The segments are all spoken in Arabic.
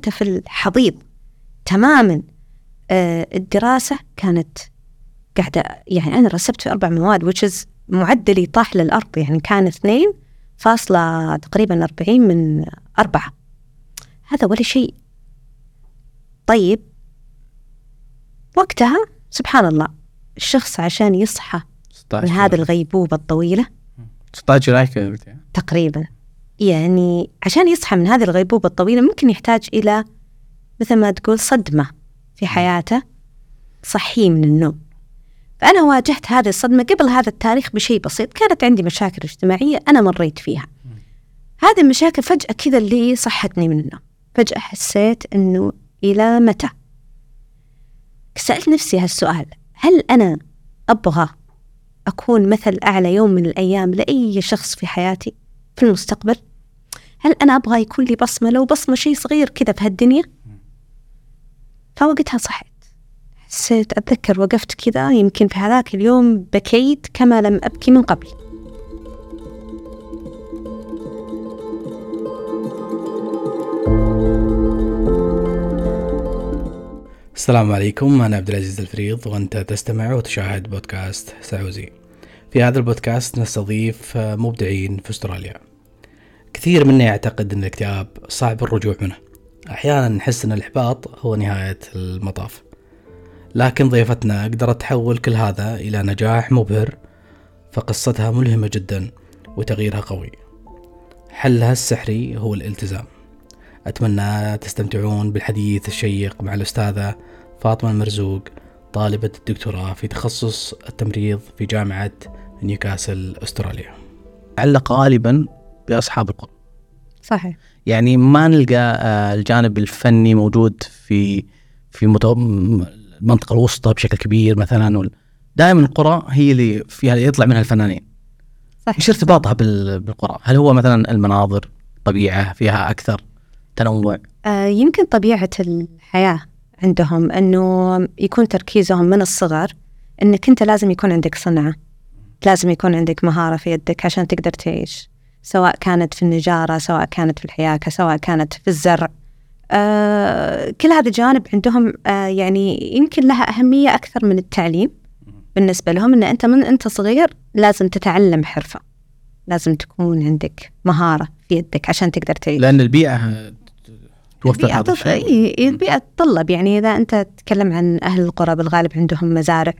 أنت في الحضيض تماما آه، الدراسة كانت قاعدة يعني أنا رسبت في أربع مواد which is معدلي طاح للأرض يعني كان اثنين فاصلة تقريبا أربعين من أربعة. هذا ولا شيء. طيب. وقتها سبحان الله الشخص عشان يصحى من هذه الغيبوبة الطويلة 16 جولاي تقريبا. يعني عشان يصحى من هذه الغيبوبة الطويلة ممكن يحتاج إلى مثل ما تقول صدمة في حياته صحيه من النوم. فأنا واجهت هذه الصدمة قبل هذا التاريخ بشيء بسيط كانت عندي مشاكل اجتماعية أنا مريت فيها. هذه المشاكل فجأة كذا اللي صحتني من النوم. فجأة حسيت أنه إلى متى؟ سألت نفسي هالسؤال هل أنا أبغى أكون مثل أعلى يوم من الأيام لأي شخص في حياتي في المستقبل؟ هل أنا أبغى يكون لي بصمة؟ لو بصمة شيء صغير كذا في هالدنيا. فوقتها صحيت. حسيت أتذكر وقفت كذا يمكن في هذاك اليوم بكيت كما لم أبكي من قبل. السلام عليكم. أنا عبد العزيز الفريض وأنت تستمع وتشاهد بودكاست سعوزي في هذا البودكاست نستضيف مبدعين في أستراليا. كثير منا يعتقد أن الاكتئاب صعب الرجوع منه. أحيانا نحس أن الإحباط هو نهاية المطاف. لكن ضيفتنا قدرت تحول كل هذا إلى نجاح مبهر فقصتها ملهمة جدا وتغييرها قوي. حلها السحري هو الالتزام. أتمنى تستمتعون بالحديث الشيق مع الأستاذة فاطمة المرزوق طالبة الدكتوراه في تخصص التمريض في جامعة نيوكاسل أستراليا. علق غالبا بأصحاب القرى صحيح. يعني ما نلقى آه، الجانب الفني موجود في في المنطقة الوسطى بشكل كبير مثلا دائما القرى هي اللي فيها يطلع منها الفنانين. صحيح. إيش ارتباطها بالقرى؟ هل هو مثلا المناظر طبيعة فيها أكثر تنوع؟ آه يمكن طبيعة الحياة عندهم إنه يكون تركيزهم من الصغر إنك أنت لازم يكون عندك صنعة لازم يكون عندك مهارة في يدك عشان تقدر تعيش. سواء كانت في النجارة سواء كانت في الحياكة سواء كانت في الزرع. آه كل هذا الجانب عندهم آه يعني يمكن لها أهمية أكثر من التعليم بالنسبة لهم أن أنت من أنت صغير لازم تتعلم حرفة. لازم تكون عندك مهارة في يدك عشان تقدر تعيش. لأن البيئة توفر هذا الشيء. البيئة تطلب يعني إذا أنت تتكلم عن أهل القرى بالغالب عندهم مزارع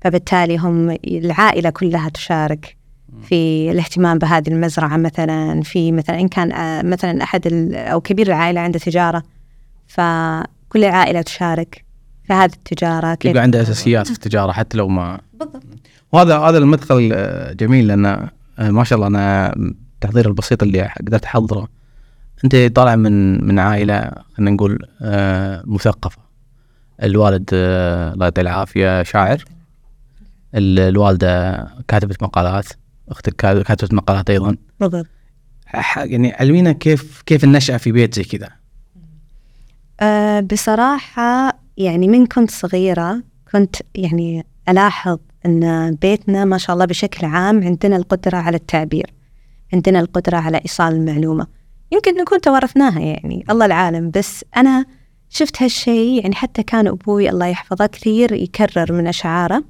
فبالتالي هم العائلة كلها تشارك. في الاهتمام بهذه المزرعة مثلا في مثلا إن كان آه، مثلا أحد أو كبير العائلة عنده تجارة فكل العائلة تشارك في هذه التجارة. يبقى عنده أساسيات في التجارة حتى لو ما. بالضبط. وهذا هذا المدخل آه، جميل لأن آه، ما شاء الله أنا التحضير البسيط اللي قدرت أحضره أنت طالع من من عائلة خلينا نقول مثقفة. الوالد الله يعطيه العافية شاعر. الوالدة كاتبة مقالات. أختك كاتبه مقالات أيضا. بالضبط يعني علمينا كيف كيف النشأة في بيت زي كذا؟ أه بصراحة يعني من كنت صغيرة كنت يعني ألاحظ أن بيتنا ما شاء الله بشكل عام عندنا القدرة على التعبير عندنا القدرة على إيصال المعلومة. يمكن نكون توارثناها يعني الله العالم. بس أنا شفت هالشيء يعني حتى كان أبوي الله يحفظه كثير يكرر من أشعاره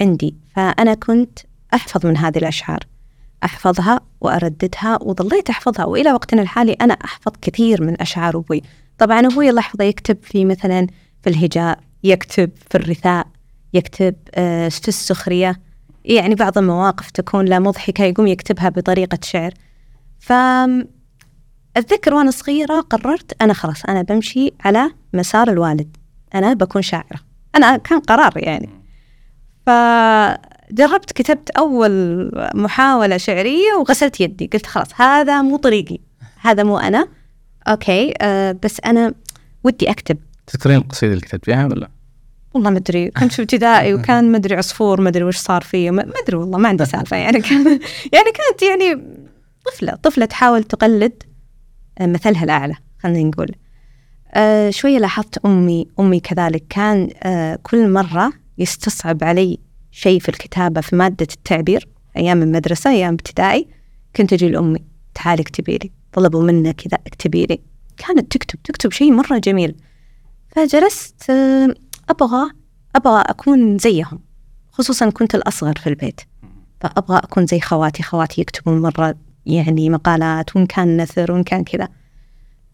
عندي. فأنا كنت أحفظ من هذه الأشعار أحفظها وأرددها وظليت أحفظها وإلى وقتنا الحالي أنا أحفظ كثير من أشعار أبوي. طبعا أبوي الله يحفظه يكتب في مثلا في الهجاء يكتب في الرثاء يكتب آه، في السخرية. يعني بعض المواقف تكون لا مضحكة يقوم يكتبها بطريقة شعر. ف أتذكر وأنا صغيرة قررت أنا خلاص أنا بمشي على مسار الوالد. أنا بكون شاعرة. أنا كان قرار يعني. ف جربت كتبت أول محاولة شعرية وغسلت يدي. قلت خلاص هذا مو طريقي. هذا مو أنا. أوكي أه بس أنا ودي أكتب. تذكرين القصيدة اللي كتبتيها ولا؟ والله ما أدري. كنت في ابتدائي وكان ما أدري عصفور ما أدري وش صار فيه ما أدري والله ما عندي سالفة. يعني كان يعني كانت يعني طفلة طفلة تحاول تقلد آه، مثلها الأعلى خلينا نقول. أه شوية لاحظت أمي أمي كذلك كان أه كل مرة يستصعب علي شيء في الكتابة في مادة التعبير أيام المدرسة أيام ابتدائي كنت أجي لأمي تعالي اكتبي لي. طلبوا منا كذا اكتبي لي. كانت تكتب تكتب شيء مرة جميل. فجلست آه، أبغى أبغى أكون زيهم خصوصا كنت الأصغر في البيت. فأبغى أكون زي خواتي خواتي يكتبون مرة يعني مقالات وإن كان نثر وإن كان كذا.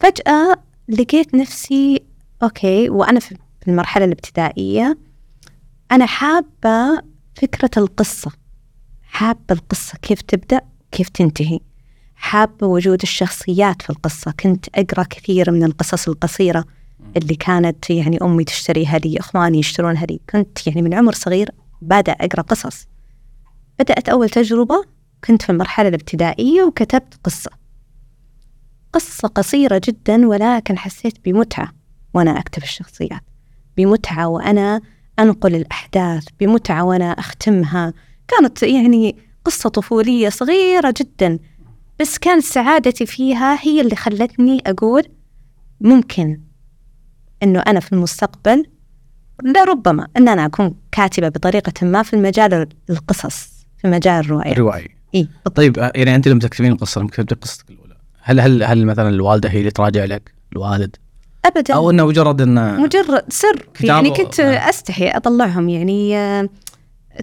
فجأة لقيت نفسي أوكي. وأنا في المرحلة الابتدائية أنا حابة فكرة القصة. حابة القصة كيف تبدأ كيف تنتهي. حابة وجود الشخصيات في القصة. كنت أقرأ كثير من القصص القصيرة اللي كانت يعني أمي تشتريها لي إخواني يشترونها لي. كنت يعني من عمر صغير بدأ أقرأ قصص. بدأت أول تجربة كنت في المرحلة الابتدائية وكتبت قصة. قصة قصيرة جدا ولكن حسيت بمتعة وأنا أكتب الشخصيات. بمتعة وأنا أنقل الأحداث بمتعة وأنا أختمها. كانت يعني قصة طفولية صغيرة جدا بس كانت سعادتي فيها هي اللي خلتني أقول ممكن إنه أنا في المستقبل لربما أن أنا أكون كاتبة بطريقة ما في المجال القصص في مجال الرواية. الرواية. إيه طيب يعني أنت لما تكتبين القصة لما كتبتي قصتك الأولى هل هل هل مثلا الوالدة هي اللي تراجع لك؟ الوالد؟ أبدا أو إنه مجرد إنه مجرد سر يعني كنت آه. أستحي أطلعهم يعني آه،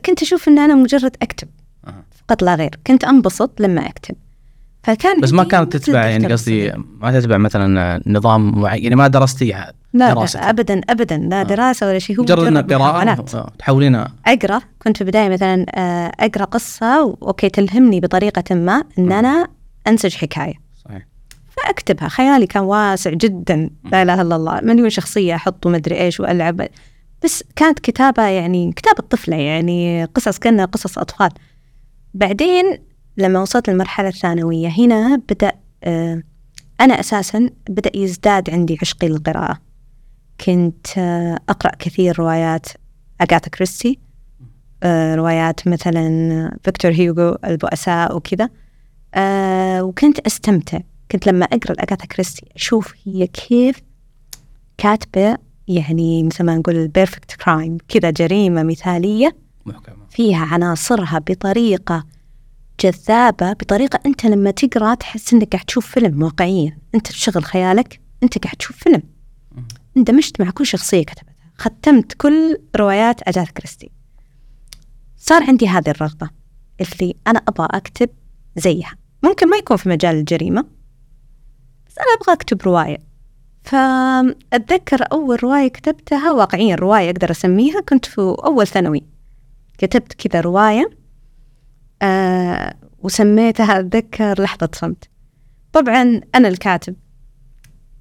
كنت أشوف أن أنا مجرد أها. فقط لا غير كنت أنبسط لما أكتب فكان بس ما كانت تتبع يعني قصدي. ما تتبع مثلا نظام معين يعني ما درستيها لا, دراسة. لا أبدا أبدا لا آه. دراسة ولا شيء هو مجرد قراءة محاولات. آه، تحولينها أقرأ كنت في البداية مثلا أقرأ قصة و- أوكي تلهمني بطريقة ما أن آه. أنا أنسج فأكتبها خيالي كان واسع جدا. لا إله إلا الله. مليون شخصية أحط مدري إيش وألعب. بس كانت كتابة يعني كتابة طفلة يعني قصص كأنها قصص أطفال. بعدين لما وصلت للمرحلة الثانوية هنا بدأ آه، أنا أساسا بدأ يزداد عندي عشقي للقراءة. كنت آه، أقرأ كثير روايات أغاثا كريستي آه، روايات مثلا فيكتور هيوغو البؤساء وكذا. وكنت أستمتع. كنت لما أقرأ الأغاثا كريستي أشوف هي كيف كاتبة يعني مثل ما نقول ال perfect crime كذا جريمة مثالية محكمة. فيها عناصرها بطريقة جذابة بطريقة أنت لما تقرأ تحس أنك قاعد تشوف فيلم واقعيا. أنت تشغل خيالك أنت قاعد تشوف فيلم. اندمجت مع كل شخصية كتبتها. ختمت كل روايات أجاثا كريستي. صار عندي هذه الرغبة اللي أنا أبغى أكتب زيها. ممكن ما يكون في مجال الجريمة. بس أنا أبغى أكتب رواية. فأتذكر أول رواية كتبتها واقعيا رواية أقدر أسميها كنت في أول ثانوي. كتبت كذا رواية آه وسميتها أتذكر لحظة صمت. طبعا أنا الكاتب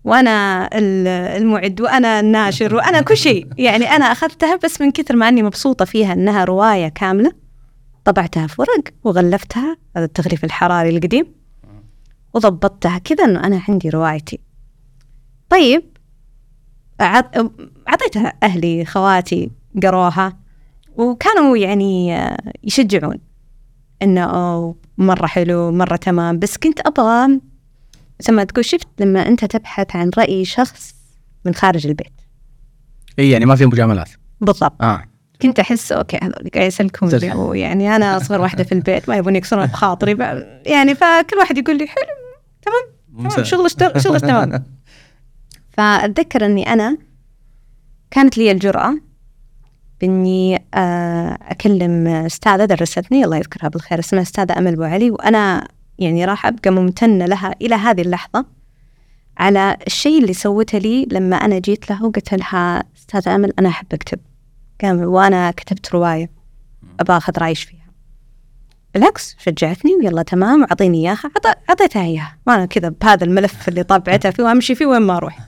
وأنا ال- المعد وأنا الناشر وأنا كل شيء. يعني أنا أخذتها بس من كثر ما أني مبسوطة فيها أنها رواية كاملة. طبعتها في ورق وغلفتها هذا التغليف الحراري القديم. وضبطتها كذا أنه أنا عندي روايتي. طيب أعطيتها أهلي خواتي قروها وكانوا يعني آه، يشجعون إنه مرة حلو مرة تمام. بس كنت أبغى زي ما تقول شفت لما أنت تبحث عن رأي شخص من خارج البيت. إي يعني ما في مجاملات. بالضبط. آه. كنت أحس أوكي هذول قاعد يسلكون. ويعني أنا أصغر واحدة في البيت ما يبون يكسرون بخاطري يعني فكل واحد يقول لي حلو تمام؟ تمام. شغل اشتغل شغل تمام. فأتذكر أني أنا كانت لي الجرأة بإني آه، أكلم أستاذة درستني الله يذكرها بالخير اسمها أستاذة أمل أبو علي وأنا يعني راح أبقى ممتنة لها إلى هذه اللحظة على الشيء اللي سوته لي لما أنا جيت لها وقلت لها أستاذة أمل أنا أحب أكتب. قام وأنا كتبت رواية. أبغى أخذ رأيش فيها. بالعكس شجعتني ويلا تمام أعطيني إياها عط- أعطيتها إياها. وأنا كذا بهذا الملف اللي طبعتها فيه وأمشي فيه وين ما أروح.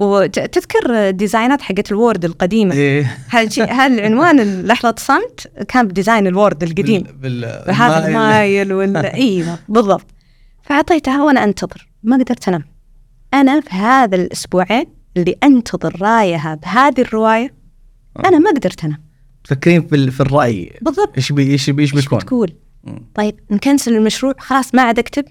وتذكر designات حقت ال Word القديمة؟ إيه. هالشي- هالعنوان لحظة صمت كان ب design ال Word القديم؟ بال... هذا المايل. ولا إيوه بالضبط. فأعطيتها وأنا أنتظر ما قدرت أنام. أنا في هذا الأسبوعين اللي أنتظر رايها بهذه الرواية أنا ما قدرت أنام. تفكرين في. في الرأي. بالضبط. إيش بي إيش بي إيش بيكون؟ بتقول؟ مم. طيب نكنسل المشروع. خلاص ما عاد أكتب.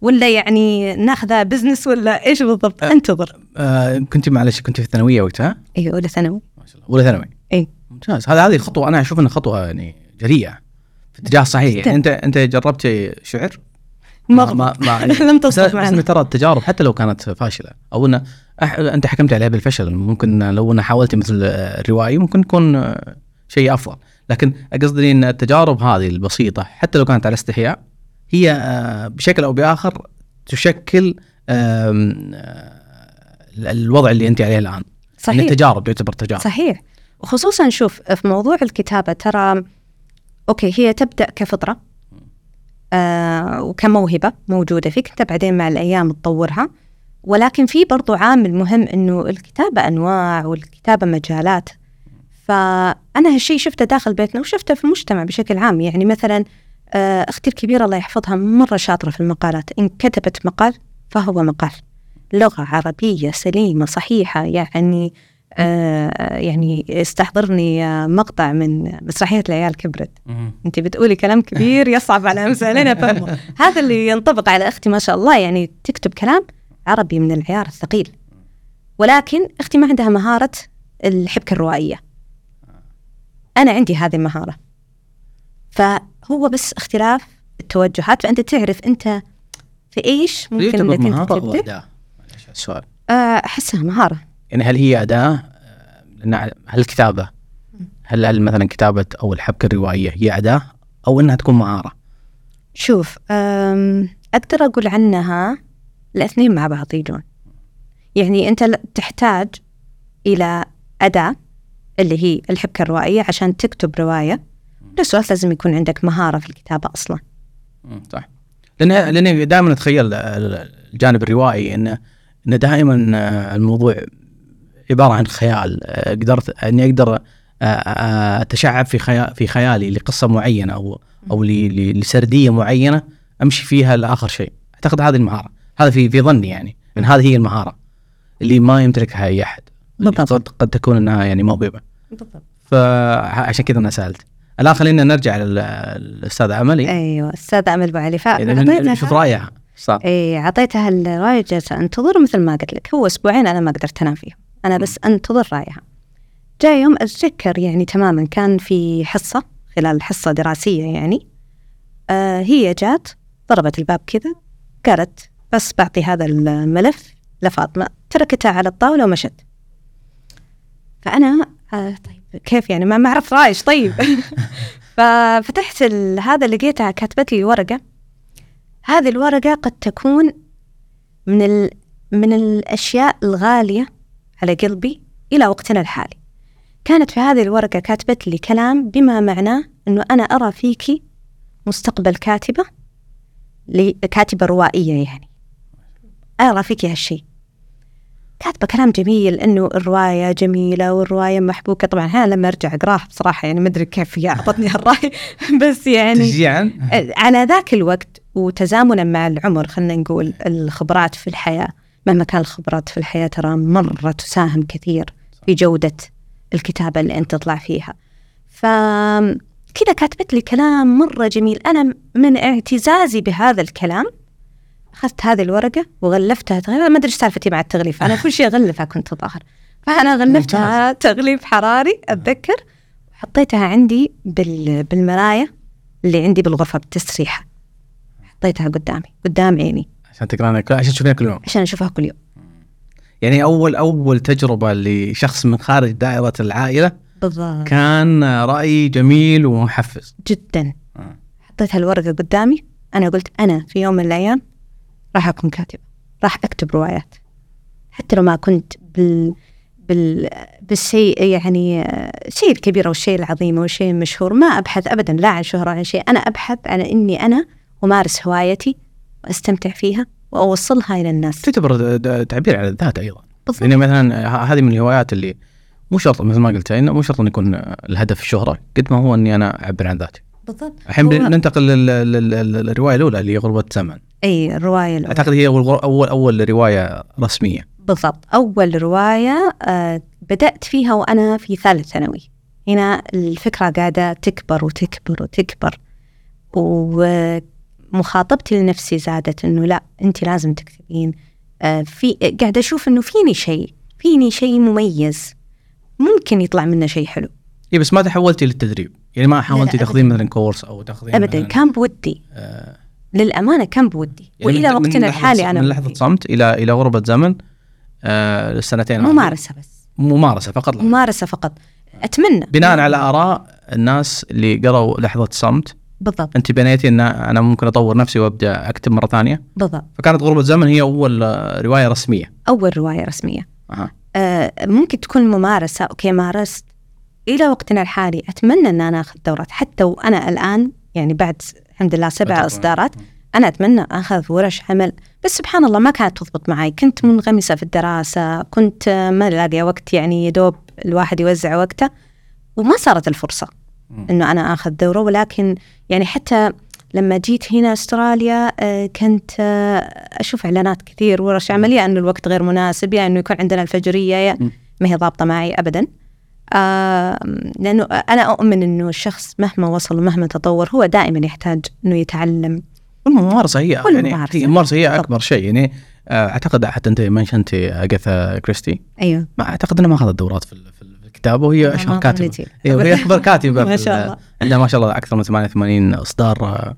ولا يعني ناخذه business ولا إيش بالضبط؟ أه. انتظر. آه كنت معلش كنت في الثانوية وقتها؟ أيوه أولى ثانوي. ما شاء الله أولى ثانوي. اي ممتاز. هذا هذه خطوة أنا أشوف إنها خطوة يعني جريئة في اتجاه صحيح. جداً. يعني أنت أنت جربت شعر؟ ما ما ما لم بس تصدق بس معنا ترى التجارب حتى لو كانت فاشلة. أو ان أح... أنت حكمت عليها بالفشل. ممكن لو أنا حاولت مثل الروائي ممكن تكون شيء أفضل. لكن قصدي إن التجارب هذه البسيطة حتى لو كانت على استحياء هي آه، بشكل أو بآخر تشكل آه، الوضع اللي أنت عليه الآن. يعني صحيح. التجارب تعتبر تجارب. صحيح. وخصوصا شوف في موضوع الكتابة ترى أوكي هي تبدأ كفطرة آه وكموهبة موجودة فيك أنت بعدين مع الأيام تطورها. ولكن في برضو عامل مهم إنه الكتابة أنواع والكتابة مجالات. فأنا هالشيء شفته داخل بيتنا وشفته في المجتمع بشكل عام. يعني مثلا آه أختي الكبيرة الله يحفظها مرة شاطرة في المقالات. إن كتبت مقال فهو مقال. لغة عربية سليمة صحيحة يعني آه يعني استحضرني آه، مقطع من مسرحية العيال كبرت. أنت بتقولي كلام كبير يصعب على أمثالنا فهمه هذا اللي ينطبق على أختي ما شاء الله. يعني تكتب كلام عربي من العيار الثقيل. ولكن أختي ما عندها مهارة الحبكة الروائية. أنا عندي هذه المهارة. فهو بس اختلاف التوجهات فأنت تعرف أنت في إيش ممكن إنك أنت السؤال آه، أحسها مهارة. يعني هل هي أداة؟ آه، هل الكتابه هل هل مثلا كتابة أو الحبكة الروائية هي أداة أو إنها تكون مهارة؟ شوف أم، أقدر أقول عنها الأثنين مع بعض يجون. يعني أنت ل- تحتاج إلى أداة. اللي هي الحبكة الروائية عشان تكتب رواية. بس لازم يكون عندك مهارة في الكتابة أصلا. صح. لأن لأن دائما أتخيل الجانب الروائي انه انه دائما آه، الموضوع عبارة عن خيال. آه، قدرت إني أقدر آه، أتشعب في خيال في خيالي لقصة معينة أو أو ل- ل- لسردية معينة أمشي فيها لآخر شيء. أعتقد هذه المهارة. هذا في في ظني يعني إن هذه هي المهارة. اللي ما يمتلكها أي أحد. بالضبط. قد, قد تكون إنها يعني موهبة. بالضبط. فعشان كذا أنا سألت. الآن خلينا نرجع للأستاذ عملي. أيوة أستاذ أمل أبو علي يعني شوف رايها صح. إيه عطيتها الرواية جالسة أنتظر مثل ما قلت لك. هو أسبوعين أنا ما قدرت أنام فيهم. أنا بس أنتظر رأيها. جاء يوم أتذكر يعني تماما. كان في حصة خلال حصة دراسية يعني. آه هي جات ضربت الباب كذا قالت بس بعطي هذا الملف لفاطمة. تركتها على الطاولة ومشت. فأنا آه طيب. كيف يعني؟ ما ما أعرف رايش طيب. ففتحت هذا لقيتها كاتبت لي ورقة. هذه الورقة قد تكون من ال... من الأشياء الغالية على قلبي إلى وقتنا الحالي. كانت في هذه الورقة كاتبت لي كلام بما معناه أنه أنا أرى فيك مستقبل كاتبة ل- كاتبة روائية يعني. أرى فيك هالشيء. كاتبة كلام جميل إنه الرواية جميلة والرواية محبوكة. طبعا أنا لما أرجع أقرأها بصراحة يعني ما أدري كيف هي أعطتني هالرأي بس يعني تشجيعا على ذاك الوقت وتزامنا مع العمر خلينا نقول الخبرات في الحياة. مهما كان الخبرات في الحياة ترى مرة تساهم كثير في جودة الكتابة اللي أنت تطلع فيها. فكذا كاتبت لي كلام مرة جميل. أنا من اعتزازي بهذا الكلام أخذت هذه الورقة وغلفتها تغليف. ما أدري إيش سالفتي مع التغليف. أنا كل شيء أغلفها كنت ظاهر فأنا غلفتها تغليف حراري أتذكر. حطيتها عندي بال... بالمراية اللي عندي بالغرفة بالتسريحة. حطيتها قدامي. قدام عيني. عشان تقرانا كل- عشان تشوفينها كل يوم. عشان أشوفها كل يوم. يعني اول أول تجربة لشخص من خارج دائرة العائلة بالضبط. كان رأي جميل ومحفز. جدا. آه. حطيت هالورقة قدامي. أنا قلت أنا في يوم من الأيام راح أكون كاتبة. راح أكتب روايات. حتى لو ما كنت بال بال بالشيء يعني الشيء الكبير أو الشيء العظيم أو الشيء المشهور ما أبحث أبدا لا عن شهرة عن شيء. أنا أبحث عن إني أنا أمارس هوايتي وأستمتع فيها وأوصلها إلى الناس. تعتبر تعبير عن الذات أيضا. بالضبط. يعني مثلا هذه من الهوايات اللي مو شرط مثل ما قلت إنه مو شرط إن يكون الهدف الشهره قد ما هو إني أنا أعبر عن ذاتي. بالضبط. الحين هو- ننتقل لل- لل- لل- للرواية الأولى اللي هي غربة زمن. أي الرواية الأولى. أعتقد هي أول أول أول رواية رسمية. بالضبط. أول رواية آه، بدأت فيها وأنا في ثالث ثانوي. هنا الفكرة قاعدة تكبر وتكبر وتكبر ومخاطبتي لنفسي زادت إنه لا أنت لازم تكتبين. آه، في قاعدة أشوف إنه فيني شيء فيني شيء مميز. ممكن يطلع منه شيء حلو. إي بس ما تحولتي للتدريب. يعني ما حاولتي تاخذين مثلا كورس أو تاخذين أبدا. مثلاً، كان بودي. آه، للأمانة كان بودي. يعني وإلى وقتنا لحظة- الحالي أنا من لحظة صمت إلى إلى غربة زمن آه للسنتين. ممارسة بس. ممارسة فقط. غير. ممارسة فقط. أتمنى. بناء على آراء الناس اللي قروا لحظة صمت بالضبط. أنت بنيتي إن أنا ممكن أطور نفسي وأبدأ أكتب مرة ثانية. بالضبط. فكانت غربة زمن هي أول رواية رسمية. أول رواية رسمية. أها. آه ممكن تكون ممارسة. أوكي مارست. إلى وقتنا الحالي أتمنى إن أنا أخذ دورات. حتى وأنا الآن يعني بعد الحمد لله سبع. إصدارات. أنا أتمنى أخذ ورش عمل بس سبحان الله ما كانت تضبط معي. كنت منغمسة في الدراسة كنت ما لاقي وقت يعني يدوب الواحد يوزع وقته. وما صارت الفرصة. إنه أنا أخذ دوره. ولكن يعني حتى لما جيت هنا أستراليا آه، كنت آه، أشوف إعلانات كثير ورش عمل يا إنه الوقت غير مناسب يا إنه يكون عندنا الفجرية يا. ما هي ضابطة معي ابدا. آه لأنه أنا أؤمن إنه الشخص مهما وصل ومهما تطور هو دائما يحتاج إنه يتعلم والممارسة هي يعني والممارسة. هي الممارسة هي. أكبر شيء يعني آه، أعتقد حتى أنت منشنتي اجاثا كريستي أيوه ما أعتقد انها ما اخذت دورات في ال- في ال- في الكتابه وهي أشهر ما كاتبه قلتي. هي وهي أكبر كاتبه ما شاء ال- الله. عندها ما شاء الله أكثر من 88 إصدار آه،.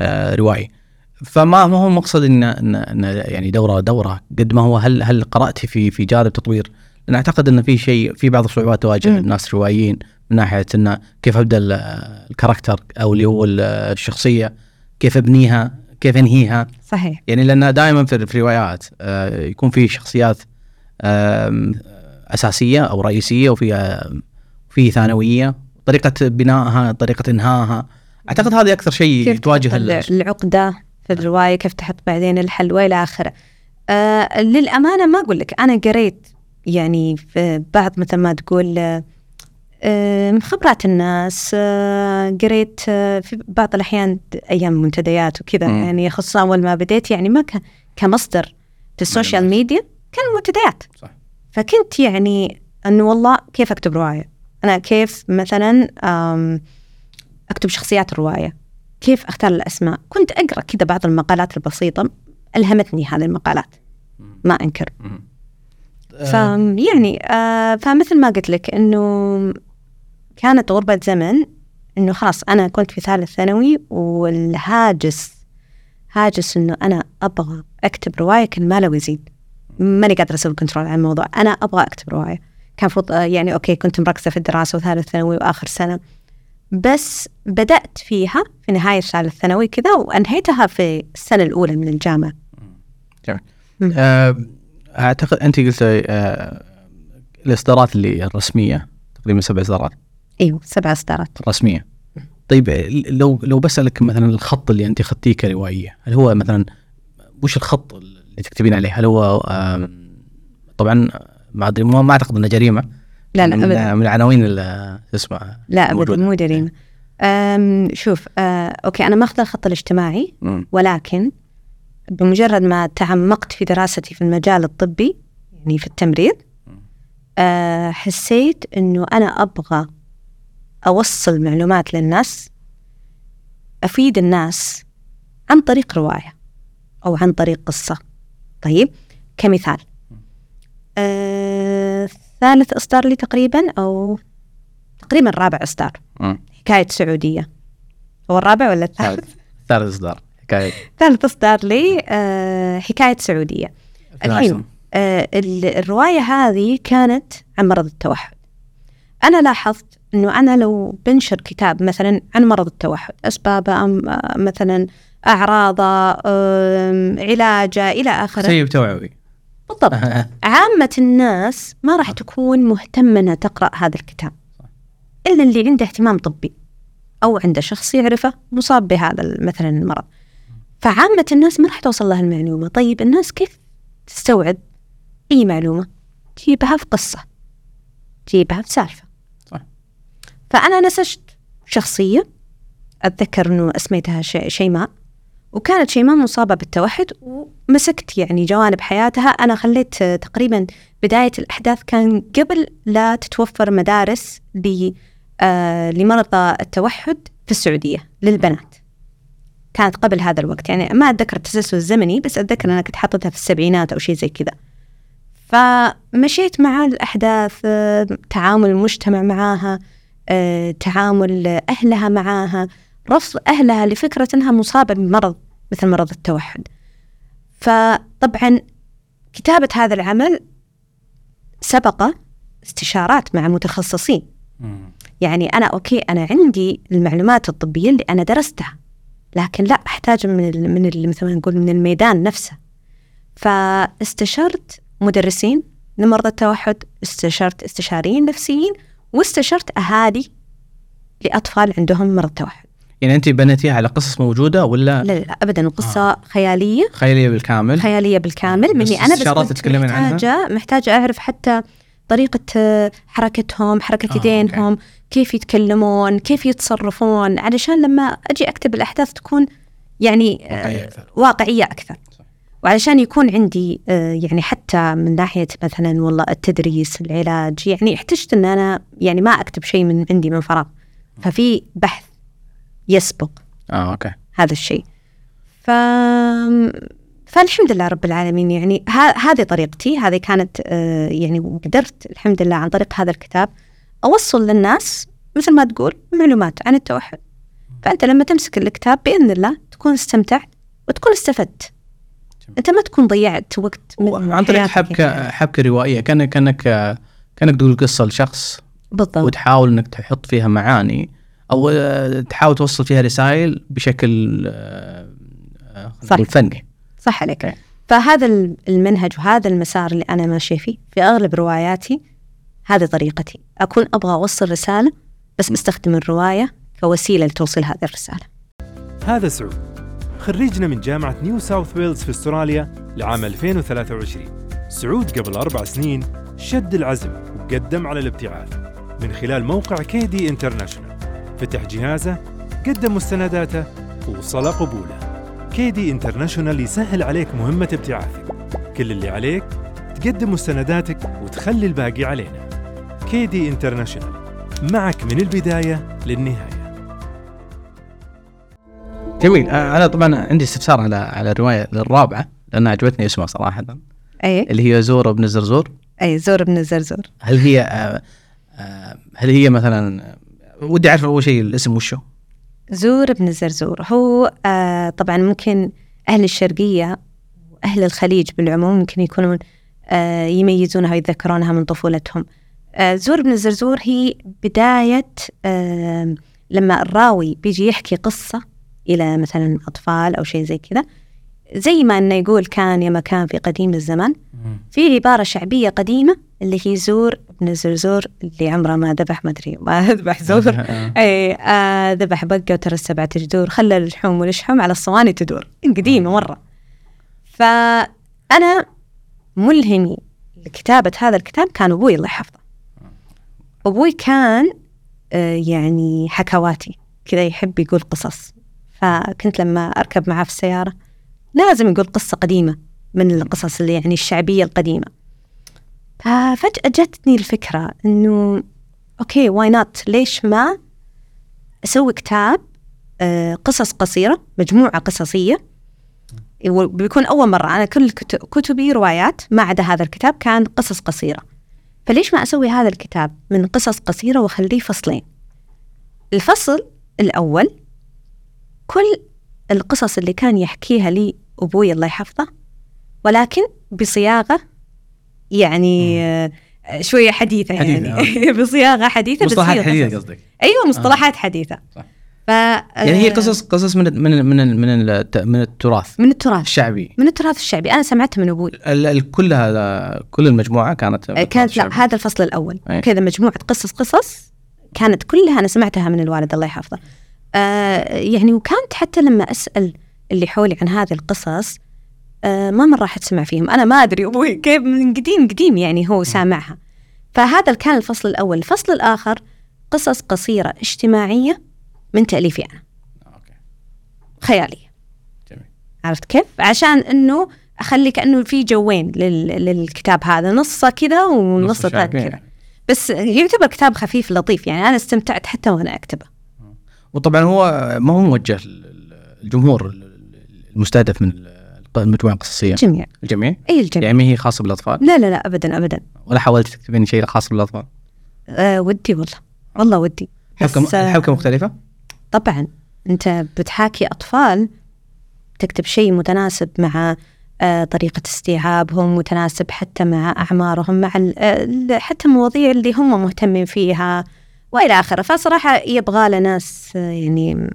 آه، روائي فما ما هو المقصد إن إن إن يعني دورة دورة قد ما هو هل هل قرأتي في في جانب تطوير؟ لأن اعتقد إن في شيء في بعض الصعوبات تواجه. الناس الروائيين من ناحية انه كيف أبدأ ال- الكاركتر أو اللي هو ال- الشخصية كيف أبنيها كيف أنهيها. صحيح. يعني لأن دائما في الروايات آه، يكون في شخصيات أساسية أو رئيسية وفي في ثانوية. طريقة بنائها طريقة إنهائها. أعتقد هذه أكثر شيء كيف تواجه العقدة في الرواية كيف تحط بعدين الحل والى آخره. آه للأمانة ما أقول لك أنا قريت يعني في بعض مثل ما تقول آه، آه، من خبرات الناس آه، قريت في بعض الأحيان أيام منتديات وكذا. يعني خصوصا أول ما بديت يعني ما كان كمصدر في ال social. media كان منتديات صح. فكنت يعني انه والله كيف أكتب رواية أنا كيف مثلا آم، أكتب شخصيات الرواية كيف أختار الأسماء كنت أقرأ كذا بعض المقالات البسيطة ألهمتني هذه المقالات ما أنكر مم. فيعني آه فمثل ما قلت لك إنه كانت غربة زمن إنه خلاص أنا كنت في ثالث ثانوي والهاجس هاجس إنه أنا أبغى أكتب رواية كل ما لو يزيد ماني قادرة أسوي control على الموضوع. أنا أبغى أكتب رواية. كان فوط يعني okay كنت مركزة في الدراسة وثالث ثانوي وآخر سنة. بس بدأت فيها في نهاية ثالث ثانوي كذا وأنهيتها في السنة الأولى من الجامعة. مم. أعتقد أنت قلت آه، الإصدارات اللي الرسمية تقريبا سبع إصدارات. إيوه سبع إصدارات. رسميه طيب لو لو بسألك مثلا الخط اللي أنت خدتيه كروائية هل هو مثلا وش الخط اللي تكتبين عليه؟ هل هو طبعا ما أدري ما ما أعتقد إنه جريمة. لا لا من, ابدا. من العناوين اللي اسمه لا ابدا. مو جريمة. شوف أه okay أنا ماخذه الخط الاجتماعي. ولكن بمجرد ما تعمقت في دراستي في المجال الطبي يعني في التمريض أه حسيت إنه أنا أبغى أوصل معلومات للناس أفيد الناس عن طريق رواية أو عن طريق قصة. طيب كمثال. أه ثالث إصدار لي تقريبا أو تقريبا رابع إصدار. مم. حكاية سعودية. هو الرابع ولا الثالث؟ ثالث ثالث إصدار. حكاية. ثالث إصدار لي آه حكاية سعودية. الحين آه ال- الرواية هذه كانت عن مرض التوحد. أنا لاحظت أنه أنا لو بنشر كتاب مثلا عن مرض التوحد أسبابه أم آه، مثلا أعراضه علاجه إلى آخره. شيء توعوي. بالضبط. عامة الناس ما راح تكون مهتمة إنها تقرأ هذا الكتاب. إلا اللي عنده اهتمام طبي أو عنده شخص يعرفه مصاب بهذا مثلا المرض. فعامة الناس ما راح توصل لها المعلومة. طيب الناس كيف تستوعب أي معلومة؟ تجيبها في قصة. تجيبها في سالفة. صح. فأنا نسجت شخصية أتذكر أنه أسميتها شي- شيماء وكانت شيماء مصابة بالتوحد ومسكت يعني جوانب حياتها. أنا خليت تقريبا بداية الأحداث كان قبل لا تتوفر مدارس ل- آه، لمرضى التوحد في السعودية للبنات. كانت قبل هذا الوقت. يعني ما أتذكر التسلسل الزمني بس أتذكر أنا كنت حاطتها في السبعينات أو شيء زي كذا. فمشيت مع الأحداث تعامل المجتمع معاها آه، تعامل أهلها معاها رفض أهلها لفكرة أنها مصابة بمرض مثل مرض التوحد. فطبعا كتابة هذا العمل سبق استشارات مع متخصصين. يعني أنا أوكي أنا عندي المعلومات الطبية اللي أنا درستها. لكن لا أحتاج من ال من ال مثل ما نقول من الميدان نفسه. فاستشرت مدرسين لمرضى التوحد استشرت استشاريين نفسيين واستشرت أهالي لأطفال عندهم مرض توحد. يعني انت بنيتيها على قصص موجودة ولا؟ لا لا ابدا. قصة آه. خيالية. خيالية بالكامل. خيالية بالكامل. مني أنا بس كنت محتاجه عنها؟ محتاجة أعرف حتى طريقة حركتهم حركة آه يدينهم أوكي. كيف يتكلمون كيف يتصرفون علشان لما أجي أكتب الأحداث تكون يعني واقعية أكثر, واقعية أكثر. وعلشان يكون عندي آه، يعني حتى من ناحية مثلا والله التدريس العلاج يعني احتجت أن أنا يعني ما أكتب شيء من عندي من فراغ. ففي بحث يسبق آه أوكي. هذا الشيء. ف فالحمد لله رب العالمين. يعني هذه طريقتي هذه كانت آه يعني قدرت الحمد لله عن طريق هذا الكتاب أوصل للناس مثل ما تقول معلومات عن التوحد. فأنت لما تمسك الكتاب بإذن الله تكون استمتعت وتكون استفدت. أنت ما تكون ضيعت وقت عن طريق حبكة يعني. حبكة روائية. كانك كأنك كأنك تقول قصة لشخص بالضبط. وتحاول إنك تحط فيها معاني أو تحاول توصل فيها رسائل بشكل آه، صح. فني. صح عليك. فهذا المنهج وهذا المسار اللي أنا ماشية فيه في أغلب رواياتي هذه طريقتي. أكون أبغى أوصل رسالة بس بستخدم الرواية كوسيلة لتوصيل هذه الرسالة. هذا سعود خريجنا من جامعة نيو ساوث ويلز في أستراليا لعام 2023 سعود قبل أربع سنين شد العزم وقدم على الابتعاث. من خلال موقع كيدي International فتح جهازه قدم مستنداته ووصل قبوله. كيدي International يسهل عليك مهمة ابتعاثك. كل اللي عليك تقدم مستنداتك وتخلي الباقي علينا. كيدي International معك من البداية للنهاية. جميل. أنا طبعا عندي استفسار على على الرواية الرابعة لأن عجبتني اسمها صراحة. أي. اللي هي زور بن الزرزور أي زور بن الزرزور هل هي هل هي مثلا ودي أعرف أول شيء الاسم وشو؟ زور بن الزرزور. هو آه طبعا ممكن أهل الشرقية وأهل الخليج بالعموم ممكن يكونون آه يميزونها ويتذكرونها من طفولتهم. آه زور بن الزرزور هي بداية آه لما الراوي بيجي يحكي قصة إلى مثلا أطفال أو شيء زي كذا. زي ما أنه يقول كان يا مكان في قديم الزمان. في عبارة شعبية قديمة اللي هي زور ابن الزرزور اللي عمره ما ذبح ما أدري ما ذبح زور. اي آه ذبح بقه وترى السبعه جذور خلى اللحوم والشحم على الصواني تدور قديمه مرة. فأنا ملهمي لكتابة هذا الكتاب كان أبوي الله يحفظه. أبوي كان آه يعني حكواتي كذا يحب يقول قصص. فكنت لما أركب معاه في السيارة لازم يقول قصة قديمة من القصص اللي يعني الشعبية القديمة. ففجأة جتني الفكرة إنه okay why not ليش ما أسوي كتاب آه، قصص قصيرة مجموعة قصصية؟ بيكون أول مرة أنا كل كتبي روايات ما عدا هذا الكتاب كان قصص قصيرة. فليش ما أسوي هذا الكتاب من قصص قصيرة وأخليه فصلين؟ الفصل الأول كل القصص اللي كان يحكيها لي أبوي الله يحفظه. ولكن بصياغة يعني مم. حديثه, حديثة يعني. آه. بصياغة حديثة مصطلحات حديثة قصدك؟ أيوه مصطلحات آه. حديثة. صح. ف يعني هي قصص قصص من من من من من التراث من التراث. الشعبي. من التراث الشعبي. أنا سمعتها من أبوي. كل هذا كل المجموعة كانت كانت لا هذا الفصل الأول. أي. كذا مجموعة قصص قصص كانت كلها أنا سمعتها من الوالد الله يحفظه. آه يعني وكانت حتى لما أسأل اللي حولي عن هذه القصص آه، ما مرة راح تسمع فيهم. أنا ما أدري أبوي كيف من قديم قديم يعني هو سامعها. فهذا كان الفصل الأول. الفصل الآخر قصص قصيرة اجتماعية من تأليفي أنا. خيالية. جميل. عرفت كيف؟ عشان أنه أخلي كأنه في جوين لل... للكتاب هذا. نصه كذا ونص ثاني كذا. بس يعتبر كتاب خفيف لطيف يعني. أنا استمتعت حتى وأنا أكتبه. وطبعا هو ما هو موجه للجمهور المستهدف من المجموعه القصصية الجميع الجميع؟ أي الجميع يعني ما هي خاصة بالأطفال؟ لا لا لا ابدا ابدا ولا حاولت تكتبين شيء خاص بالأطفال؟ أه ودي والله والله ودي حبكة الحبكه مختلفة؟ طبعا أنت بتحاكي أطفال تكتب شيء متناسب مع آه، طريقة استيعابهم متناسب حتى مع أعمارهم مع ال- آه، حتى المواضيع اللي هم مهتمين فيها وإلى آخره فصراحة يبغى له ناس آه، يعني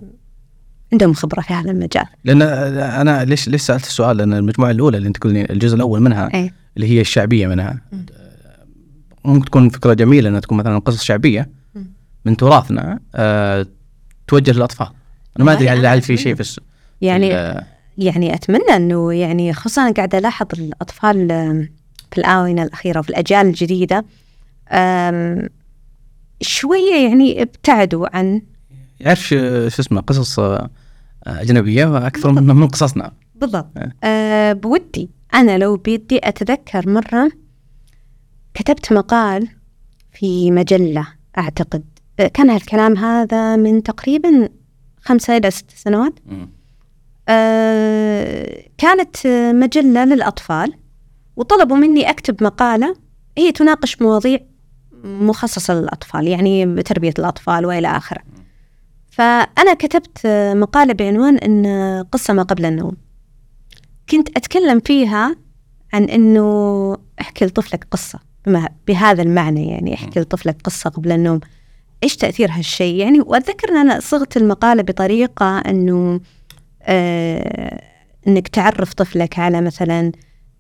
عندهم خبرة في هذا المجال لأن أنا ليش ليش سألت السؤال لأن المجموعة الأولى اللي أنت تقولين الجزء الأول منها أي. اللي هي الشعبية منها مم. ممكن تكون فكرة جميلة إنها تكون مثلا قصص شعبية مم. من تراثنا أه توجه للأطفال أنا ما أدري هل في. شيء في الس- يعني في ال- يعني أتمنى أنه يعني خصوصا أنا قاعدة ألاحظ الأطفال آم، في الآونة الأخيرة وفي الأجيال الجديدة آم، شوية يعني ابتعدوا عن يعرف شو شو اسمه قصص آه، أجنبية أكثر من من قصصنا. بالضبط. إيه. أه بودي. أنا لو بيدي أتذكر مرة كتبت مقال في مجلة أعتقد. آه، كان هالكلام هذا من تقريبا خمسة إلى ست سنوات. أه كانت آه، مجلة للأطفال وطلبوا مني أكتب مقالة. هي تناقش مواضيع مخصصة للأطفال يعني تربية الأطفال وإلى آخره. فأنا كتبت مقالة بعنوان إن قصة ما قبل النوم. كنت أتكلم فيها عن إنه أحكي لطفلك قصة بما بهذا المعنى يعني أحكي لطفلك قصة قبل النوم. إيش تأثير هالشيء؟ يعني وأتذكر أن أنا صغت المقالة بطريقة إنه آه إنك تعرف طفلك على مثلا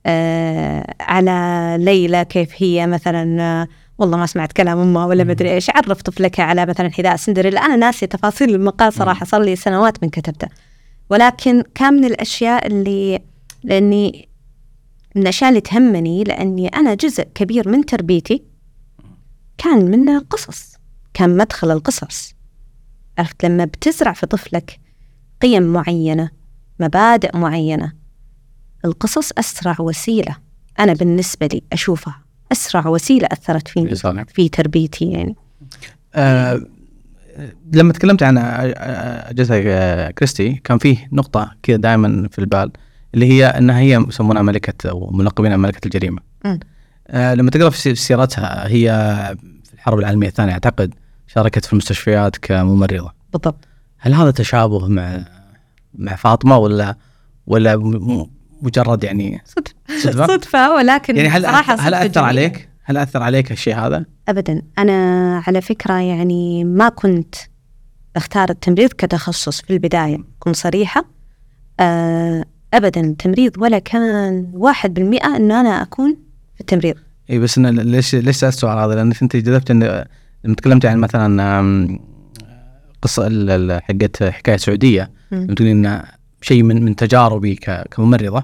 آه على ليلى كيف هي مثلا آه والله ما سمعت كلام امها ولا مدري إيش. عرف طفلك على مثلا حذاء سندريلا. أنا ناسي تفاصيل المقال صراحة صار لي سنوات من كتبته. ولكن كان من الأشياء اللي لأني من الأشياء اللي تهمني لأني أنا جزء كبير من تربيتي كان منه قصص كان مدخل القصص. عرفت؟ لما بتزرع في طفلك قيم معينة مبادئ معينة القصص أسرع وسيلة. أنا بالنسبة لي أشوفها. أسرع وسيلة أثرت فيني. في تربيتي يعني آه لما تكلمت عن اجهزه آه، كريستي كان فيه نقطة كذا دائما في البال اللي هي إنها هي يسمونها ملكة أو ملقبينها ملكة الجريمة. مم. آه لما تقرأ في سي- سيرتها هي في الحرب العالمية الثانية أعتقد شاركت في المستشفيات كممرضة. بالضبط هل هذا تشابه مع مع فاطمة ولا ولا مجرد يعني صدفه صدفة؟ صدفة ولكن يعني هل صراحة هل صدفة أثر جميلة. عليك؟ هل أثر عليك الشيء هذا؟ ابدا أنا على فكرة يعني ما كنت أختار التمريض كتخصص في البداية كن صريحة آه، ابدا التمريض ولا كان واحد بالمئة إنه أنا أكون في التمريض إي بس أنا ليش ليش سألت السؤال هذا؟ لأنك أنت جذبت إن لما تكلمت عن مثلا ال- حقت حكاية سعودية مم. لما تقولين انه شيء من من تجاربي كممرضة.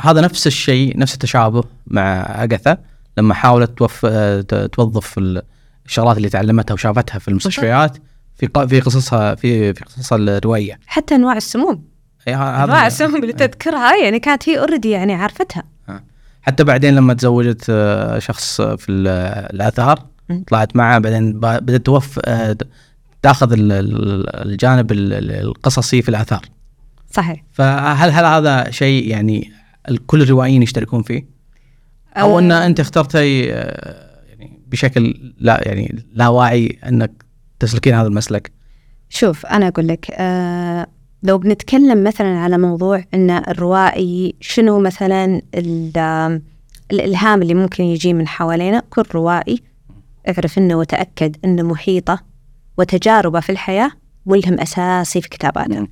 هذا نفس الشيء نفس التشابه مع اغاثا لما حاولت توف آه، توظف ال- الشغلات اللي تعلمتها وشافتها في المستشفيات في ق- في قصصها في في قصصها الروائيه حتى أنواع السموم. إيه، أنواع السموم اللي تذكرها يعني كانت هي اوريدي يعني عارفتها. حتى بعدين لما تزوجت آه، شخص في ال- الاثار. طلعت معه بعدين بدأت توف آه، تاخذ ال- ال- الجانب ال- ال- القصصي في الآثار. صحيح. فهل هل هذا شيء يعني كل الروائيين يشتركون فيه؟ أو آه، أن أنت اخترتي آه، يعني بشكل لا يعني لا واعي أنك تسلكين هذا المسلك؟ شوف أنا أقول لك آه لو بنتكلم مثلا على موضوع أن الروائي شنو مثلا ال- آم، الإلهام اللي ممكن يجي من حوالينا كل روائي اعرف أنه وتأكد أن محيطة وتجاربه في الحياة ملهم أساسي في كتاباته.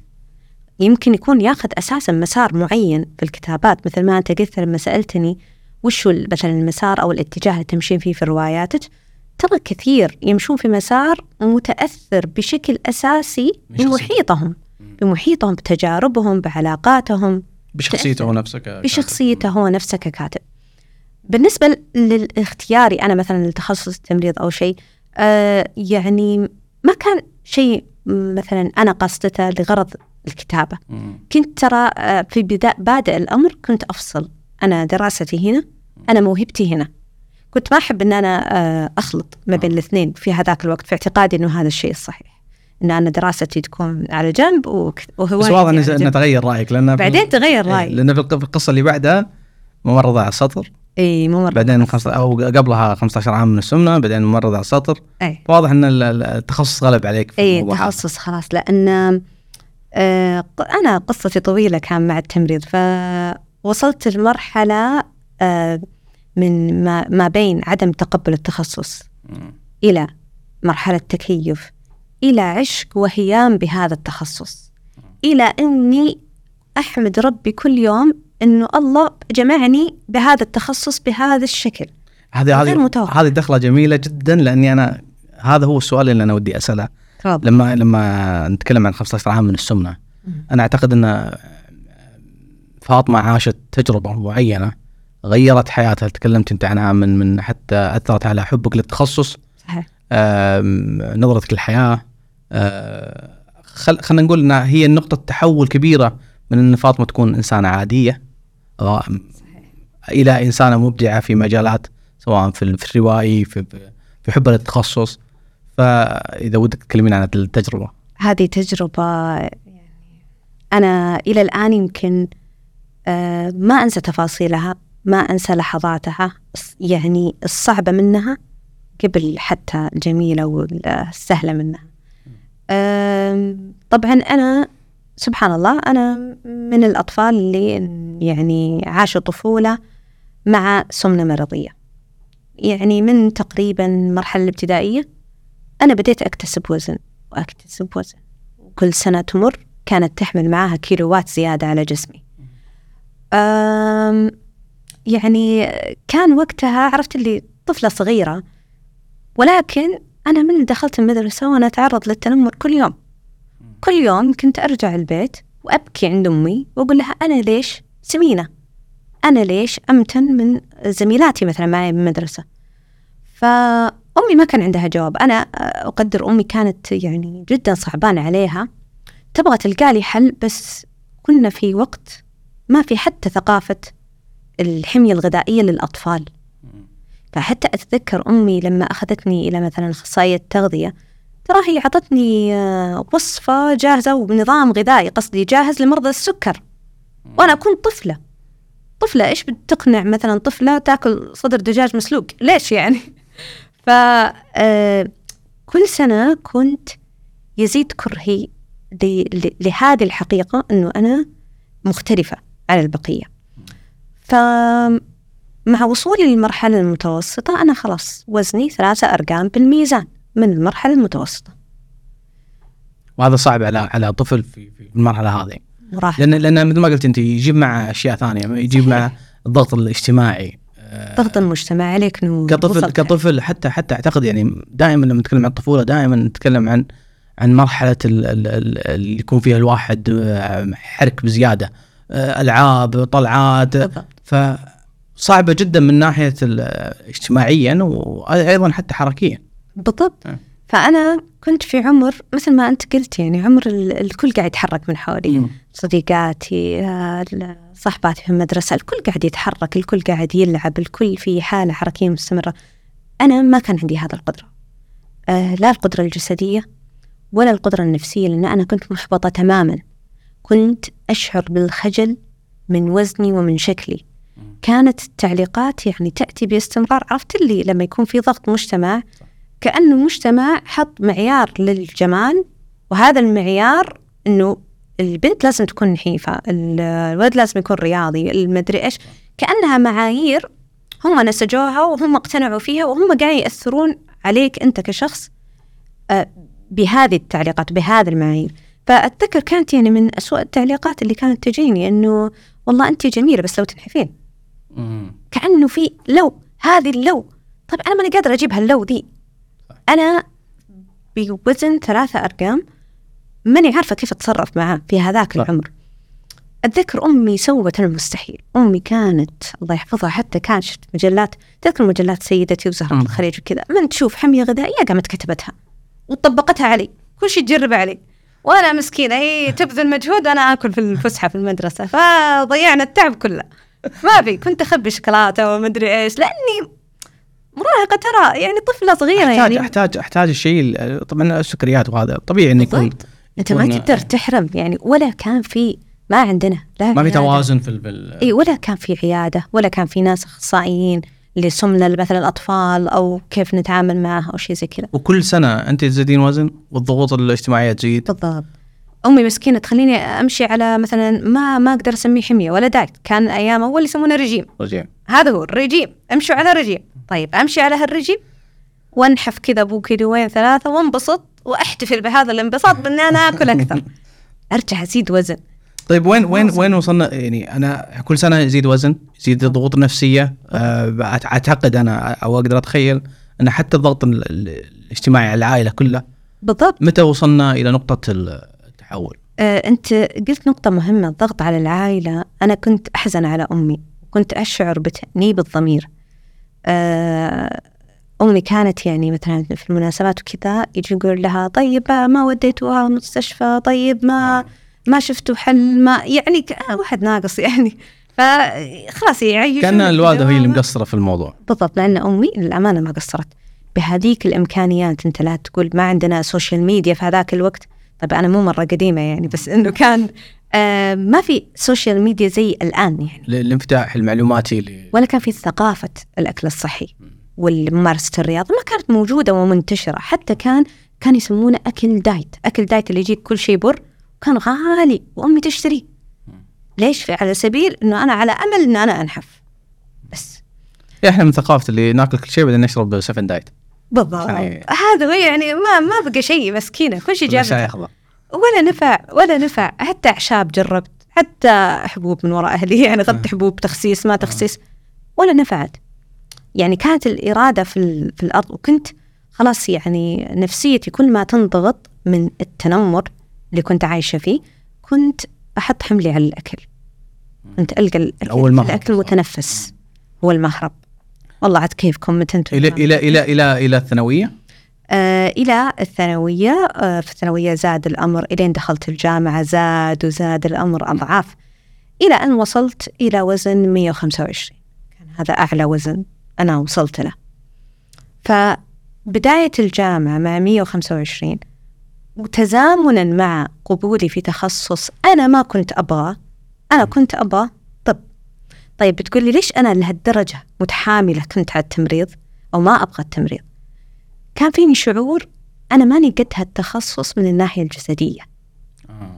يمكن يكون ياخذ أساسا مسار معين في الكتابات مثل ما أنت قلت لما سألتني وش مثلا المسار أو الاتجاه اللي تمشين فيه في رواياتك ترى كثير يمشون في مسار متأثر بشكل أساسي. بمحيطهم بمحيطهم بتجاربهم بعلاقاتهم بشخصيته هو نفسه ك- بشخصيته هو نفسه ككاتب. بالنسبة للاختياري أنا مثلا لتخصص التمريض أو شيء آه يعني ما كان شيء مثلا أنا قصدته لغرض الكتابة. مم. كنت ترى آه، في بدا بادئ الأمر كنت أفصل. أنا دراستي هنا أنا موهبتي هنا. كنت ما أحب أن أنا آه، أخلط ما بين الاثنين في هذاك الوقت في اعتقادي أنه هذا الشيء الصحيح. أن أنا دراستي تكون على جنب وك- بس واضح انه. تغير رأيك لأنه في- بعدين تغير إيه، في الق- في القصة اللي بعدها ممرضة على السطر. إي مو مرة. بعدين خمسة- أو قبلها 15 عام من السمنة بعدين ممرضه على السطر. إي. واضح إن ال- ال- التخصص غلب عليك في إي الموضوع. هذا. تخصص خلاص. لأن آه، أنا قصتي طويلة كان مع التمريض فوصلت لمرحلة آه، من ما, ما بين عدم تقبل التخصص إلى مرحلة تكيف إلى عشق وهيام بهذا التخصص إلى أني أحمد ربي كل يوم أنه الله جمعني بهذا التخصص بهذا الشكل. هذه غير هذه متوقع. هذه دخلة جميلة جدا لأني أنا هذا هو السؤال اللي أنا ودي أسأله. تفضل. لما لما نتكلم عن 15 عام من السمنة أنا أعتقد إن فاطمة عاشت تجربة معينة غيرت حياتها تكلمت أنت عنها من من حتى أثرت على حبك للتخصص. صحيح. نظرتك للحياة. آه، خل خلينا نقول إنها هي نقطه تحول كبيرة من إن فاطمة تكون إنسانة عادية إلى إنسانة مبدعة في مجالات سواء في ال- في الروائي في في حبها للتخصص فإذا ودك تكلمين عن التجربة. هذه تجربة يعني أنا إلى الآن يمكن آه، ما أنسى تفاصيلها ما أنسى لحظاتها يعني الصعبة منها قبل حتى الجميلة والسهلة منها. طبعا أنا سبحان الله أنا من الأطفال اللي يعني عاشوا طفولة مع سمنة مرضية. يعني من تقريبا المرحلة الابتدائية أنا بديت أكتسب وزن وأكتسب وزن. وكل سنة تمر كانت تحمل معاها كيلوات زيادة على جسمي. يعني كان وقتها عرفت اللي طفلة صغيرة ولكن أنا من دخلت المدرسة وأنا أتعرض للتنمر كل يوم. كل يوم كنت أرجع البيت وأبكي عند أمي وأقول لها أنا ليش سمينة؟ أنا ليش أمتن من زميلاتي مثلا معي بالمدرسة؟ فأمي ما كان عندها جواب. أنا أقدر أمي كانت يعني جدا صعبانة عليها. تبغى تلقى لي حل بس كنا في وقت ما في حتى ثقافة الحمية الغذائية للأطفال. فحتى أتذكر أمي لما أخذتني إلى مثلا أخصائية تغذية ترى هي عطتني آه، وصفة جاهزة ونظام غذائي قصدي جاهز لمرضى السكر. وأنا كنت طفلة. طفلة إيش بتقنع مثلا طفلة تاكل صدر دجاج مسلوق؟ ليش يعني؟ ف آه، كل سنة كنت يزيد كرهي لهذه الحقيقة أنه أنا مختلفة على البقية. فمع وصولي للمرحلة المتوسطة أنا خلاص وزني ثلاثة أرقام بالميزان. من المرحلة المتوسطة. وهذا صعب على على طفل في المرحلة هذه. مراهقة لأن لأن مثل ما قلت أنت يجيب مع أشياء ثانية يجيب مع الضغط الاجتماعي. ضغط المجتمع عليك نور كطفل وصلت. كطفل حتى حتى أعتقد يعني دائما لما نتكلم عن الطفولة دائما نتكلم عن عن مرحلة ال- ال- ال- اللي يكون فيها الواحد آه، حرك بزيادة. آه، ألعاب طلعات. فصعبه جدا من ناحية اجتماعيا وأيضا حتى حركيا. بالضبط. أه. فأنا كنت في عمر مثل ما أنت قلت يعني عمر ال- الكل قاعد يتحرك من حولي. صديقاتي صحباتي في المدرسة الكل قاعد يتحرك الكل قاعد يلعب الكل في حالة حركية مستمرة. أنا ما كان عندي هذا القدرة. آه، لا القدرة الجسدية ولا القدرة النفسية لأن أنا كنت محبطة تماما. كنت أشعر بالخجل من وزني ومن شكلي. كانت التعليقات يعني تأتي باستمرار. عرفت اللي لما يكون في ضغط مجتمع كأنه المجتمع حط معيار للجمال وهذا المعيار أنه البنت لازم تكون نحيفة ال- الولد لازم يكون رياضي المدري إيش كأنها معايير هم نسجوها وهم اقتنعوا فيها وهم قاعدين يأثرون عليك أنت كشخص آه، بهذه التعليقات بهذه المعايير. فأتذكر كانت يعني من أسوأ التعليقات اللي كانت تجيني أنه والله أنت جميلة بس لو تنحفين. كأنه في لو هذه اللو. طيب أنا ماني قادرة أجيب هاللو ذي. أنا بوزن ثلاثة أرقام ماني عارفة كيف أتصرف معاه في هذاك. العمر. أتذكر أمي سوت المستحيل. أمي كانت الله يحفظها حتى كانت شفت مجلات تذكر مجلات سيدتي وزهرة. الخليج وكذا. من تشوف حمية غذائية قامت كتبتها وطبقتها علي. كل شيء تجرب علي. وأنا مسكينة هي تبذل مجهود وأنا آكل في الفسحة في المدرسة. فضيعنا التعب كله. ما في كنت أخبي شوكولاتة ومدري إيش لأني مراهقة ترى يعني طفلة صغيرة احتاج يعني. احتاج أحتاج الشيء ال- طبعا السكريات وهذا طبيعي إنه يكون بالضبط. أنت ما تقدر تحرم يعني ولا كان في ما عندنا لا ما في. توازن في ال- في ال- إي ولا كان في عيادة ولا كان في ناس أخصائيين لسمنه مثلا الأطفال أو كيف نتعامل معها أو شيء زي كذا. وكل سنة أنت تزيدين وزن والضغوط الاجتماعية تزيد؟ بالضبط. أمي مسكينة تخليني أمشي على مثلا ما ما أقدر أسميه حمية ولا دايت. كان أيام أول يسمونه رجيم. رجيم. هذا هو الرجيم. أمشوا على رجيم. طيب أمشي على هالرجيم وانحف كذا ابو كيلوين ثلاثة وانبسط وأحتفل بهذا الانبساط بإني أنا آكل أكثر. أرجع أزيد وزن. طيب وين وين وين وصلنا؟ يعني أنا كل سنة يزيد وزن يزيد الضغوط النفسيه أه أعتقد أنا أو أقدر أتخيل أن حتى الضغط ال- ال- الاجتماعي على العائلة كلها بالضبط. متى وصلنا إلى نقطة التحول؟ آه، أنت قلت نقطة مهمة الضغط على العائلة. أنا كنت أحزن على أمي كنت أشعر بتأنيب الضمير. آه، أمي كانت يعني مثلا في المناسبات وكذا يجي يقول لها طيب ما وديتوها المستشفى طيب ما ما شفتوا حل ما يعني آه، واحد ناقص يعني. فخلاص يعيشون كأن الوالدة هي اللي. مقصرة في الموضوع. بالضبط لأن أمي للأمانة ما قصرت. بهذيك الإمكانيات أنت لا تقول ما عندنا social media في هذاك الوقت. طيب أنا مو مرة قديمة يعني بس إنه كان آه ما في social media زي الآن يعني. ال- الانفتاح المعلوماتي اللي ولا كان في ثقافة الأكل الصحي والممارسة الرياضة ما كانت موجودة ومنتشرة. حتى كان كان يسمونه أكل diet. أكل diet اللي يجيك كل شيء diet بر كان غالي وأمي تشتري. ليش؟ على سبيل إنه أنا على أمل إن أنا أنحف. بس. إحنا من ثقافة اللي ناكل كل شيء بعدين نشرب سفن diet. بالضبط. يعني- هذا هو يعني ما ما بقى شيء مسكينة. كل شيء جاب ولا نفع ولا نفع. حتى أعشاب جربت حتى حبوب من وراء أهلي. يعني اخذت حبوب تخسيس ما تخسيس ولا نفعت. يعني كانت الإرادة في في الأرض وكنت خلاص يعني نفسيتي كل ما تنضغط من التنمر اللي كنت عايشة فيه كنت أحط حملي على الأكل. كنت ألقى الاكل. الأكل متنفس. هو المهرب. والله عاد كيفكم متى أنتم إلى إلى إلى إلى إلى الثانوية؟ إلى الثانوية آه في الثانوية زاد الأمر إلين دخلت الجامعة زاد وزاد الأمر أضعاف. إلى أن وصلت إلى وزن 125 كان هذا أعلى وزن أنا وصلت له. فبداية الجامعة مع 125 وتزامنا مع قبولي في تخصص أنا ما كنت أبغاه أنا كنت أبغى طب. طيب بتقولي ليش أنا لهالدرجة متحاملة كنت على التمريض أو ما أبغى التمريض؟ كان فيني شعور أنا ماني قد هالتخصص من الناحية الجسدية.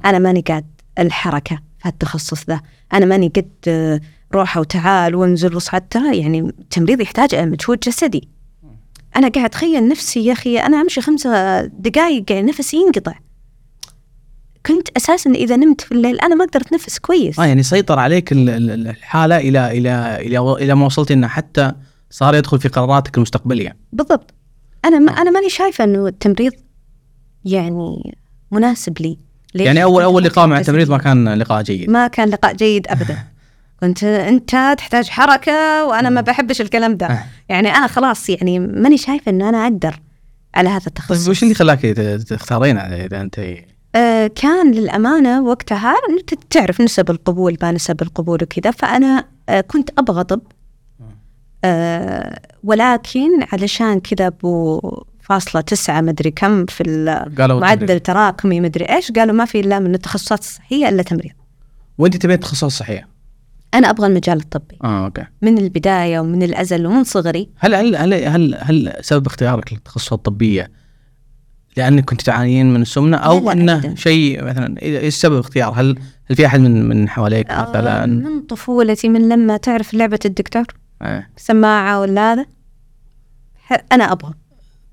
أنا ماني قد الحركة في هالتخصص ذا. أنا ماني قد آه، روحة وتعال وانزل وصعد ترى يعني التمريض يحتاج مجهود جسدي. أنا قاعد أتخيل نفسي يا أخي أنا أمشي خمسة دقايق يعني نفسي ينقطع. كنت أساسا إذا نمت في الليل أنا ما أقدر أتنفس كويس. آه يعني سيطر عليك ال- ال- الحالة إلى إلى إلى إلى ما وصلت إنه حتى صار يدخل في قراراتك المستقبلية. بالضبط. أنا ما أنا ماني شايفة إنه التمريض يعني مناسب لي. ليش؟ يعني اول أول لقاء مع. التمريض ما كان لقاء جيد. ما كان لقاء جيد ابدا. كنت أنت تحتاج حركة وأنا ما بحبش الكلام ده. آه. يعني أنا خلاص يعني ماني شايفة إنه أنا أقدر على هذا التخصص. طيب وش اللي خلاك تختارين إذا أنت؟ آه كان للأمانة وقتها انت تعرف نسب القبول ما نسب القبول وكذا فأنا آه كنت أبغى طب آه ولكن علشان كذا أبو فاصلة تسعة مدري كم في المعدل. تراكمي مدري إيش قالوا ما في إلا من التخصصات الصحية إلا تمريض. وأنت تبين تخصص صحية؟ أنا أبغى المجال الطبي. آه أوكي. من البداية ومن الأزل ومن صغري. هل هل هل هل, هل سبب اختيارك للتخصصات الطبية لأنك كنت تعانين من السمنة أو أنه. شيء مثلا إيش سبب اختيار؟ هل هل في أحد من من حواليك آه، مثلا؟ من طفولتي من لما تعرف لعبة الدكتور. آه، سماعة ولا هذا؟ أنا أبغى.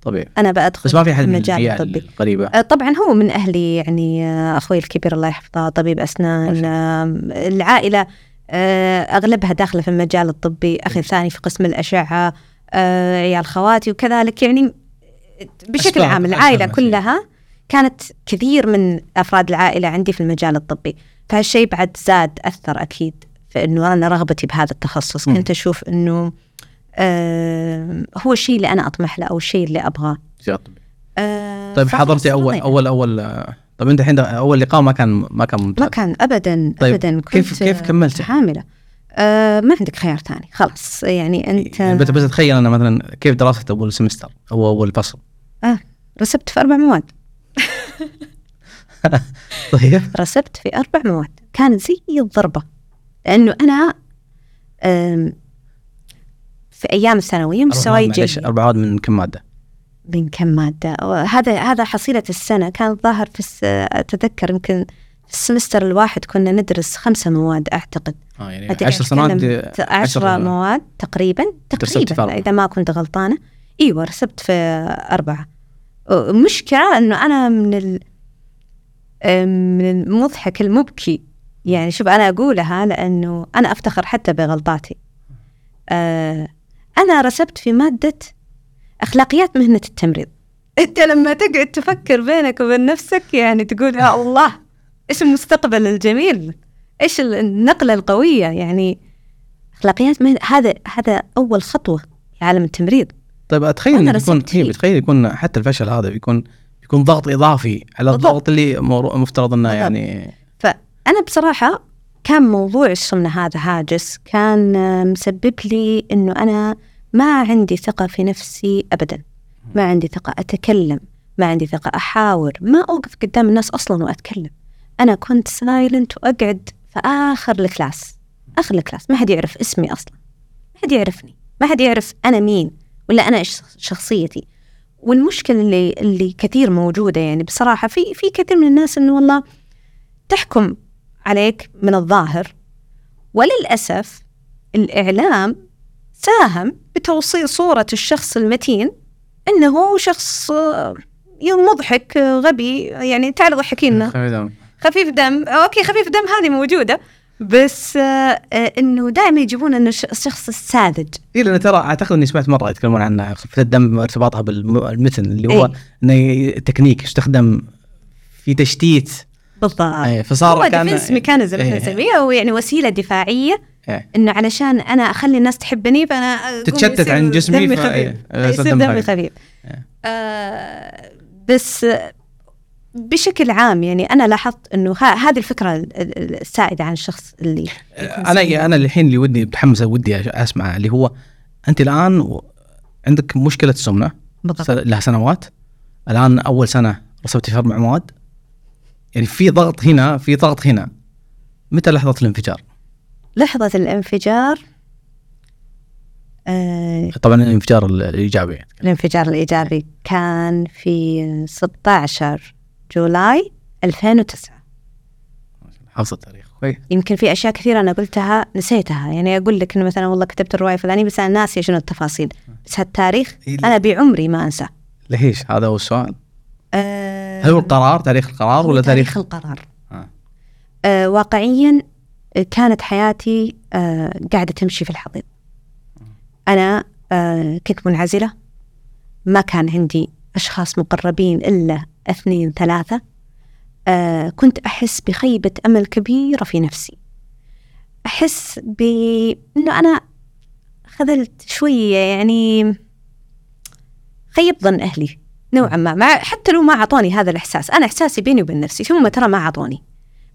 طبيعي. أنا بأدخل بس ما في أحد من الطبي. القريبة. آه، طبعا هو من أهلي يعني آه، أخوي الكبير الله يحفظه طبيب أسنان شاء آه، العائلة أغلبها داخلة في المجال الطبي أخي الثاني في قسم الأشعة آه، عيال خواتي وكذلك يعني بشكل عام العائلة أسباب كلها كانت كثير من أفراد العائلة عندي في المجال الطبي. فهالشيء بعد زاد أثر أكيد. في أنه أنا رغبتي بهذا التخصص. كنت أشوف أنه آه هو الشيء اللي أنا أطمح له أو الشيء اللي طبيعي. آه طيب حضرتي أول. أول أول آه، طيب أنت الحين أول لقاء ما كان ما كان ممتاز. ما كان أبدا طيب، أبدا كنت كيف- كيف كملتي؟ حاملة آه ما عندك خيار ثاني خلاص. يعني أنت يعني بس بس اتخيل أنا مثلا كيف دراستك أول سمستر أو أول فصل؟ آه رسبت في أربع مواد. طيب. رسبت في أربع مواد. كانت زي الضربة. لأنه أنا آم، في أيام الثانوية مستواي جيد. أربع مواد من كم مادة؟ من كم مادة؟ هذا هذا حصيلة السنة. كان ظاهر في الس... أتذكر يمكن في السمستر الواحد كنا ندرس خمسة مواد أعتقد. آه يعني 10 سنوات عشر- مواد تقريبا تقريبا إذا ما كنت غلطانة. أيوة رسبت في أربعة. المشكلة أنه أنا من ال... من المضحك المبكي. يعني شوف أنا أقولها لأنه أنا أفتخر حتى بغلطاتي آه، أنا رسبت في مادة أخلاقيات مهنة التمريض أنت لما تقعد تفكر بينك وبين نفسك يعني تقول يا الله إيش المستقبل الجميل إيش النقلة القوية يعني أخلاقيات مهنة هذا هذا أول خطوة في عالم التمريض طيب انه يكون فيه. بتخيل يكون حتى الفشل هذا بيكون بيكون ضغط إضافي على. الضغط اللي مفترض إنه. يعني فأنا بصراحة كان موضوع السمنة هذا هاجس كان آه، مسبب لي إنه أنا ما عندي ثقة في نفسي أبدا. ما عندي ثقة أتكلم ما عندي ثقة أحاور ما أوقف قدام الناس أصلا وأتكلم. أنا كنت silent وأقعد في آخر ال class آخر الكلاس. ما حد يعرف اسمي أصلا ما حد يعرفني ما حد يعرف أنا مين ولا أنا إيش شخصيتي. والمشكلة اللي اللي كثير موجودة يعني بصراحة في في كثير من الناس إنه والله تحكم عليك من الظاهر. وللأسف الإعلام ساهم بتوصيل صورة الشخص المتين هو شخص آه، مضحك آه، غبي يعني تعال ضحكي لنا. خلي دم. خفيف دم. أوكي خفيف دم هذه موجودة. بس آه، إنه دائما يجيبون إنه الش- الشخص الساذج. اي لأن ترى أعتقد إني سمعت مرة يتكلمون عن خفه الدم وارتباطها بالمتن اللي هو إيه. إنه تكنيك يستخدم في تشتيت بالضبط إيه، فصار هو كان defense mechanism. إحنا نسميه أو يعني وسيلة دفاعية إيه. إنه علشان أنا أخلي الناس تحبني فأنا تتشتت عن جسمي دمي خفيف إيه، يصير يصير دم دمي خفيف. إيه. آه بس بشكل عام يعني أنا لاحظت إنه هذه الفكرة ال- ال- السائدة عن الشخص اللي أنا. أنا الحين اللي ودي متحمس ودي اسمع اللي هو أنت الآن عندك مشكلة سمنه بالضبط لها سنوات الآن أول سنة رسبتي في أربع مواد يعني في ضغط هنا في ضغط هنا. متى لحظة الانفجار؟ لحظة الانفجار آه طبعا الانفجار ال- الإيجابي. الانفجار الإيجابي كان في 16 جولاي 2009 حافظ التاريخ. كويس. يمكن في أشياء كثيرة أنا قلتها نسيتها. يعني أقول لك إنه مثلا والله كتبت الرواية الفلانية بس أنا ناسية شنو التفاصيل. بس هالتاريخ إيه. أنا بعمري ما أنساه. ليش؟ هذا هو السؤال. أه هل هو القرار تاريخ القرار ولا تاريخ؟ تاريخ القرار. آه. أه واقعيا آه، كانت حياتي أه قاعدة تمشي في الحضيض. أنا أه كنت منعزلة. ما كان عندي أشخاص مقربين إلا اثنين ثلاثة. أه كنت أحس بخيبة أمل كبيرة في نفسي. أحس بأنه أنا خذلت شوية يعني خيبت ظن أهلي. نوعا ما. مع حتى لو ما أعطوني هذا الإحساس. أنا إحساسي بيني وبين نفسي. ثم ترى ما أعطوني.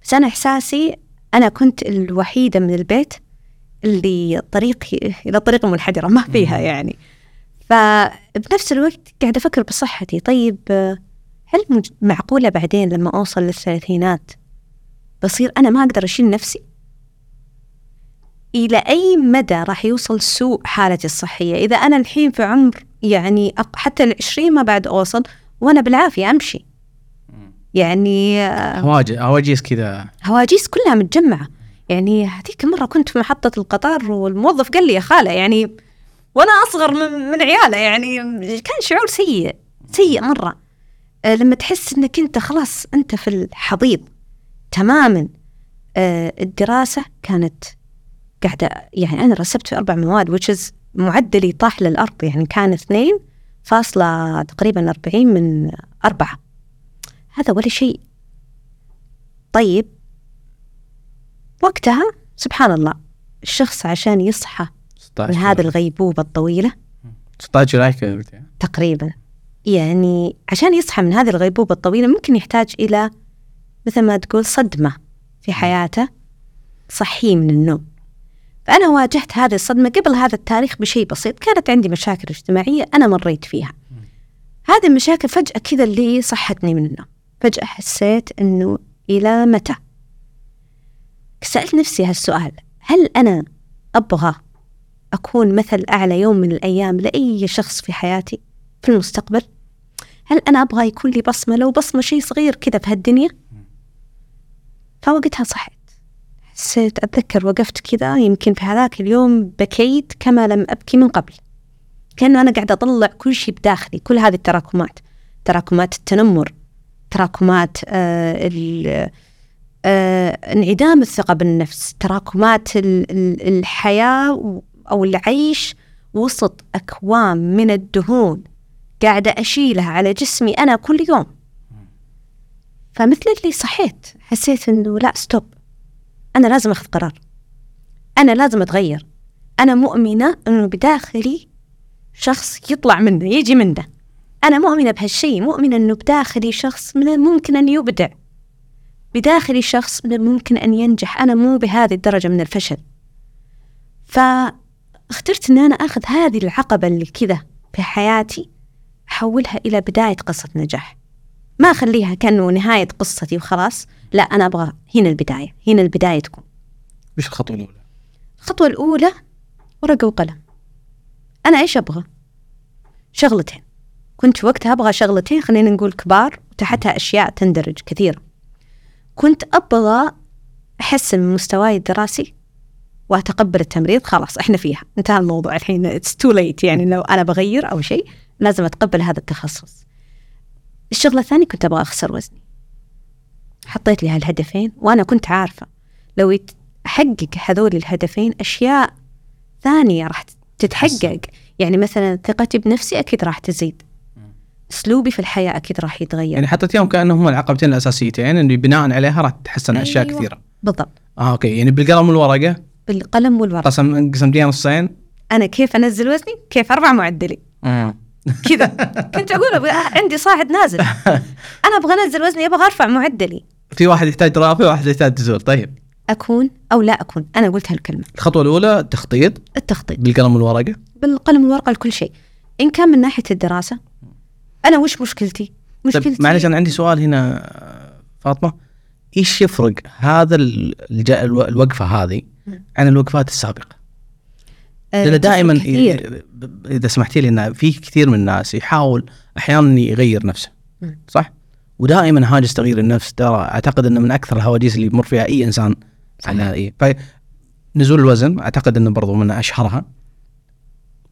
بس أنا إحساسي أنا كنت الوحيدة من البيت اللي طريقي إلى طريق منحدرة ما فيها يعني. فبنفس الوقت قاعدة أفكر بصحتي. طيب هل معقولة بعدين لما أوصل للثلاثينات بصير أنا ما أقدر أشيل نفسي؟ إلى أي مدى راح يوصل سوء حالتي الصحية؟ إذا أنا الحين في عمر يعني حتى العشرين ما بعد أوصل وأنا بالعافية أمشي. يعني آه، هواجيس كذا. هواجيس كلها متجمعة. يعني هذيك مرة كنت في محطة القطار والموظف قال لي يا خالة يعني وأنا أصغر من, من عيالة يعني كان شعور سيء سيء مرة. آه، لما تحس إنك أنت خلاص أنت في الحضيض تماما آه، الدراسة كانت قاعدة يعني أنا رسبت في أربع مواد which is معدلي طاح للأرض يعني كان اثنين فاصلة تقريبا أربعين من أربعة. هذا ولا شيء. طيب. وقتها سبحان الله الشخص عشان يصحى 16 من هذه الغيبوبة الطويلة. 16 جولاي كذا قلت يعني. تقريبا. يعني عشان يصحى من هذه الغيبوبة الطويلة ممكن يحتاج إلى مثل ما تقول صدمة في حياته صحيه من النوم. فأنا واجهت هذه الصدمة قبل هذا التاريخ بشيء بسيط. كانت عندي مشاكل اجتماعية أنا مريت فيها. هذه المشاكل فجأة كذا اللي صحتني من النوم. فجأة حسيت أنه إلى متى؟ سألت نفسي هالسؤال. هل أنا أبغى أكون مثل أعلى يوم من الأيام لأي شخص في حياتي في المستقبل؟ هل أنا أبغى يكون لي بصمة؟ لو بصمة شيء صغير كذا في هالدنيا؟ فوقتها صحيت. أتذكر وقفت كذا يمكن في هذاك اليوم بكيت كما لم أبكي من قبل. كأنه أنا قاعدة أطلع كل شيء بداخلي كل هذه التراكمات. تراكمات التنمر تراكمات آه آه انعدام الثقة بالنفس تراكمات ال- ال- الحياة أو العيش وسط أكوام من الدهون قاعدة أشيلها على جسمي أنا كل يوم. فمثل اللي صحيت حسيت إنه لا ستوب أنا لازم أخذ قرار. أنا لازم أتغير. أنا مؤمنة إنه بداخلي شخص يطلع منه يجي منه. أنا مؤمنة بهالشيء مؤمنة إنه بداخلي شخص من الممكن أن يبدع. بداخلي شخص من الممكن أن ينجح. أنا مو بهذه الدرجة من الفشل. فاخترت إن أنا أخذ هذه العقبة اللي كذا في حياتي أحولها إلى بداية قصة نجاح. ما أخليها كأنه نهاية قصتي وخلاص. لا أنا أبغى هنا البداية هنا البداية تكون. وش الخطوة الأولى؟ الخطوة الأولى ورقة وقلم. أنا إيش أبغى؟ شغلتين. كنت وقتها أبغى شغلتين خلينا نقول كبار وتحتها أشياء تندرج كثيرة كنت أبغى أحسن من مستواي الدراسي وأتقبل التمريض خلاص إحنا فيها. انتهى الموضوع الحين. It's too late يعني لو أنا بغير أو شيء لازم أتقبل هذا التخصص. الشغلة الثانية كنت أبغى أخسر وزني. حطيت لي هالهدفين وأنا كنت عارفة. لو أحقق هذول الهدفين أشياء ثانية راح تتحقق. يعني مثلا ثقتي بنفسي أكيد راح تزيد. أسلوبي في الحياة أكيد راح يتغير. يعني حطيتيهم كأنهم هم العقبتين الأساسيتين اللي بناء عليها راح تتحسن أشياء أيوة. كثيرة. بالضبط. آه أوكي. يعني بالقلم والورقة؟ بالقلم والورق قسم قسمتيها نصين؟ أنا كيف أنزل وزني؟ كيف أرفع معدلي؟ كذا. كنت أقول أبغى عندي صاعد نازل. أنا أبغى أنزل وزني أبغى أرفع معدلي. في واحد يحتاج رافع وواحد يحتاج نزول طيب. أكون أو لا أكون؟ أنا قلت هالكلمة. الخطوة الأولى تخطيط التخطيط. بالقلم والورقة. بالقلم والورقة لكل شيء. إن كان من ناحية الدراسة أنا وش مشكلتي؟ مشكلتي طيب معلش أنا عندي سؤال هنا فاطمة. إيش يفرق هذا الوقفة هذه عن الوقفات السابقة؟ آه، لأن دائما كثير. إذا سمحتي لي إن في كثير من الناس يحاول أحيانا يغير نفسه. صح؟ ودائما هاجس تغيير النفس ترى أعتقد إنه من أكثر الهواجس اللي يمر فيها أي إنسان اي فنزول الوزن أعتقد إنه برضو من أشهرها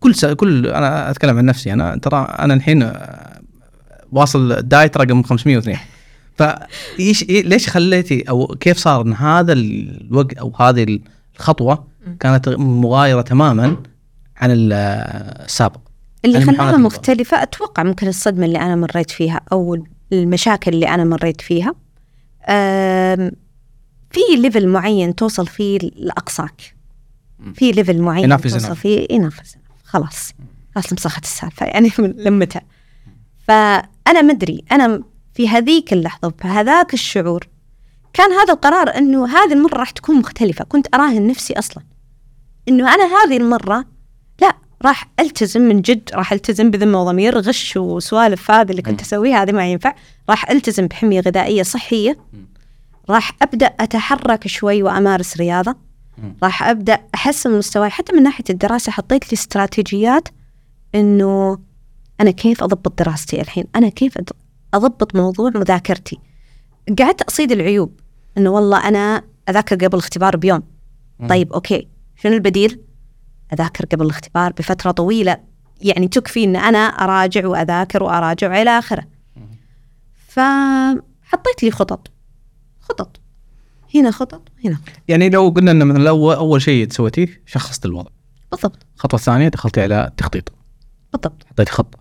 كل س... كل أنا أتكلم عن نفسي أنا ترى أنا الحين واصل ال diet رقم 502 فإيش إيه ليش خليتي أو كيف صار إن هذا الوقت أو هذه الخطوة كانت مغايرة تماما عن ال- السابق اللي خلاها مختلفة أتوقع ممكن الصدمة اللي أنا مريت فيها أو المشاكل اللي أنا مريت فيها في level معين توصل فيه لأقصاك. في level معين enough توصل. فيه enough. خلاص. خلاص مسخت السالفة. يعني لمتها. فأنا مدري أنا في هذيك اللحظة في هذاك الشعور كان هذا القرار أنه هذه المرة راح تكون مختلفة. كنت أراهن نفسي أصلا. أنه أنا هذه المرة لا راح ألتزم من جد راح ألتزم بذمه وضمير غش وسوالف هذه اللي كنت أسويها هذه ما ينفع. راح ألتزم بحمية غذائية صحية. راح أبدأ أتحرك شوي وأمارس رياضة. راح أبدأ أحسن مستواي. حتى من ناحية الدراسة حطيت لي استراتيجيات إنه أنا كيف أضبط دراستي الحين؟ أنا كيف أضبط موضوع مذاكرتي؟ قعدت أصيد العيوب. إنه والله أنا أذاكر قبل الاختبار بيوم. طيب أوكي. شنو البديل؟ أذاكر قبل الاختبار بفترة طويلة. يعني تكفي إن أنا أراجع وأذاكر وأراجع والى آخره. فحطيت لي خطط. خطط. هنا خطط هنا خطط. يعني لو قلنا إن مثلا لو أول شيء سويتيه شخصت الوضع. بالضبط. الخطوه الثانية دخلتي على التخطيط بالضبط. حطيتي خطة.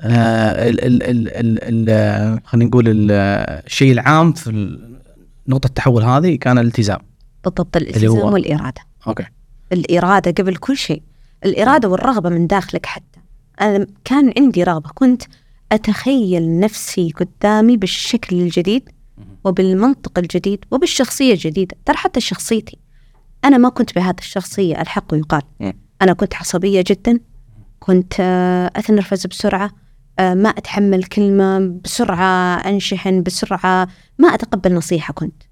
آه ال ال ال ال ال خلينا نقول ال- الشيء العام في نقطة التحول هذه كان الالتزام. بالضبط اللي الالتزام هو- والإرادة. أوكي. الإرادة قبل كل شيء. الإرادة والرغبة من داخلك حتى. أنا كان عندي رغبة كنت أتخيل نفسي قدامي بالشكل الجديد وبالمنطق الجديد وبالشخصية الجديدة. ترى حتى شخصيتي. أنا ما كنت بهذه الشخصية الحق يقال. أنا كنت عصبية جدا. كنت أتنرفز بسرعة. آه، ما أتحمل كلمة بسرعة أنشحن بسرعة ما أتقبل نصيحة كنت.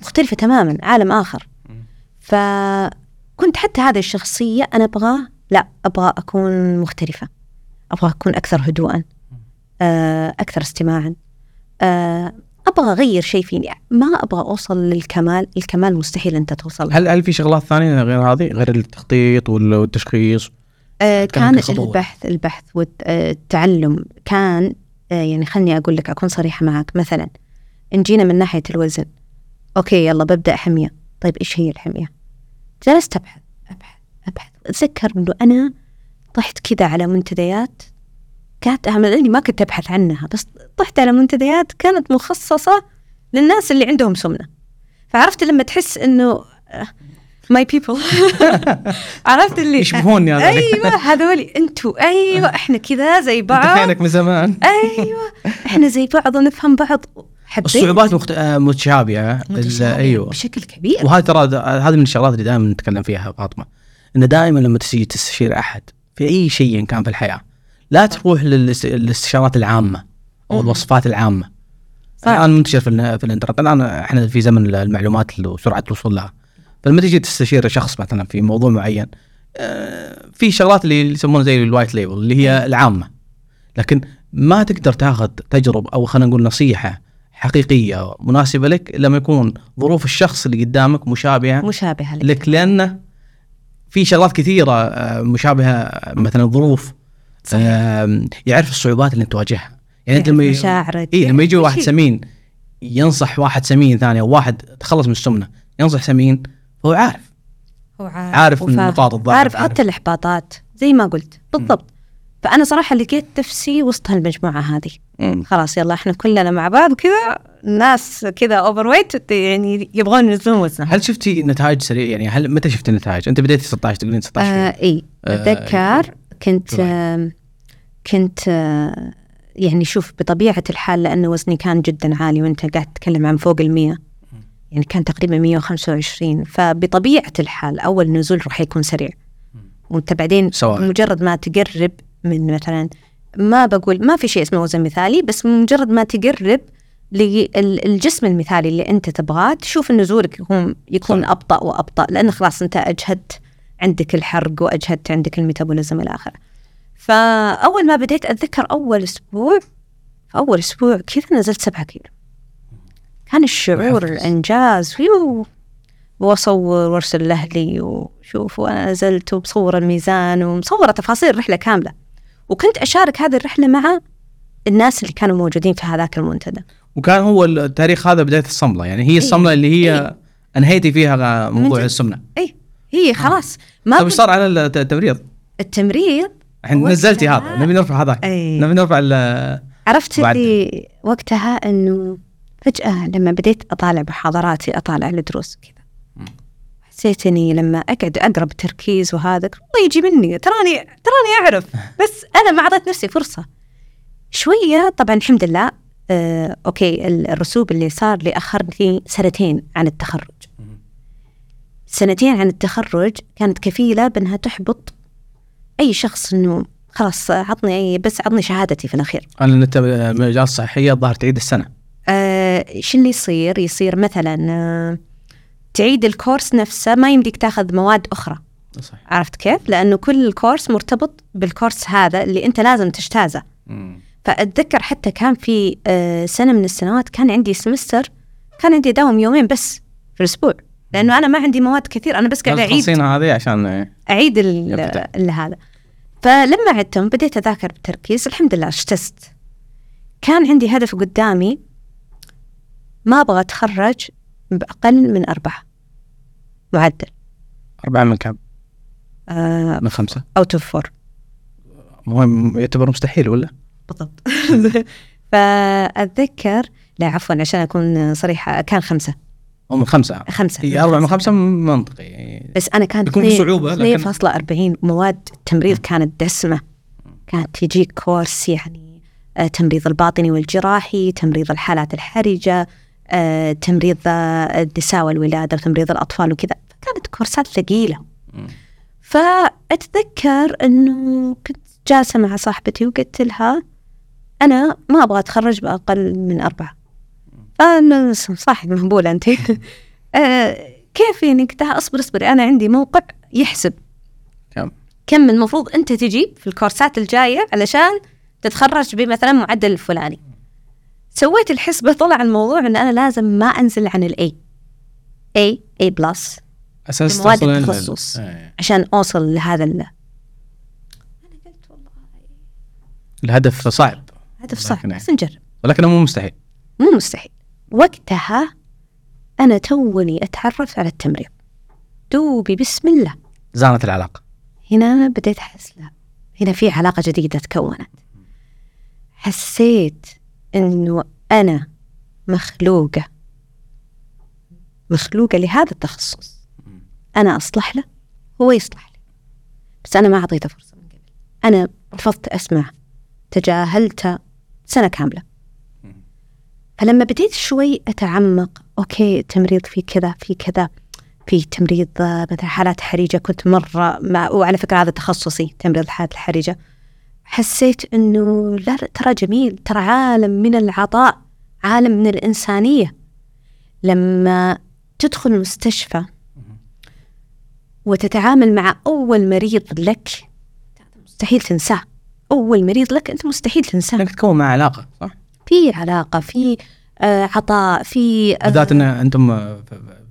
مختلفة تماما عالم آخر. فكنت حتى هذه الشخصية أنا أبغى لا أبغى أكون مختلفة. أبغى أكون أكثر هدوءا آه، أكثر استماعا. آه، أبغى أغير شيء فيني. ما أبغى أوصل للكمال الكمال مستحيل أنت توصل. هل هل في شغلات ثانية غير هذه؟ غير التخطيط وال- والتشخيص؟ آه، كان. البحث البحث والتعلم كان آه، يعني خلني أقول لك أكون صريحة معك. مثلا إن جينا من ناحية الوزن. أوكي يلا ببدأ حمية. طيب إيش هي الحمية؟ جلست أبحث أبحث أبحث. أتذكر إنه أنا طحت كذا على منتديات. كانت إني ما كنت أبحث عنها بس طحت على منتديات كانت مخصصة للناس اللي عندهم سمنة. فعرفت لما تحس إنه my people عرفت اللي؟ يشبهوني هذول. أيوه هذولي أنتوا أيوه إحنا كذا زي بعض. فينك من زمان. أيوه إحنا زي بعض ونفهم بعض. حبيت الصعوبات مخت... آه، متشابهة. أيوه. بشكل كبير. وهذه ترى د- هذه من الشغلات اللي دائما نتكلم فيها فاطمة. إنه دائما لما تجي تستشير أحد في أي شيء كان في الحياة لا تروح للاس- للاستشارات العامة أو. الوصفات العامة. الآن منتشر في, في الإنترنت. الآن إحنا في زمن المعلومات وسرعه الوصول لها فلما تجي تستشير شخص مثلا في موضوع معين آه، في شغلات اللي يسمونها زي ال white label اللي هي العامة لكن ما تقدر تاخذ تجربة أو خلينا نقول نصيحة حقيقية مناسبة لك لما يكون ظروف الشخص اللي قدامك مشابهة مشابهة لك لك لأنه في شغلات كثيرة آه، مشابهة مثلا الظروف صحيح. آم، يعرف الصعوبات اللي تواجهها يعني أنت لما مشاعرك اي لما يجي واحد. سمين ينصح واحد سمين ثاني أو واحد تخلص من السمنة ينصح سمين فهو عارف. هو عارف. وفاهم. نقاط الضعف عارف حتى الاحباطات زي ما قلت بالضبط. فأنا صراحة لقيت نفسي وسط هالمجموعة هذه. مم. خلاص يلا إحنا كلنا مع بعض وكذا ناس كذا overweight يعني يبغون ينزلون وزنهم. هل شفتي نتائج سريعه يعني هل متى شفتي النتائج؟ أنت بديتي 16 تقولين 16 آه إي آه، أتذكر كنت شو رأيك؟ آم، كنت آه، يعني شوف بطبيعة الحال لأنه وزني كان جدا عالي وأنت قاعد تتكلم عن فوق المية. يعني كان تقريبا 125 فبطبيعة الحال أول نزول راح يكون سريع وأنت بعدين سواء. مجرد ما تقرب من مثلا ما بقول ما في شيء اسمه وزن مثالي بس مجرد ما تقرب للجسم المثالي اللي أنت تبغاه تشوف نزولك يكون يكون صح. أبطأ وأبطأ لأن خلاص أنت أجهدت عندك الحرق وأجهدت عندك الميتابوليزم إلى آخره فأول ما بديت أتذكر أول أسبوع في أول أسبوع كذا نزلت سبعة كيلو كان الشعور محفز. الإنجاز فيه وأصور وأرسل لأهلي وشوف وأنا نزلت وبصور الميزان ومصورة تفاصيل الرحلة كاملة وكنت أشارك هذه الرحلة مع الناس اللي كانوا موجودين في هذاك المنتدى وكان هو التاريخ هذا بداية الصملة يعني هي الصملة اللي هي إيه. أنهيتي فيها موضوع. السمنة أي هي خلاص ما طيب إيش صار على الت- التمريض؟ التمريض الحين نزلتي هذا نبي نرفع هذاك أي. نبي نرفع ال- عرفت. اللي وقتها إنه فجأة لما بديت أطالع محاضراتي أطالع الدروس كذا. حسيت اني لما أقعد أقرأ بتركيز وهذا الله يجي مني تراني تراني أعرف. بس أنا ما أعطيت نفسي فرصة. شوية طبعا الحمد لله آه، أوكي ال- الرسوب اللي صار لي أخرني سنتين عن التخرج. سنتين عن التخرج كانت كفيلة بأنها تحبط أي شخص إنه خلاص عطني بس عطني شهادتي في الأخير. أنا انت المجال الصحيه الظاهر تعيد السنة. آه، شو اللي يصير؟ يصير مثلا آه، تعيد الكورس نفسه ما يمديك تاخذ مواد أخرى. صح عرفت كيف؟ لأنه كل كورس مرتبط بالكورس هذا اللي أنت لازم تجتازه. فأتذكر حتى كان في آه، سنة من السنوات كان عندي سمستر كان عندي داوم يومين بس في الأسبوع. لأنه أنا ما عندي مواد كثير أنا بس أعيد. تخلصينها هذه عشان. ال- هذا. فلما عدتهم بديت أذاكر بتركيز الحمد لله اجتزت. كان عندي هدف قدامي ما أبغى أتخرج بأقل من أربعة. معدل. أربعة من كم؟ آه من خمسة؟ أوت أوف فور مهم يعتبر مستحيل ولا؟ بالضبط. فأتذكر لا عفوا عشان أكون صريحة كان خمسة. أو من خمسة. خمسة. هي أربعة من خمسة منطقي. بس أنا كانت يكون في صعوبة، لكن- 2.40 مواد التمريض كانت دسمة. كانت تجيك كورس يعني آه، تمريض الباطني والجراحي تمريض الحالات الحرجة تمريض آه، النساء والولادة وتمريض الأطفال وكذا. كانت كورسات ثقيلة. مم. فأتذكر أنه كنت جالسة مع صاحبتي وقلت لها أنا ما أبغى أتخرج بأقل من أربعة. أنا صاحب مهبولة أنت. آه، كيف يعني؟ قلت لها أصبر أصبري أنا عندي موقع يحسب. كم؟ كم المفروض أنت تجيب في الكورسات الجاية علشان تتخرج بمثلا معدل الفلاني. سويت الحسبة طلع الموضوع إن أنا لازم ما أنزل عن ال A، A، A plus لل- التخصص. إيه. عشان أوصل لهذا ال- الهدف صعب. هدف صعب بس نجرب. ولكنه مو مستحيل. مو مستحيل. وقتها أنا توني اتعرف على التمريض. دوبي بسم الله. زانت العلاقة. هنا بديت أحس لا. هنا في علاقة جديدة تكونت. حسيت إنه أنا مخلوقة. مخلوقة لهذا التخصص. أنا أصلح له هو يصلح لي. بس أنا ما أعطيته فرصة من قبل. أنا رفضت أسمع تجاهلته سنة كاملة. فلما بديت شوي أتعمق أوكي التمريض في كذا في كذا. في تمريض آه، مثلا حالات حرجة كنت مرة مع وعلى فكرة هذا تخصصي تمريض الحالات الحرجة حسيت إنه لا ترى جميل ترى عالم من العطاء عالم من الإنسانية. لما تدخل المستشفى وتتعامل مع أول مريض لك مستحيل تنساه. أول مريض لك أنت مستحيل تنساه. انك تكون مع علاقة صح؟ في علاقة في آه، عطاء في آه، بالذات إن أنتم في-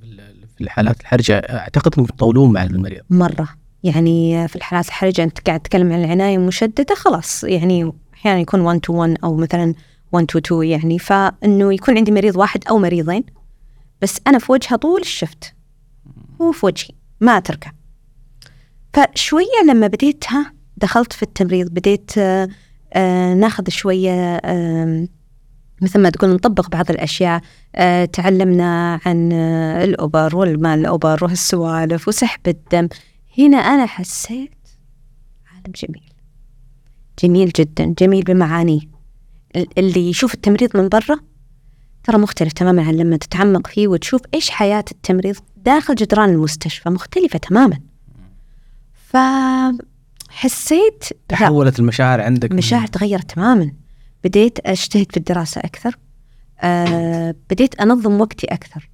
الحالات الحرجة أعتقد إنكم تطولون مع المريض. مرة. يعني في الحالات الحرجة أنت قاعد تتكلم عن العناية المشددة خلاص يعني أحيانا يكون 1 to 1 أو مثلا 1 to 2 يعني. فإنه يكون عندي مريض واحد أو مريضين بس أنا في وجهه طول الشفت. هو في وجهي ما أتركه. فشوية لما بديت ها دخلت في التمريض بديت آه ناخذ شوية مثل ما تقول نطبق بعض الأشياء آه تعلمنا عن آه الأوبر والما الأوبر وهالسوالف وسحب الدم. هنا أنا حسيت عالم جميل. جميل جدا جميل بمعانيه ال- اللي يشوف التمريض من برا ترى مختلف تماما عن لما تتعمق فيه وتشوف إيش حياة التمريض داخل جدران المستشفى مختلفة تماما. فحسيت تحولت المشاعر عندك من- مشاعر تغيرت تماما. بديت أجتهد في الدراسة أكثر آه بديت أنظم وقتي أكثر.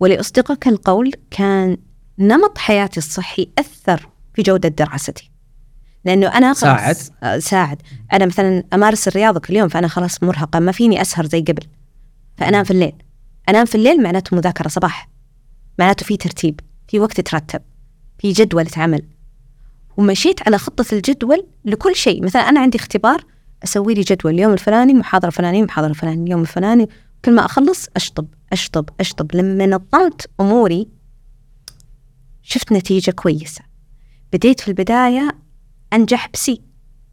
ولأصدقك القول كان نمط حياتي الصحي أثر في جودة دراستي. لأنه أنا خلاص ساعد؟ آه، ساعد. أنا مثلا أمارس الرياضة كل يوم فأنا خلاص مرهقة ما فيني أسهر زي قبل. فأنام في الليل. أنام في الليل معناته مذاكرة صباح. معناته في ترتيب في وقت يترتب في جدول عمل ومشيت على خطة الجدول لكل شيء. مثلا أنا عندي اختبار أسوي لي جدول اليوم الفلاني محاضرة فلانية محاضرة فلانية اليوم الفلاني. كل ما أخلص أشطب أشطب أشطب. لما نظمت أموري شفت نتيجة كويسة. بديت في البداية أنجح ب C.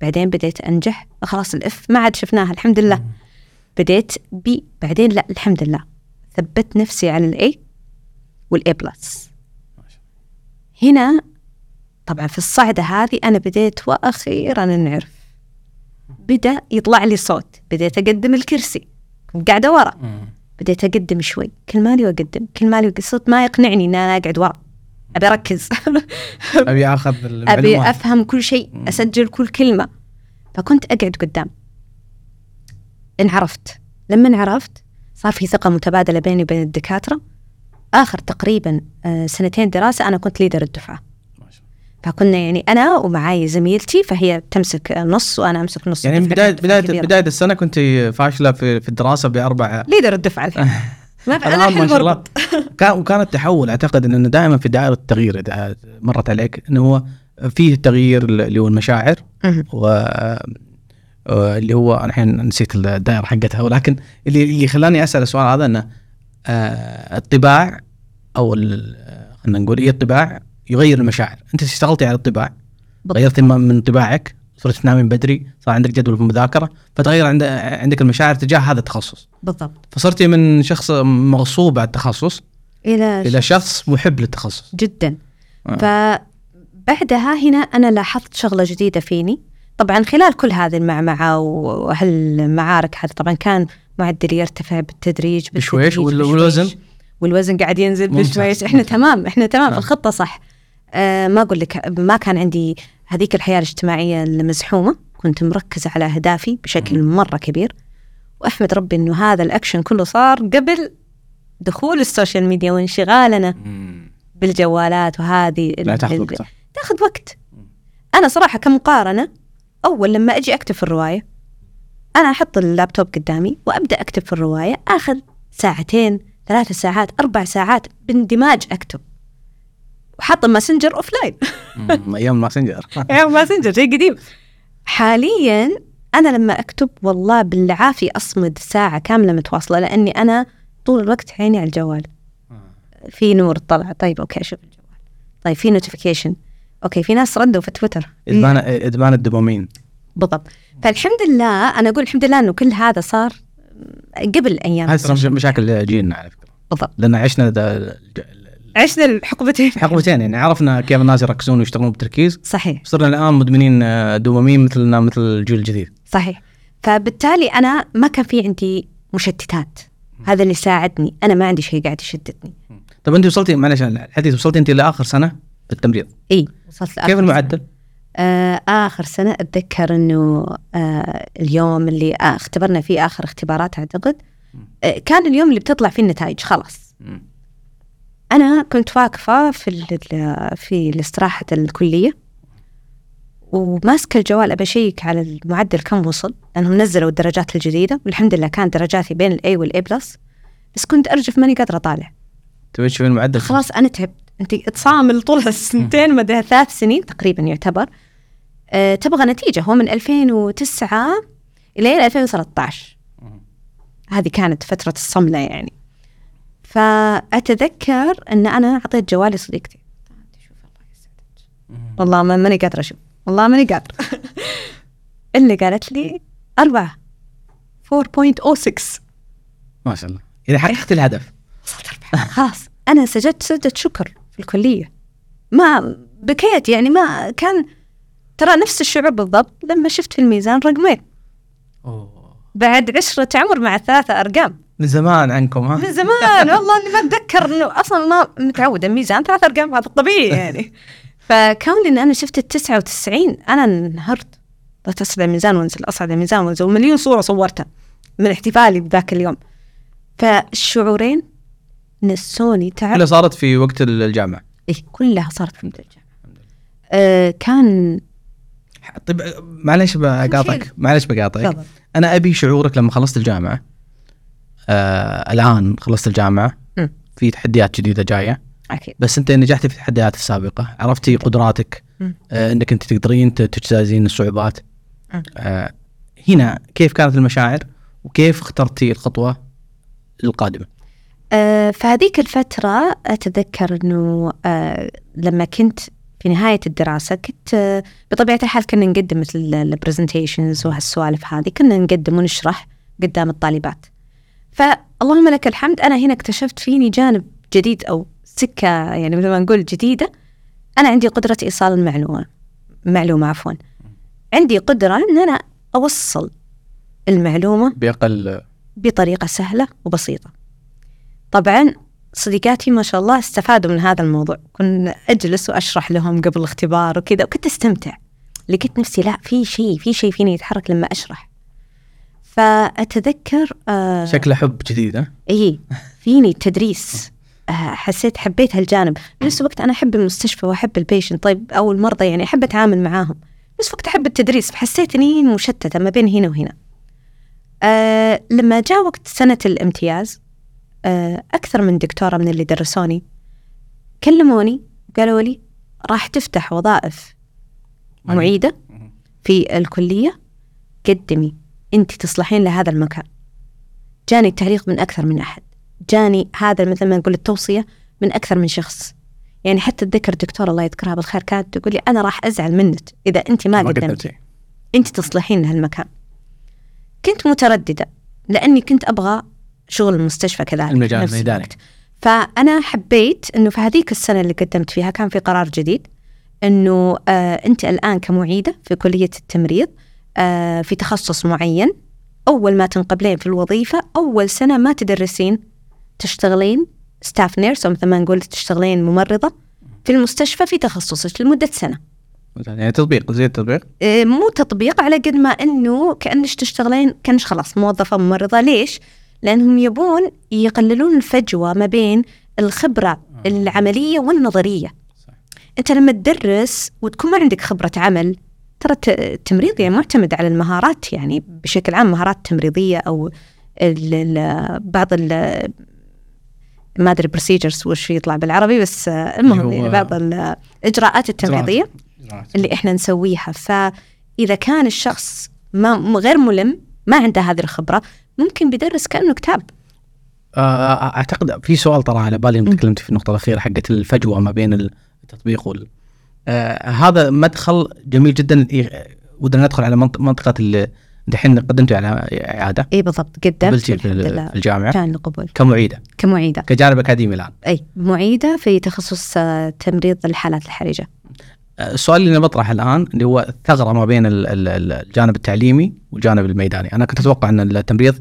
بعدين بديت أنجح خلاص ال F ما عاد شفناها الحمد لله. بديت B بعدين لا الحمد لله. ثبت نفسي على ال A وال A plus. هنا طبعا في الصعدة هذه أنا بديت وأخيرا نعرف. بدأ يطلع لي صوت. بديت أقدم الكرسي. كنت قاعدة ورا. بديت أقدم شوي. كل مالي وأقدم كل مالي وأقدم. صوت ما يقنعني إن أنا أقعد ورا. أبي أركز. أبي آخذ المعلومات. أفهم كل شيء أسجل كل كلمة. فكنت أقعد قدام. انعرفت. لما انعرفت صار في ثقة متبادلة بيني وبين الدكاترة. آخر تقريبا آه، سنتين دراسة أنا كنت ليدر الله. فكنا يعني أنا ومعاي زميلتي فهي تمسك نص وأنا أمسك نص. يعني بدايه بدايه كبيرة. بداية السنة كنت فاشلة في الدراسة باربع ليدر الدفعة الحين. ما في الان ما شاء الله. كان وكان التحول أعتقد إنه دائما في دائرة التغيير إذا مرت عليك إنه هو فيه التغيير اللي هو المشاعر. و آه، اللي هو أنا الحين نسيت الدائرة حقتها ولكن اللي اللي خلاني أسأل السؤال هذا إنه آه، الطباع أو آه، خلينا نقول إيه الطباع يغير المشاعر. أنت اشتغلتي على الطباع؟ بالضبط. غيرت من من طباعك؟ صرت تنامين بدري صار عندك جدول في المذاكرة فتغير عند عندك المشاعر تجاه هذا التخصص. بالضبط. فصرتي من شخص مغصوب على التخصص إلى إلى شخص محب للتخصص. جدا. آه. فبعدها هنا أنا لاحظت شغلة جديدة فيني. طبعا خلال كل هذه المعمعة وهالمعارك هذه طبعا كان معدلي يرتفع بالتدريج بشويش؟ والوزن؟ والوزن قاعد ينزل. بشويش. إحنا تمام إحنا تمام آه. الخطة صح. آه ما أقول لك ما كان عندي هذيك الحياة الاجتماعية المزحومة كنت مركزة على أهدافي بشكل مرة كبير. وأحمد ربي إنه هذا الأكشن كله صار قبل دخول ال social media وانشغالنا بالجوالات وهذه لا تاخذ وقتها. تاخذ وقت. أنا صراحة كمقارنة أول لما أجي أكتب في الرواية أنا أحط اللابتوب قدامي وأبدأ أكتب في الرواية آخذ ساعتين ثلاث ساعات أربع ساعات باندماج أكتب. وحاط الماسنجر offline أيام ماسنجر. يا ماسنجر شيء قديم. حاليا أنا لما أكتب والله بالعافية أصمد ساعة كاملة متواصلة لأني أنا طول الوقت عيني على الجوال. في نور طلع. طيب أوكي أشوف الجوال. طيب في notification okay في ناس ردوا في تويتر. ادمان إدمان الدوبامين. بالضبط. فالحمد لله أنا أقول الحمد لله إنه كل هذا صار قبل أيام. هذه مشاكل جيلنا على فكرة. بالضبط. لأن عشنا عشنا الحقبتين. حقبتين يعني عرفنا كيف الناس يركزون ويشتغلون بتركيز صحيح. صرنا الآن مدمنين آه، دوبامين مثلنا مثل الجيل الجديد. صحيح. فبالتالي أنا ما كان في عندي مشتتات. هذا اللي ساعدني. أنا ما عندي شيء قاعد يشتتني. طب أنت وصلتي معلش الحديث وصلتي أنت لآخر سنة بالتمريض. إي وصلت لآخر كيف المعدل؟ آه آخر سنة أتذكر إنه آه اليوم اللي آه اختبرنا فيه آخر اختبارات أعتقد. آه كان اليوم اللي بتطلع فيه النتائج خلاص. أنا كنت واقفة في ال- في الاستراحة الكلية وماسكة الجوال ابى اشيك على المعدل كم وصل لأنهم نزلوا الدرجات الجديدة والحمد لله كانت درجاتي بين ال A وال A plus بس كنت أرجف ماني قادرة أطالع. تبي تشوفين المعدل خلاص أنا تعبت. أنت تصامل طول السنتين مدى ثلاث سنين تقريبا يعتبر. أه تبغى نتيجة. هو من 2009 إلى 2013 هذه كانت فترة الصملة يعني. فأتذكر أن أنا أعطيت جوالي صديقتي شوف الله يسعدك والله ما ماني قادرة أشوف. والله ماني قادرة. اللي قالت لي أربعة. 4.06 ما شاء الله. إذا حققت الهدف. وصلت أربعة. خلاص. أنا سجدت سجدة شكر في الكلية. ما بكيت يعني ما كان ترى نفس الشعور بالضبط لما شفت في الميزان رقمين. بعد عشرة عمر مع ثلاثة أرقام. من زمان عنكم ها؟ من زمان والله إني ما أتذكر إنه أصلا ما متعودة ميزان ثلاث أرقام هذا الطبيعي يعني. فكون إن أنا شفت ال 99 أنا انهرت. بغيت اصعد الميزان وانزل أصعد الميزان وانزل ومليون صورة صورتها من احتفالي بذاك اليوم. فالشعورين نسوني تعب. كلها صارت في وقت الجامعة. إيه كلها صارت في الجامعة. آه كان طيب معلش بقاطعك. معلش بقاطعك. أنا أبي شعورك لما خلصت الجامعة آه الآن خلصت الجامعة. في تحديات جديدة جاية. أكيد. بس أنت نجحتي في التحديات السابقة. عرفتي قدراتك. آه إنك أنت تقدرين تجتازين الصعوبات. آه هنا كيف كانت المشاعر وكيف اخترتي الخطوة القادمة؟ آه، فهذيك الفترة أتذكر أنه آه، لما كنت في نهاية الدراسة كنت آه، بطبيعة الحال كنا نقدم مثل البرزنتيشنز وهالسوالف هذه كنا نقدم ونشرح قدام الطالبات. فاللهم لك الحمد. أنا هنا اكتشفت فيني جانب جديد أو سكة يعني مثل ما نقول جديدة. أنا عندي قدرة إيصال المعلومة معلومة عفوا. عندي قدرة أن أنا أوصل المعلومة بأقل بطريقة سهلة وبسيطة. طبعا صديقاتي ما شاء الله استفادوا من هذا الموضوع. كنت أجلس وأشرح لهم قبل الاختبار وكذا وكنت أستمتع. لقيت نفسي لا في شيء في شيء فيني يتحرك لما أشرح. فأتذكر آه شكله حب جديد ها؟ اي فيني التدريس آه، حسيت حبيت هالجانب. بنفس الوقت أنا أحب المستشفى وأحب ال patient. طيب أو المرضى يعني أحب أتعامل معاهم. بنفس الوقت أحب التدريس فحسيت إني مشتتة ما بين هنا وهنا. آه لما جاء وقت سنة الامتياز آه أكثر من دكتورة من اللي درسوني كلموني قالوا لي راح تفتح وظائف معيدة في الكلية قدمي. انت تصلحين لهذا المكان. جاني التعليق من أكثر من أحد. جاني هذا مثل ما نقول التوصية من أكثر من شخص. يعني حتى أتذكر الدكتورة الله يذكرها بالخير كانت تقول لي أنا راح أزعل منك إذا أنت ما, قدمتي. أنت تصلحين لهالمكان كنت مترددة لأني كنت أبغى شغل المستشفى كذلك المجال الميداني. فأنا حبيت أنه في هذيك السنة اللي قدمت فيها كان في قرار جديد أنه آه أنت الآن كمعيدة في كلية التمريض في تخصص معين. أول ما تنقبلين في الوظيفة أول سنة ما تدرسين. تشتغلين staff nurse أو مثل ما نقول تشتغلين ممرضة. في المستشفى في تخصصك لمدة سنة. يعني تطبيق زي التطبيق إيه، مو تطبيق على قد ما أنه كأنك تشتغلين كأنك خلاص موظفة ممرضة. ليش؟ لأنهم يبون يقللون الفجوة ما بين الخبرة العملية والنظرية. صح. أنت لما تدرس وتكون ما عندك خبرة عمل ترى الت- التمريض يعني معتمد على المهارات يعني بشكل عام مهارات تمريضية أو ال ال بعض ال ما أدري بروسيجرز وش يطلع بالعربي بس آه، المهم يعني بعض الاجراءات التمريضية اللي إحنا نسويها. فإذا كان الشخص ما غير ملم ما عنده هذه الخبرة ممكن بيدرس كأنه كتاب. آه، أعتقد في سؤال طرى على بالي تكلمت في النقطة الأخيرة حقت الفجوة ما بين التطبيق وال آه هذا مدخل جميل جدا. ي- ودنا ندخل على منط- منطقة دحين قدمت على إعادة. اي بالضبط. قدمت الحمد لله. الجامعة. كان القبول. كمعيدة. كمعيدة. كجانب أكاديمي الآن. اي معيدة في تخصص آه، تمريض الحالات الحرجة. آه، السؤال اللي أنا بطرحه الآن اللي هو الثغرة ما بين ال- ال- ال- الجانب التعليمي والجانب الميداني. أنا كنت أتوقع أن التمريض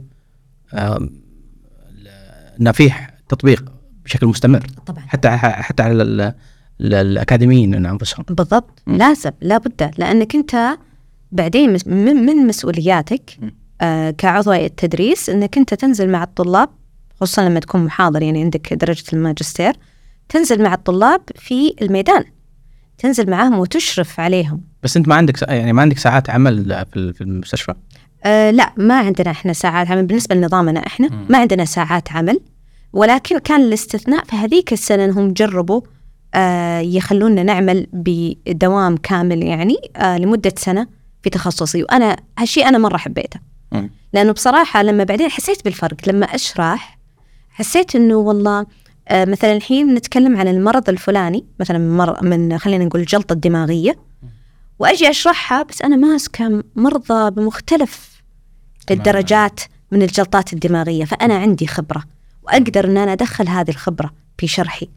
انه فيه تطبيق بشكل مستمر. طبعا. حتى حتى على الاكاديميين أنفسهم. بالضبط. مم. لازم لابد. لأنك أنت بعدين من, من مسؤولياتك. آه كعضو هيئة التدريس إنك أنت تنزل مع الطلاب خصوصا لما تكون محاضر يعني عندك درجة الماجستير تنزل مع الطلاب في الميدان. تنزل معاهم وتشرف عليهم. بس أنت ما عندك يعني ما عندك ساعات عمل في ال- في المستشفى؟ آه لا ما عندنا إحنا ساعات عمل. بالنسبة لنظامنا إحنا مم. ما عندنا ساعات عمل. ولكن كان الاستثناء في هذيك السنة إنهم جربوا يخلونا نعمل بدوام كامل يعني آه لمدة سنة في تخصصي. وأنا هالشيء أنا مرة حبيته. مم. لأنه بصراحة لما بعدين حسيت بالفرق لما أشرح حسيت إنه والله آه مثلا الحين نتكلم عن المرض الفلاني مثلا من, مر من خلينا نقول الجلطة الدماغية وأجي أشرحها بس أنا ماسكة مرضى بمختلف. الدرجات من الجلطات الدماغية. فأنا عندي خبرة وأقدر أن أنا أدخل هذه الخبرة في شرحي.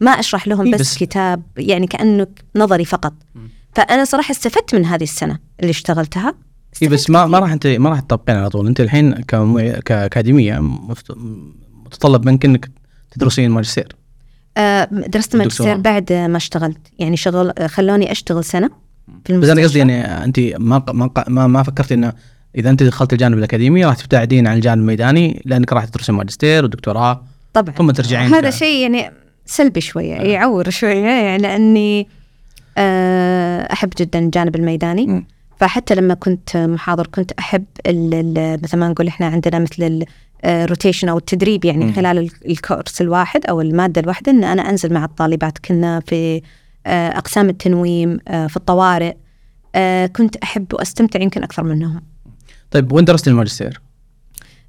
ما أشرح لهم إيه بس, بس- كتاب يعني كأنه نظري فقط. مم. فأنا صراحة استفدت من هذه السنة اللي اشتغلتها. اي بس ما ما راح انت ما راح تطبقين على طول. أنت الحين كأكاديمية متطلب منك إنك تدرسين ماجستير. آه، درست ماجستير بعد ما اشتغلت. يعني شغل خلوني أشتغل سنة في بس أنا المستشفى. قصدي يعني أنت ما ما ما, ما فكرت إنه إذا أنت دخلت الجانب الأكاديمي راح تبتعدين عن الجانب الميداني لأنك راح تدرسين ماجستير ودكتوراه. طبعا. ثم ترجعين هذا شيء يعني سلبي شوية آه. يعور شوية يعني لأني آه، أحب جدا الجانب الميداني مم. فحتى لما كنت محاضر كنت أحب مثل ما نقول إحنا عندنا مثل ال rotation أو التدريب يعني مم. خلال ال- ال course الواحد أو المادة الواحدة إن أنا أنزل مع الطالبات كنا في آه، أقسام التنويم آه، في الطوارئ آه، كنت أحب وأستمتع يمكن أكثر منهم طيب وين درست الماجستير؟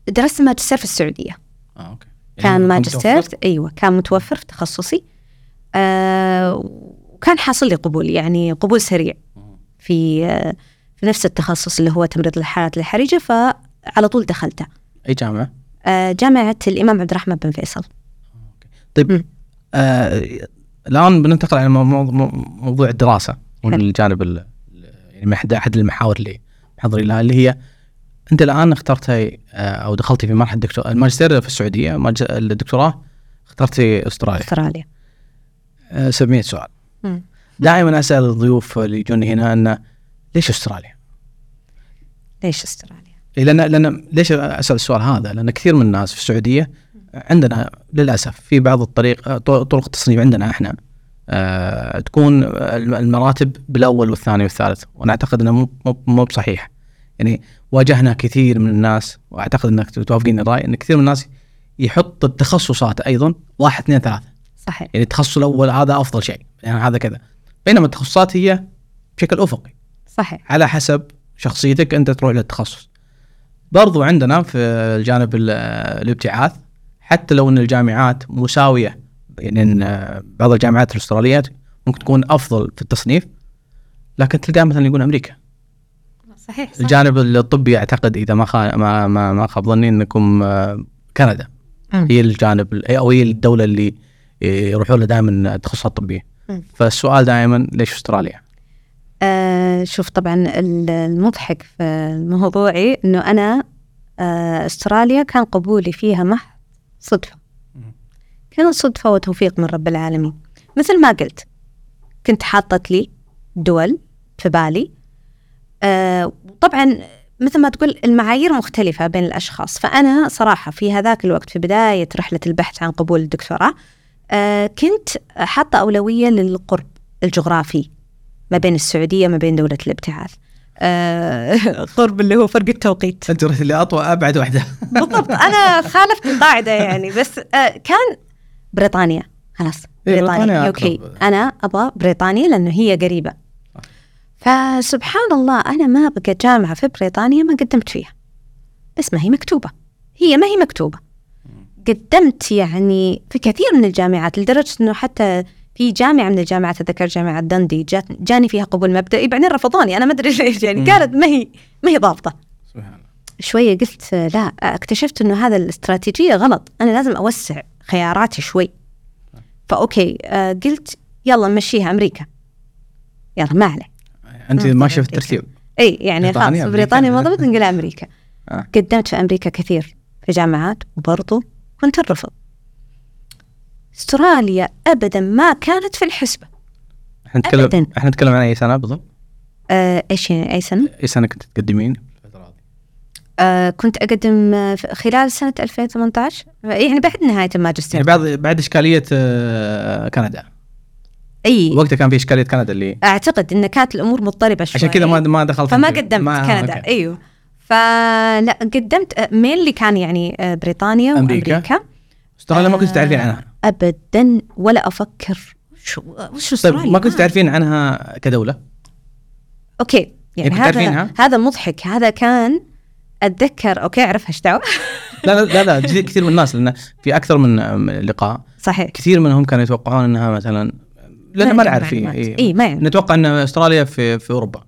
درست ماجستير في السعودية آه okay كان يعني ماجستير متوفر؟ أيوه كان متوفر في تخصصي آه، وكان حاصل لي قبول يعني قبول سريع في آه، في نفس التخصص اللي هو تمريض الحالات الحرجة فعلى طول دخلته أي جامعة؟ آه، جامعة الإمام عبد الرحمن بن فيصل طيب مم. آه الآن بننتقل على مو- مو- موضوع الدراسة والجانب ال- يعني أحد المحاور اللي محضرين لها اللي هي أنت الآن اخترتي آه أو دخلتي في مرحلة دكتور الماجستير في السعودية الدكتوراه اخترتي أستراليا أستراليا آه 700 سؤال مم. دائما أسأل الضيوف اللي يجوني هنا انه ليش أستراليا؟ ليش أستراليا؟ إيه لأن لأن ليش أسأل السؤال هذا؟ لأن كثير من الناس في السعودية عندنا للأسف في بعض الطريق طرق التصنيف عندنا إحنا آه تكون المراتب بالأول والثاني والثالث وأنا أعتقد إنه مو مو بصحيح يعني واجهنا كثير من الناس وأعتقد إنك توافقين الرأي إن كثير من الناس يحط التخصصات أيضا واحد اثنين ثلاثة. صحيح. يعني التخصص الأول هذا أفضل شيء يعني هذا كذا. بينما التخصصات هي بشكل أفقي. صحيح. على حسب شخصيتك أنت تروح للتخصص. برضو عندنا في الجانب ال- الابتعاث حتى لو إن الجامعات مساوية يعني إن بعض الجامعات الاستراليات ممكن تكون أفضل في التصنيف لكن تلقى مثلا يقول أمريكا. صحيح, صحيح. الجانب الطبي أعتقد إذا ما خا ما ما, ما خاب ظني إنكم آه، كندا مم. هي الجانب ال- أو هي الدولة اللي يروحوا لها دائما التخصصات الطبية مم. فالسؤال دائما ليش أستراليا؟ آه شوف طبعا ال- المضحك في موضوعي إنه أنا آه أستراليا كان قبولي فيها محض صدفة. كانت صدفة وتوفيق من رب العالمين مثل ما قلت كنت حاطت لي دول في بالي آه طبعا مثل ما تقول المعايير مختلفة بين الأشخاص. فأنا صراحة في هذاك الوقت في بداية رحلة البحث عن قبول الدكتوراه آه كنت حاطة أولوية للقرب الجغرافي ما بين السعودية وما بين دولة الابتعاث. آه قرب اللي هو فرق التوقيت. أنت رحت اللي أطول أبعد واحدة بالضبط. أنا خالفت القاعدة يعني بس آه كان بريطانيا. خلاص. إيه، بريطانيا بريطانيا أوكي. أنا أبغى بريطانيا لأنه هي قريبة. فسبحان الله أنا ما بقى جامعة في بريطانيا ما قدمت فيها. بس ما هي مكتوبة. هي ما هي مكتوبة. قدمت يعني في كثير من الجامعات لدرجة إنه حتى في جامعة من الجامعات أتذكر جامعة دندي جاني فيها قبول مبدئي بعدين رفضوني. أنا ما أدري ليش يعني. كانت ما هي ما هي ضابطة. سبحان الله. شوية قلت لا اكتشفت إنه هذا الاستراتيجية غلط. أنا لازم أوسع خياراتي شوي. فأوكي آه، قلت يلا نمشيها أمريكا. يلا ما عليه. أنت ماشيه في طبعاً. الترتيب إي يعني خلاص. بريطانيا ما ضبط نقول أمريكا آه. قدمت في أمريكا كثير في جامعات وبرضو كنت الرفض استراليا ابدا ما كانت في الحسبة إحنا نتكلم. إحنا نتكلم عن أي سنة بالضبط؟ آه إيش يعني أي سنة؟ أي سنة كنت تقدمين؟ آه كنت أقدم آه، خلال سنة 2018 يعني بعد نهاية الماجستير يعني بعد بعد إشكالية آه، كندا إي. وقتها كان في إشكالية كندا اللي أعتقد إن كانت الأمور مضطربة شوي. عشان كذا ما ما دخلت فما. قدمت ما- كندا. okay. إيوه. فلا قدمت مين اللي كان يعني آه، بريطانيا أمريكا. وأمريكا؟ أستراليا ما كنت آه، تعرفين عنها. ابدا ولا أفكر. وش وش طيب ما كنت تعرفين عنها كدولة؟ okay. يعني يعني كنت هذا؟ هذا مضحك. هذا كان أتذكر okay اعرفها إيش لا لا لا, لا كثير من الناس لأن في أكثر من لقاء. صحيح. كثير منهم كانوا يتوقعون إنها مثلا لأن ما نعرف إيه، اي إيه. ما يعرف نتوقع ان أستراليا في في أوروبا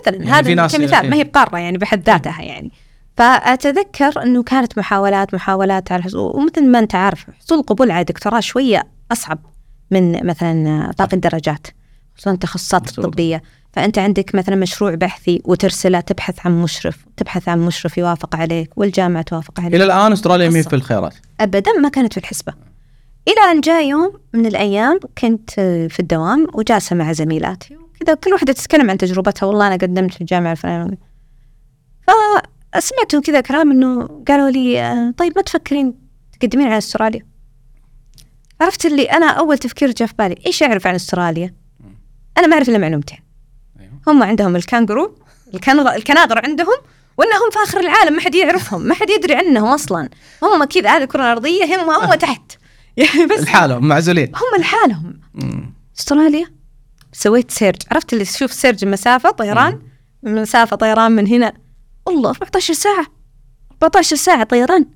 مثلا يعني هذا في ناس- كمثال إيه. ما هي بقاره يعني بحد ذاتها يعني فأتذكر إنه كانت محاولات محاولات على الحصول ومثل ما أنت عارف حصول القبول على دكتوراه شوية أصعب من مثلا باقي الدرجات خصوصا التخصصات. الطبيه فأنت عندك مثلا مشروع بحثي وترسله تبحث عن مشرف تبحث عن مشرف يوافق عليك والجامعة توافق عليك إلى الآن أستراليا قصة. في الخيارات ابدا ما كانت في الحسبة إلى أن جاء يوم من الأيام كنت في الدوام وجالسة مع زميلاتي وكذا كل واحدة تتكلم عن تجربتها. والله أنا قدمت في الجامعة الفلانية. فسمعتهم كذا كلام إنه قالوا لي آه، طيب ما تفكرين تقدمين على أستراليا؟ عرفت اللي أنا أول تفكير جاء في بالي إيش أعرف عن أستراليا؟ أنا ما أعرف إلا معلومتين. أيوه. هم عندهم الكانجرو الكناغر عندهم وإنهم في آخر العالم ما حد يعرفهم ما حد يدري عنهم أصلا. هم كذا هذه الكرة الأرضية هم هم تحت. يعني بس لحالهم معزولين. هم لحالهم. مم. استراليا سويت search. عرفت اللي تشوف search مسافة طيران؟ مسافة طيران من هنا. والله 14 ساعة. 14 ساعة طيران.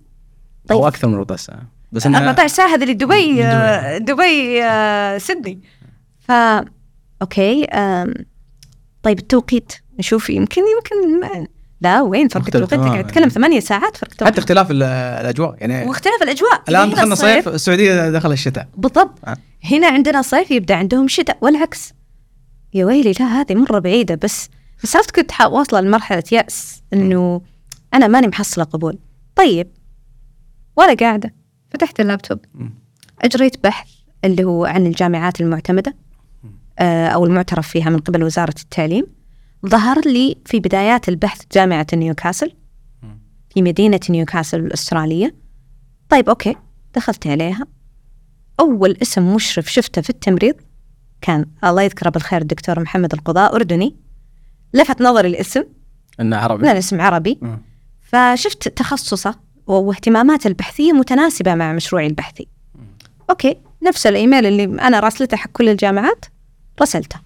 طيب. أو أكثر من ربع ساعة. بس إنها 14 ساعة هذه اللي دبي من آه، دبي آه، سيدني. ف أوكي طيب التوقيت. نشوف يمكن يمكن. لا وين؟ فرق التوقيت تماماً. قاعد تتكلم ثمانية ساعات فرق حتى توقيت اختلاف ال- الأجواء يعني واختلاف الأجواء. الآن دخلنا صيف السعودية دخل الشتاء. بالضبط. آه. هنا عندنا صيف يبدأ عندهم شتاء والعكس. يا ويلي لا هذه مرة بعيدة بس بس عرفت كنت واصله لمرحلة يأس إنه أنا ماني محصلة قبول. طيب. وأنا قاعدة. فتحت اللابتوب. أجريت بحث اللي هو عن الجامعات المعتمدة آه، أو المعترف فيها من قبل وزارة التعليم. ظهر لي في بدايات البحث جامعة نيوكاسل. في مدينة نيوكاسل الأسترالية. طيب okay دخلت عليها. أول اسم مشرف شفته في التمريض كان الله يذكره بالخير الدكتور محمد القضاء أردني. لفت نظري الاسم. إنه عربي. لا الاسم عربي. مم. فشفت تخصصه واهتماماته البحثية متناسبة مع مشروعي البحثي. okay نفس الإيميل اللي أنا راسلته حق كل الجامعات رسلته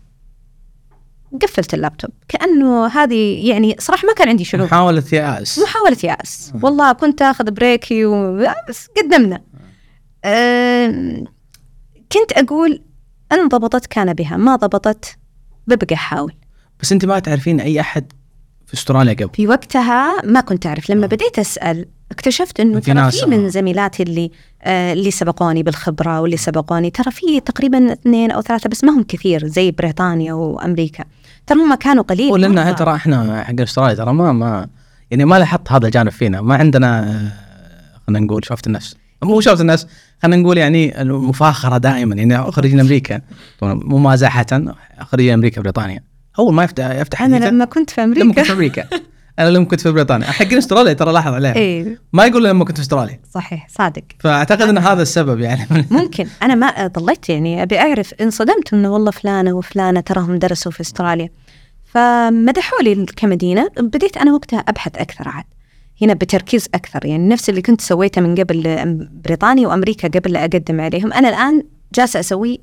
قفلت اللابتوب. كأنه هذه يعني صراحة ما كان عندي شعور. محاولة يأس. محاولة يأس. والله كنت أخذ break ي و... بس قدمنا. أم... كنت أقول إن ضبطت كان بها ما ضبطت ببقى أحاول بس أنت ما تعرفين أي أحد في أستراليا قبل؟ في وقتها ما كنت أعرف. لما بديت أسأل اكتشفت في ترى في من زميلاتي اللي آه اللي سبقوني بالخبرة واللي سبقوني. ترى في تقريبا اثنين أو ثلاثة بس ما هم كثير زي بريطانيا وأمريكا. ترى هم كانوا قليل مرة. ترى إحنا حق أستراليا ترى ما ما يعني ما لاحظت هذا الجانب فينا. ما عندنا آه، خلينا نقول شوفة النفس مو شوفة النفس خلينا نقول يعني المفاخرة دائما يعني خريجين أمريكا. ممازحه خريجين أمريكا بريطانيا. اول ما يفتح يفتح حديثه لما كنت في لما أمريكا. كنت في أمريكا. أنا لما كنت في بريطانيا. حقين أستراليا ترى لاحظ عليها. اي ما يقول لما كنت في أستراليا. صحيح صادق. فأعتقد ان هذا السبب يعني. ممكن. أنا ما ضليت يعني أبي أعرف انصدمت إنه والله فلانة وفلانة تراهم درسوا في أستراليا. فمدحوا لي كمدينة. بديت أنا وقتها أبحث أكثر عاد. هنا بتركيز أكثر يعني. نفس اللي كنت سويته من قبل بريطانيا وأمريكا قبل لا أقدم عليهم. أنا الآن جالسة اسويه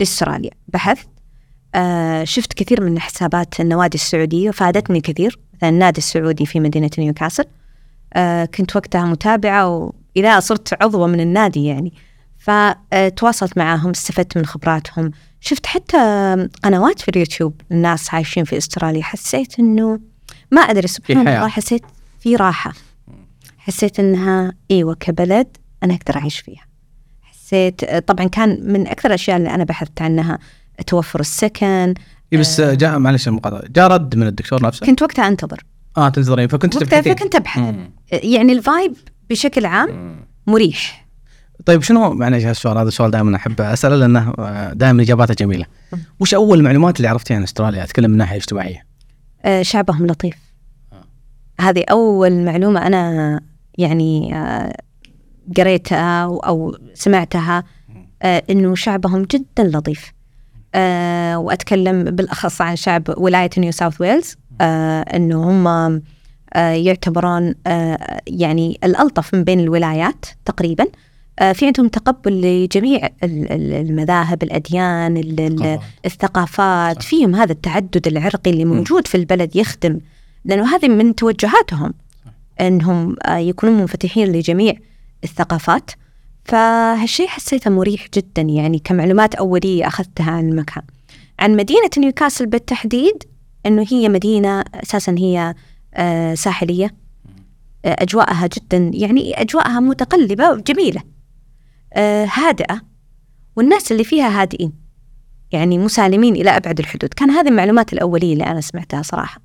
لأستراليا. بحثت آه شفت كثير من حسابات النوادي السعودية فادتني كثير. النادي السعودي في مدينة نيوكاسل. آه كنت وقتها متابعة والى صرت عضوة من النادي يعني. فتواصلت معاهم استفدت من خبراتهم. شفت حتى قنوات في اليوتيوب الناس عايشين في استراليا. حسيت إنه ما أدري سبحان الله حسيت في راحة. حسيت إنها إيوه كبلد أنا أقدر أعيش فيها. حسيت طبعا كان من أكثر الأشياء اللي أنا بحثت عنها توفر السكن إيه بس جاء معلش المقاطعه جاء رد من الدكتور نفسه كنت وقتها أنتظر آه تنتظرين فكنت وقتها فكنت ابحث يعني الفايب بشكل عام مريح طيب شنو معلش السؤال هذا السؤال دائما أحب أسأله لأنه دائما إجاباته جميلة. وش أول معلومات اللي عرفتيها عن أستراليا؟ أتكلم من ناحية اجتماعية. آه شعبهم لطيف. آه. هذه أول معلومة أنا يعني آه قريتها أو سمعتها آه إنه شعبهم جدا لطيف. آه وأتكلم بالأخص عن شعب ولاية نيو ساوث ويلز آه إنه هم آه يعتبرون آه يعني الألطف من بين الولايات تقريبا. في عندهم تقبل لجميع المذاهب الأديان الثقافات. فيهم هذا التعدد العرقي اللي موجود في البلد يخدم لأنه هذه من توجهاتهم أنهم يكونون منفتحين لجميع الثقافات. فهالشيء حسيته مريح جدا يعني كمعلومات أولية أخذتها عن المكان. عن مدينة نيوكاسل بالتحديد أنه هي مدينة أساسا هي ساحلية. أجواءها جدا يعني أجواءها متقلبة وجميلة آه هادئة والناس اللي فيها هادئين يعني مسالمين إلى أبعد الحدود. كان هذه المعلومات الأولية اللي أنا سمعتها صراحة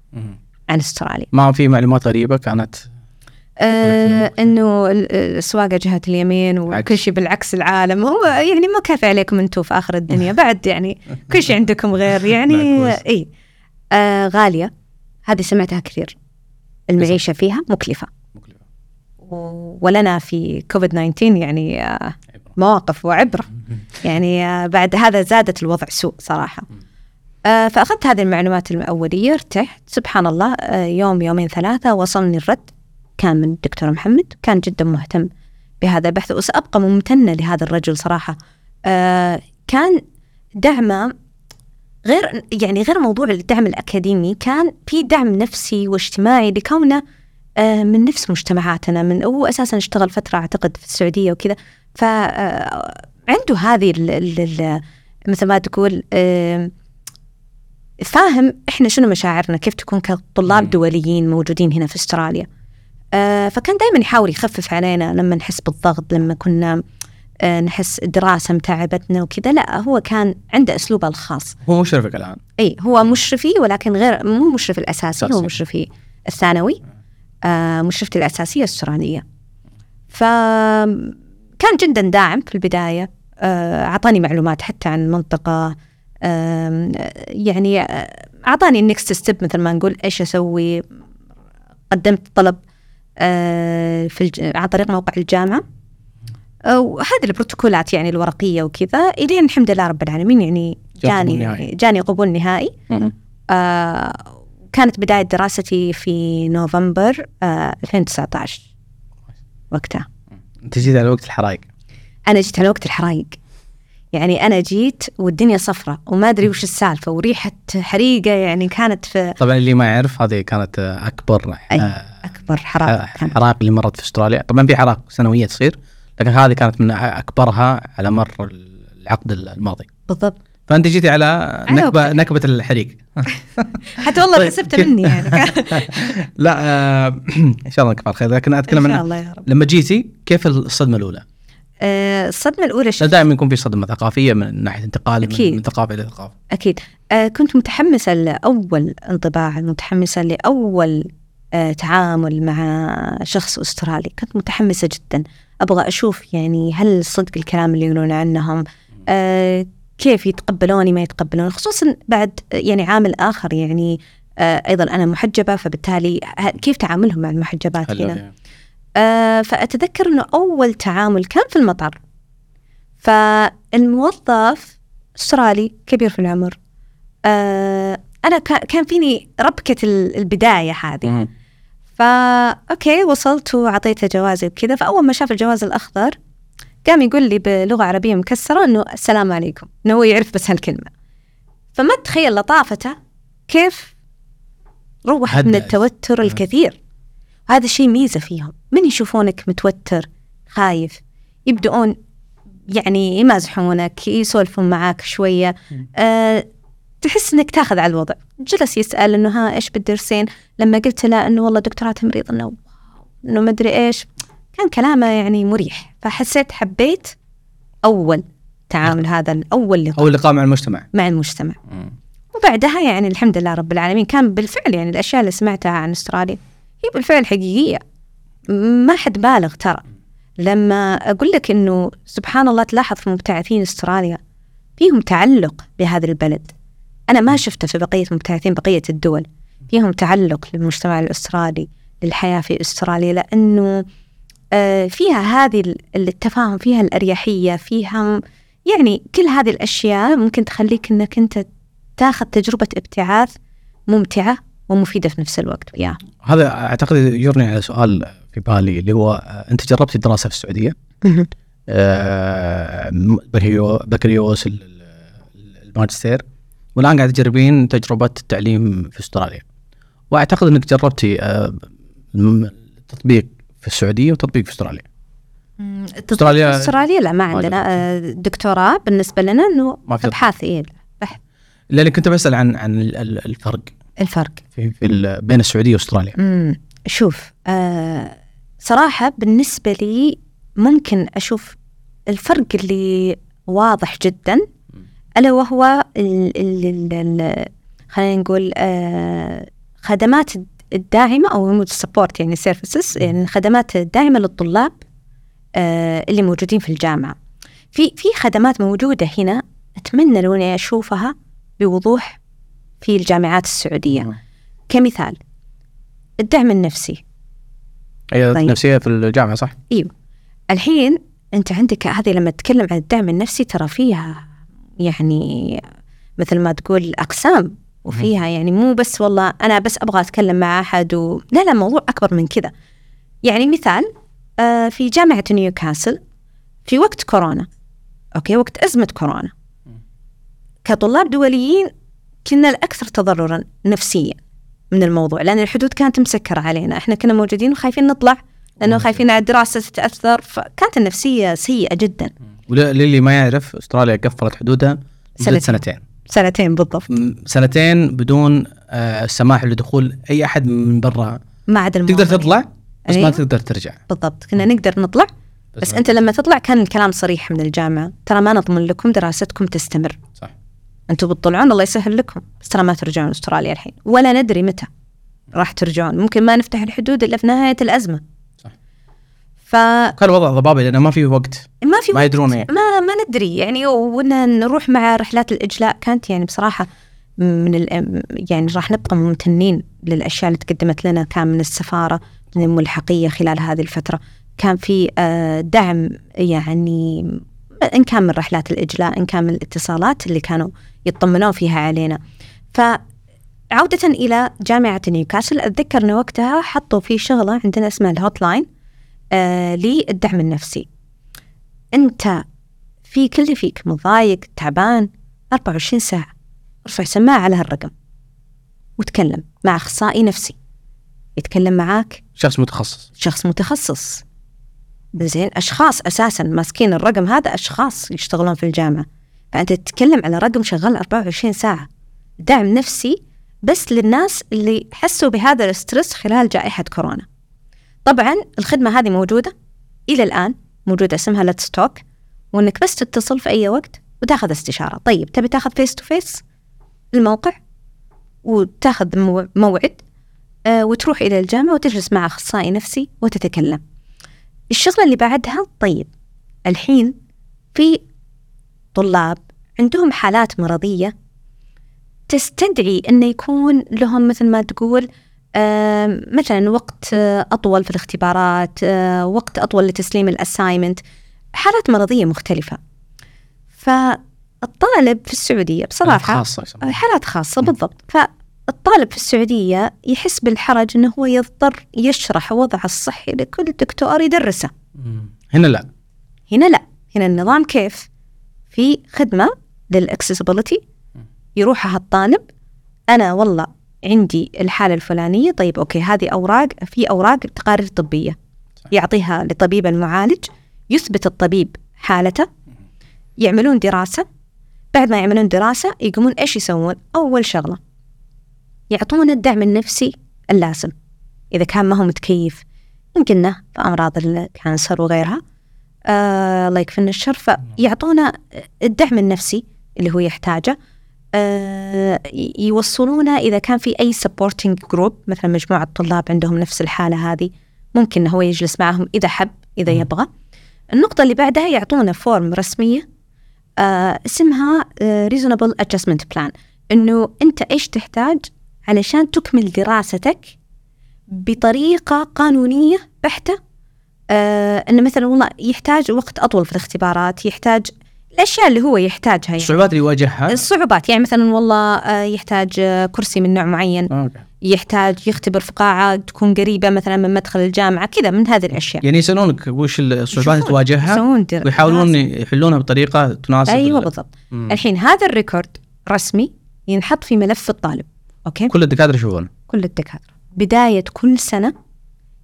عن أستراليا. ما في معلومات غريبة كانت آه إنه السواقه جهة اليمين وكل شيء بالعكس العالم. هو يعني ما كافي عليكم أنتم في آخر الدنيا. بعد يعني كل شيء عندكم غير. يعني إي. آه غالية. هذه سمعتها كثير. المعيشة فيها مكلفة. مكلفة. ولنا في كوفيد 19 يعني آه مواقف وعبرة. يعني بعد هذا زادت الوضع سوء صراحة. فأخذت هذه المعلومات الأولية ارتحت. سبحان الله يوم يومين ثلاثة وصلني الرد. كان من الدكتور محمد كان جدا مهتم بهذا البحث وسأبقى ممتنة لهذا الرجل صراحة. كان دعمه غير يعني غير موضوع الدعم الأكاديمي كان في دعم نفسي واجتماعي لكونه من نفس مجتمعاتنا من هو أساسا اشتغل فترة أعتقد في السعودية وكذا. فعنده هذه ال ال مثل ما تقول فاهم إحنا شنو مشاعرنا كيف تكون كطلاب دوليين موجودين هنا في أستراليا. فكان دائما يحاول يخفف علينا لما نحس بالضغط لما كنا نحس الدراسة متعبتنا وكذا. لا هو كان عنده أسلوبه الخاص. هو مشرفك الآن. أي هو مشرفي ولكن غير مو مشرف الأساسي هو مشرفي الثانوي مشرفتي الأساسية السورانية ف كان جدا داعم في البداية أعطاني معلومات حتى عن المنطقة يعني أعطاني ال next step مثل ما نقول إيش أسوي قدمت طلب في الج... عن طريق موقع الجامعة. وهذه البروتوكولات يعني الورقية وكذا إلين الحمد لله رب العالمين يعني جاني جاني قبول نهائي. آه كانت بداية دراستي في نوفمبر آه 2019 وقتها. أنت جيت على وقت الحرايق أنا جيت على وقت الحرايق يعني أنا جيت والدنيا صفرة وما أدري وش السالفة وريحة حريقة يعني كانت في طبعا اللي ما يعرف هذه كانت أكبر أي. أكبر حرائق حرائق اللي مرت في أستراليا. طبعا في حرائق سنوية تصير لكن هذه كانت من أكبرها على مر العقد الماضي. بالضبط. فأنت جيتي على نكبة نكبة الحريق. حتى والله طيب حسبتها مني يعني. لا آه إن شاء الله نكبر خير. لكن أتكلم إن شاء الله يا رب. لما جيتي كيف الصدمة الأولى؟ آه الصدمة الأولى شيء دائما يكون في صدمة ثقافية من ناحية انتقال أكيد. من ثقافة إلى ثقافة. أكيد. آه كنت متحمسة لأول انطباع متحمسة لأول آه تعامل مع شخص أسترالي. كنت متحمسة جدا. أبغى أشوف يعني هل صدق الكلام اللي يقولون عنهم. آه كيف يتقبلوني ما يتقبلوني. خصوصا بعد يعني عامل آخر يعني آه، أيضا أنا محجبة فبالتالي كيف تعاملهم مع المحجبات. هنا؟ آه، فأتذكر أنه أول تعامل كان في المطار. فالموظف أسترالي كبير في العمر. آه، أنا كا- كان فيني ربكة ال- البداية هذه. فا okay وصلت وعطيته جوازي وكذا. فأول ما شاف الجواز الأخضر قام يقول لي بلغة عربية مكسرة إنه السلام عليكم إنه هو يعرف بس هالكلمة. فما تخيل لطافته كيف روح من. التوتر الكثير. هذا شيء ميزة فيهم. من يشوفونك متوتر خايف يبدؤون يعني يمازحونك يسولفون معاك شوية. أه تحس إنك تاخذ على الوضع. جلس يسأل إنه ها إيش بالدرسين لما قلت له إنه والله دكتوراه تمريض. إنه إنه ما أدري إيش. كان كلامه يعني مريح. فحسيت حبيت أول تعامل هذا الأول لقاء. أول لقاء مع المجتمع. مع المجتمع. وبعدها يعني الحمد لله رب العالمين كان بالفعل يعني الأشياء اللي سمعتها عن أستراليا هي بالفعل حقيقية. ما حد بالغ ترى. لما أقول لك إنه سبحان الله تلاحظ في مبتعثين أستراليا فيهم تعلق بهذا البلد. أنا ما شفته في بقية مبتعثين بقية الدول. فيهم تعلق للمجتمع الأسترالي للحياة في أستراليا لأنه آه، فيها هذه ال- التفاهم فيها الأريحية فيها يعني كل هذه الأشياء ممكن تخليك إنك أنت تاخذ تجربة ابتعاث ممتعة ومفيدة في نفس الوقت. وياه هذا أعتقد يجرني على سؤال في بالي اللي هو آه، أنت جربتي الدراسة في السعودية؟ آه، بكالوريو- بكالوريوس ال- ال- الماجستير؟ والآن قاعد تجربين تجربه التعليم في أستراليا. وأعتقد إنك جربتي آه، التطبيق في السعودية وتطبيق في أستراليا. استراليا- أستراليا لا ما عندنا. آه، دكتوراه بالنسبة لنا إنه ابحاث إيه بحث لاني كنت بسأل عن عن ال- ال- الفرق. الفرق. في, في بين السعودية وأستراليا. امم شوف آه صراحة بالنسبة لي ممكن أشوف الفرق اللي واضح جدا. ألا وهو ال ال ال خلينا نقول آه خدمات الداعمة أو ال support يعني services يعني الخدمات الداعمة للطلاب آه اللي موجودين في الجامعة في في خدمات موجودة هنا أتمنى لو إني أشوفها بوضوح في الجامعات السعودية. كمثال الدعم النفسي هي طيب. نفسية في الجامعة صح؟ إيوه الحين أنت عندك هذه لما تتكلم عن الدعم النفسي ترى فيها يعني مثل ما تقول أقسام وفيها يعني مو بس والله أنا بس أبغى أتكلم مع أحد و... لا لا موضوع أكبر من كذا. يعني مثال آه في جامعة نيوكاسل في وقت كورونا أوكي وقت أزمة كورونا كطلاب دوليين كنا الأكثر تضررا نفسيا من الموضوع لأن الحدود كانت مسكرة علينا. إحنا كنا موجودين وخايفين نطلع لأنه خايفين على الدراسة تتأثر فكانت النفسية سيئة جدا. وللي ما يعرف أستراليا قفلت حدودها سنتين. سنتين. سنتين بالضبط. سنتين بدون آه، السماح لدخول أي أحد من برا. ما عدا تقدر الموضوع. تطلع بس ما أيوة. تقدر ترجع. بالضبط. كنا نقدر نطلع بس ما- أنت لما تطلع كان الكلام صريح من الجامعة. ترى ما نضمن لكم دراستكم تستمر. صح. أنتم بتطلعون الله يسهل لكم. بس ترى ما ترجعون أستراليا الحين. ولا ندري متى راح ترجعون. ممكن ما نفتح الحدود إلا في نهاية الأزمة. فما كان الوضع ضبابي لأنه ما في وقت. في ما يدرون يعني. ما ما ندري. يعني وإن نروح مع رحلات الإجلاء كانت يعني بصراحة من ال يعني راح نبقى ممتنين للأشياء اللي تقدمت لنا كان من السفارة من الملحقية خلال هذه الفترة. كان في آه، دعم يعني إن كان من رحلات الإجلاء إن كان من الاتصالات اللي كانوا يطمنون فيها علينا. فعودة إلى جامعة نيوكاسل أتذكر أن وقتها حطوا في شغلة عندنا اسمها ال hotline للدعم النفسي. أنت فيك اللي فيك مضايق تعبان 24 ساعة ارفع سماعة على هالرقم وتكلم مع أخصائي نفسي. يتكلم معاك شخص متخصص. شخص متخصص. زين أشخاص أساسا ماسكين الرقم هذا أشخاص يشتغلون في الجامعة. فأنت تتكلم على رقم شغال 24 ساعة. دعم نفسي بس للناس اللي حسوا بهذا ال stress خلال جائحة كورونا. طبعا الخدمة هذه موجودة إلى الآن موجودة اسمها Let's Talk وإنك بس تتصل في أي وقت وتاخذ استشارة. طيب تبي تاخذ face to face الموقع وتاخذ مو- موعد آه، وتروح إلى الجامعة وتجلس مع أخصائي نفسي وتتكلم. الشغلة اللي بعدها طيب الحين في طلاب عندهم حالات مرضية تستدعي انه يكون لهم مثل ما تقول مثلا وقت أطول في الاختبارات آه، وقت أطول لتسليم الأسايمنت حالات مرضية مختلفة. فالطالب في السعودية بصراحة خاصة يسمونها. حالات خاصة بالضبط. فالطالب في السعودية يحس بالحرج أنه هو يضطر يشرح وضعه الصحي لكل دكتور يدرسه. هنا لا. هنا لا. هنا النظام كيف؟ في خدمة للأكسسبيلتي يروحها الطالب أنا والله عندي الحالة الفلانية طيب أوكي هذه أوراق في أوراق تقارير طبية. يعطيها لطبيب المعالج يثبت الطبيب حالته يعملون دراسة. بعد ما يعملون دراسة يقومون إيش يسوون؟ أول شغلة يعطون الدعم النفسي اللازم. إذا كان ما هو متكيف يمكن في أمراض ال cancer وغيرها آه الله يكفينا الشر فيعطونا الدعم النفسي اللي هو يحتاجه. يوصلونا إذا كان في أي supporting group مثلا مجموعة طلاب عندهم نفس الحالة هذه ممكن هو يجلس معهم إذا حب إذا. يبغى. النقطة اللي بعدها يعطونا form رسمية آه اسمها آه reasonable adjustment plan. إنه أنت إيش تحتاج؟ علشان تكمل دراستك بطريقة قانونية بحتة. آه إنه مثلا والله يحتاج وقت أطول في الاختبارات يحتاج الأشياء اللي هو يحتاجها يعني. الصعوبات اللي يواجهها؟ الصعوبات يعني مثلا والله آه، يحتاج آه، كرسي من نوع معين. okay. يحتاج يختبر في قاعة تكون قريبة مثلا من مدخل الجامعة كذا من هذه الأشياء. يعني يسألونك وش الصعوبات اللي تواجهها؟ ويحاولون. يحلونها بطريقة تناسب ال- بالضبط. مم. الحين هذا ال record رسمي ينحط في ملف الطالب okay؟ كل الدكاترة يشوفون. كل الدكاترة. بداية كل سنة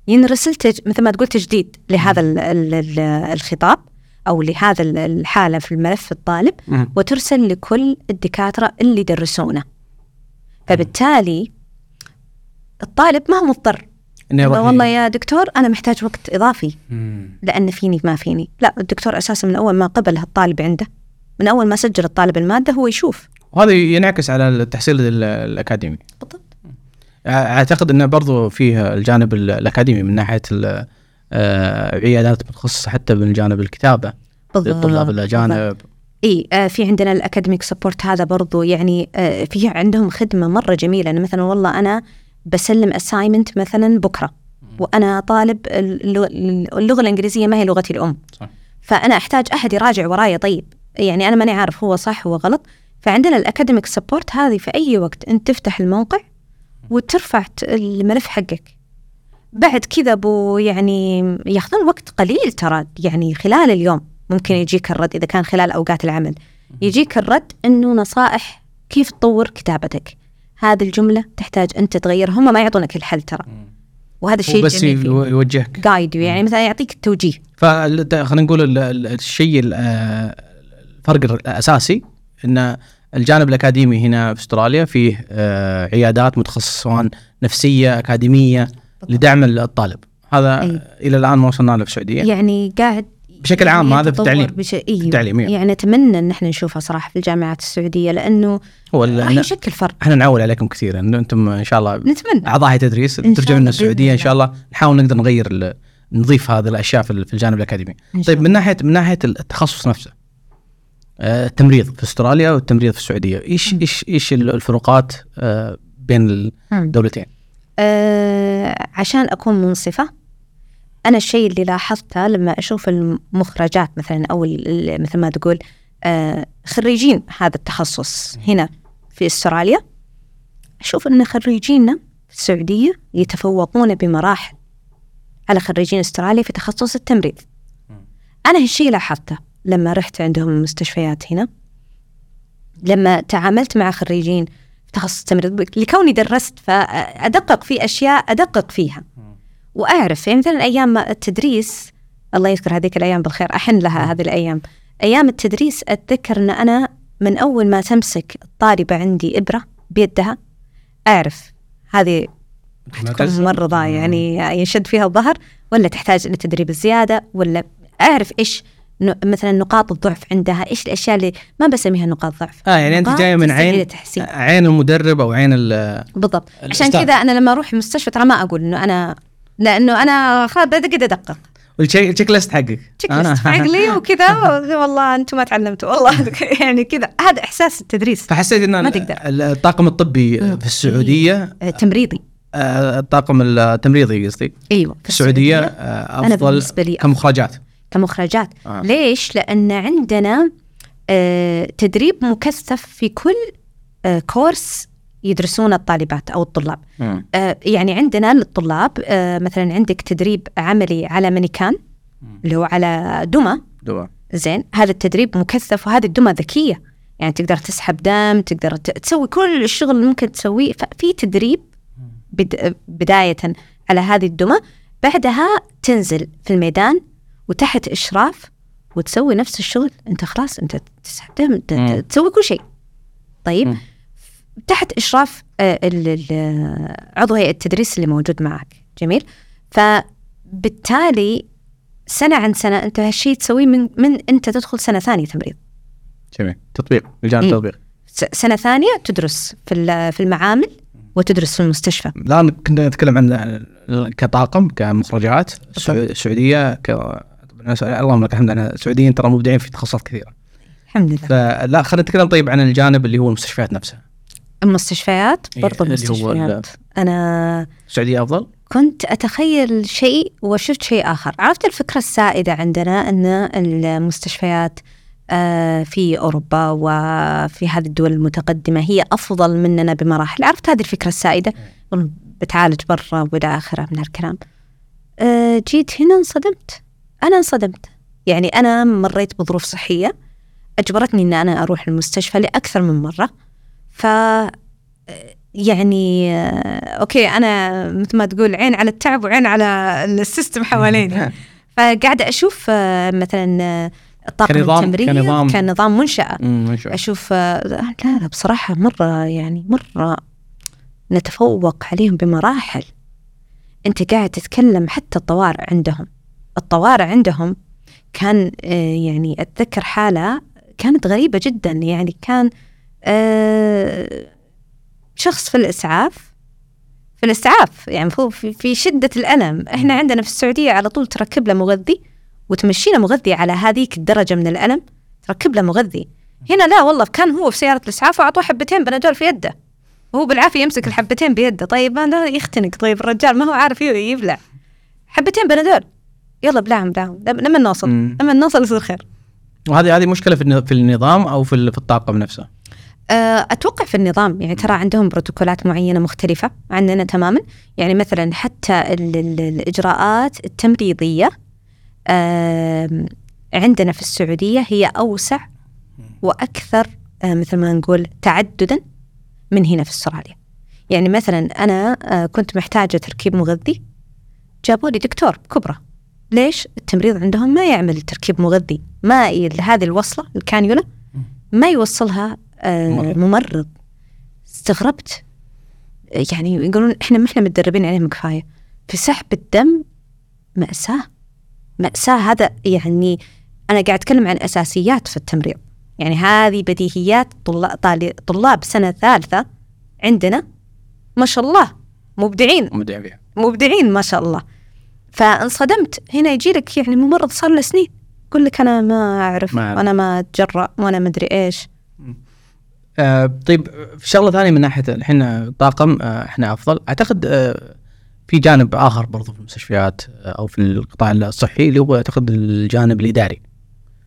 ينرسل تج... مثل ما تقول تجديد لهذا ال... ال... ال- الخطاب. أو لهذا ال- الحالة في الملف الطالب. وترسل لكل الدكاترة اللي يدرسونه. فبالتالي الطالب ما هو مضطر. والله يا دكتور أنا محتاج وقت إضافي. مم. لأن فيني ما فيني. لا الدكتور أساسا من أول ما قبل الطالب عنده من أول ما سجل الطالب المادة هو يشوف. وهذا ينعكس على التحصيل ال- الأكاديمي. بالضبط. أعتقد إنه برضو فيه الجانب ال- الأكاديمي من ناحية عيادات متخصصة حتى من جانب الكتابة للطلاب الاجانب إي آه في عندنا ال academic support هذا برضو يعني آه في عندهم خدمة مرة جميلة. أنا مثلا والله أنا بسلم assignment مثلا بكرة وأنا طالب اللغة, الإنجليزية ما هي لغتي الأم. صح. فأنا أحتاج أحد يراجع ورايا طيب. يعني أنا ماني عارف هو صح هو غلط. فعندنا ال academic support هذه في أي وقت أنت تفتح الموقع وترفع الملف حقك. بعد كذا بو يعني ياخذون وقت قليل ترى يعني خلال اليوم ممكن يجيك الرد إذا كان خلال أوقات العمل. يجيك الرد إنه نصائح كيف تطور كتابتك. هذه الجملة تحتاج أنت تغيرها هم ما يعطونك الحل ترى. وهذا الشيء بس يوجهك. جايد يعني مثلا يعطيك التوجيه. فخلينا نقول ال- ال- الشيء ال- آه، الفرق الأساسي إن الجانب الأكاديمي هنا في أستراليا فيه آه، عيادات متخصصه نفسية أكاديمية. لدعم الطالب. هذا أي. إلى الآن ما وصلنا له في السعودية. يعني قاعد بشكل عام هذا في التعليم. بش... في إيه التعليم إيه. يعني أتمنى إن إحنا نشوفها صراحة في الجامعات السعودية لأنه هو راح يشكل فرق إحنا نعول عليكم كثير إنه أنتم إن شاء الله نتمنى. أعضاء هيئه تدريس إن شاء ترجعوا لنا الله السعودية إن شاء الله. نحاول نقدر نغير ال- نضيف هذه الأشياء في ال- في الجانب الأكاديمي. إن طيب من ناحيه من ناحية التخصص نفسه آه، التمريض في أستراليا والتمريض في السعودية إيش. إيش إيش الفروقات آه، بين. الدولتين؟ آه عشان أكون منصفة. أنا الشيء اللي لاحظته لما أشوف المخرجات مثلا أو مثل ما تقول آه خريجين هذا التخصص هنا في أستراليا أشوف أن خريجينا في السعودية يتفوقون بمراحل على خريجين أستراليا في تخصص التمريض. أنا هالشيء لاحظته لما رحت عندهم المستشفيات هنا لما تعاملت مع خريجين تخصص التمريض. لكوني درست فأدقق في أشياء أدقق فيها. وأعرف يعني مثلا أيام التدريس الله يذكر هذيك الأيام بالخير أحن لها هذه الأيام. أيام التدريس أتذكر أن أنا من أول ما تمسك الطالبة عندي إبرة بيدها أعرف هذه تكون ممرضة يعني يشد فيها الظهر ولا تحتاج إلى تدريب زيادة ولا أعرف إيش مثلا نقاط الضعف عندها إيش الأشياء اللي ما بسميها نقاط ضعف؟ آه يعني أنت جاية من عين. عين المدرب أو عين ال- بالضبط. عشان. كذا أنا لما أروح المستشفى ترى ما أقول إنه أنا لأنه أنا خلاص بدقت أدقق. والتشيك ليست حقك. تشيك ليست حق لي وكذا والله أنتم ما تعلمتوا والله يعني كذا. هذا إحساس التدريس فحسيت إن ما تقدر. الطاقم الطبي في السعودية آه، تمريضي. آه، الطاقم التمريضي قصدي. أيوه في السعودية. آه، أنا أفضل بالنسبة لي كمخرجات. كمخرجات. آه. ليش؟ لأن عندنا آه، تدريب مكثف في كل آه، كورس يدرسون الطالبات أو الطلاب. آه، يعني عندنا للطلاب آه، مثلا عندك تدريب عملي على مانيكان اللي هو على دمى. دواء زين هذا التدريب مكثف وهذه الدمى ذكية. يعني تقدر تسحب دم تقدر تسوي كل الشغل اللي ممكن تسويه. ففي تدريب بد... بداية على هذه الدمى. بعدها تنزل في الميدان وتحت إشراف وتسوي نفس الشغل. أنت خلاص أنت تسوي كل شيء. طيب؟ مم. تحت إشراف آه، عضو هيئة التدريس اللي موجود معك. جميل؟ فبالتالي سنة عن سنة أنت هالشيء تسويه من من أنت تدخل سنة ثانية تمريض. جميل. تطبيق الجانب مم. التطبيق. سنة ثانية تدرس في في المعامل وتدرس في المستشفى. الان كنا نتكلم عن كطاقم كمخرجات السعو- السعوديه ك اللهم لك الحمد. إحنا السعوديين ترى مبدعين في تخصصات كثيرة. الحمد لله. فلا خلينا نتكلم طيب عن الجانب اللي هو المستشفيات نفسها. المستشفيات؟ إيه، برضو اللي هو ال- المستشفيات أنا السعودية أفضل؟ كنت أتخيل شيء وشفت شيء آخر. عرفت الفكرة السائدة عندنا أن المستشفيات آه، في أوروبا وفي هذه الدول المتقدمة هي أفضل مننا بمراحل. عرفت هذه الفكرة السائدة؟ والله بتعالج برا وإلى آخره من الكلام آه، جيت هنا انصدمت. أنا انصدمت. يعني أنا مريت بظروف صحية أجبرتني أن أنا أروح المستشفى لأكثر من مرة. ف يعني okay أنا مثل ما تقول عين على التعب وعين على ال system حواليني. فقاعدة أشوف آه، مثلا الطاقم كنظام- التمريض كنظام. كنظام الله. أشوف آه، لا لا بصراحة مرة يعني مرة نتفوق عليهم بمراحل. أنت قاعد تتكلم حتى الطوارئ عندهم. الطوارئ عندهم كان آه، يعني أتذكر حالة كانت غريبة جدا. يعني كان آه، شخص في الإسعاف في الإسعاف يعني في, شدة الألم. إحنا عندنا في السعودية على طول تركب له مغذي وتمشينا مغذي على هذيك الدرجة من الألم تركب له مغذي. هنا لا والله كان هو في سيارة الإسعاف وأعطوه حبتين بنادول في يده. وهو بالعافية يمسك الحبتين بيده. طيب لا يختنق. طيب الرجال ما هو عارف يبلع. حبتين بنادول. يلا بلعهم بلعهم لما نوصل. لما نوصل يصير خير. وهذه هذه مشكلة في الن- في النظام أو في في الطاقم نفسه. آه، أتوقع في النظام. يعني ترى عندهم بروتوكولات معينة مختلفة عننا تماما. يعني مثلا حتى ال- ال- الإجراءات التمريضية عندنا في السعودية هي أوسع وأكثر آه، مثل ما نقول تعددا من هنا في أستراليا. يعني مثلا أنا آه، كنت محتاجة تركيب مغذي جابوا لي دكتور كبرى. ليش التمريض عندهم ما يعمل تركيب مغذي؟ ما هذه الوصلة الكانيولا ما يوصلها آه، ممرض. استغربت. يعني يقولون إحنا ما إحنا متدربين عليهم كفاية. في سحب الدم مأساة. مأساة. هذا يعني أنا قاعد أتكلم عن أساسيات في التمريض. يعني هذه بديهيات طلاب, طلاب سنة ثالثة عندنا ما شاء الله. مبدعين. مبدعين ما شاء الله. فانصدمت هنا يجي لك يعني ممرض صار له سنين يقول لك أنا ما أعرف ما. وأنا ما أتجرأ وأنا ما أدري إيش آه طيب في شغلة ثانية من ناحية الحين طاقم آه إحنا أفضل أعتقد آه في جانب آخر برضو في المستشفيات آه أو في القطاع الصحي اللي هو أعتقد الجانب الإداري.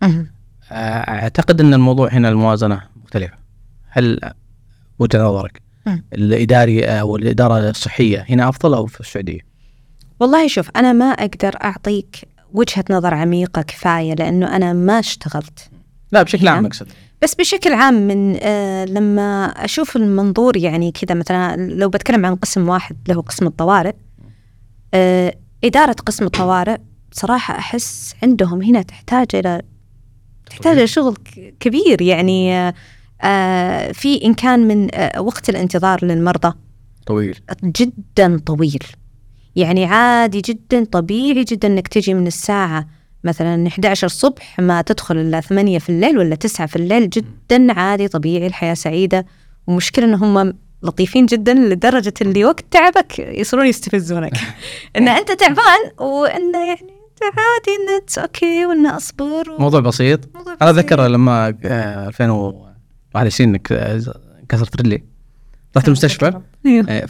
آه أعتقد إن الموضوع هنا الموازنة مختلفة هل وجهه نظرك. الإداري آه، أو الاداره الصحية هنا أفضل أو في السعودية؟ والله شوف أنا ما أقدر أعطيك وجهة نظر عميقة كفاية لأنه أنا ما اشتغلت. لا بشكل عام. اقصد بس بشكل عام من آه لما أشوف المنظور يعني كذا مثلا لو بتكلم عن قسم واحد اللي هو قسم الطوارئ آه إدارة قسم الطوارئ بصراحة أحس عندهم هنا تحتاج إلى تحتاج إلى شغل كبير يعني آه في إن كان من آه وقت الانتظار للمرضى. طويل. جدا طويل. يعني عادي جدا طبيعي جدا إنك تجي من الساعة مثلا 11 الصبح ما تدخل إلا 8 في الليل ولا 9 في الليل جدا عادي طبيعي الحياة سعيدة. ومشكلة إن هم لطيفين جدا لدرجة اللي وقت تعبك يصيرون يستفزونك. إن أنت تعبان وإن يعني عادي it's okay وانه أصبر و... موضوع بسيط. أنا. أتذكر لما آه، 2021 إنك، آه، كسرت رجلي. رحت المستشفى؟ أيوه.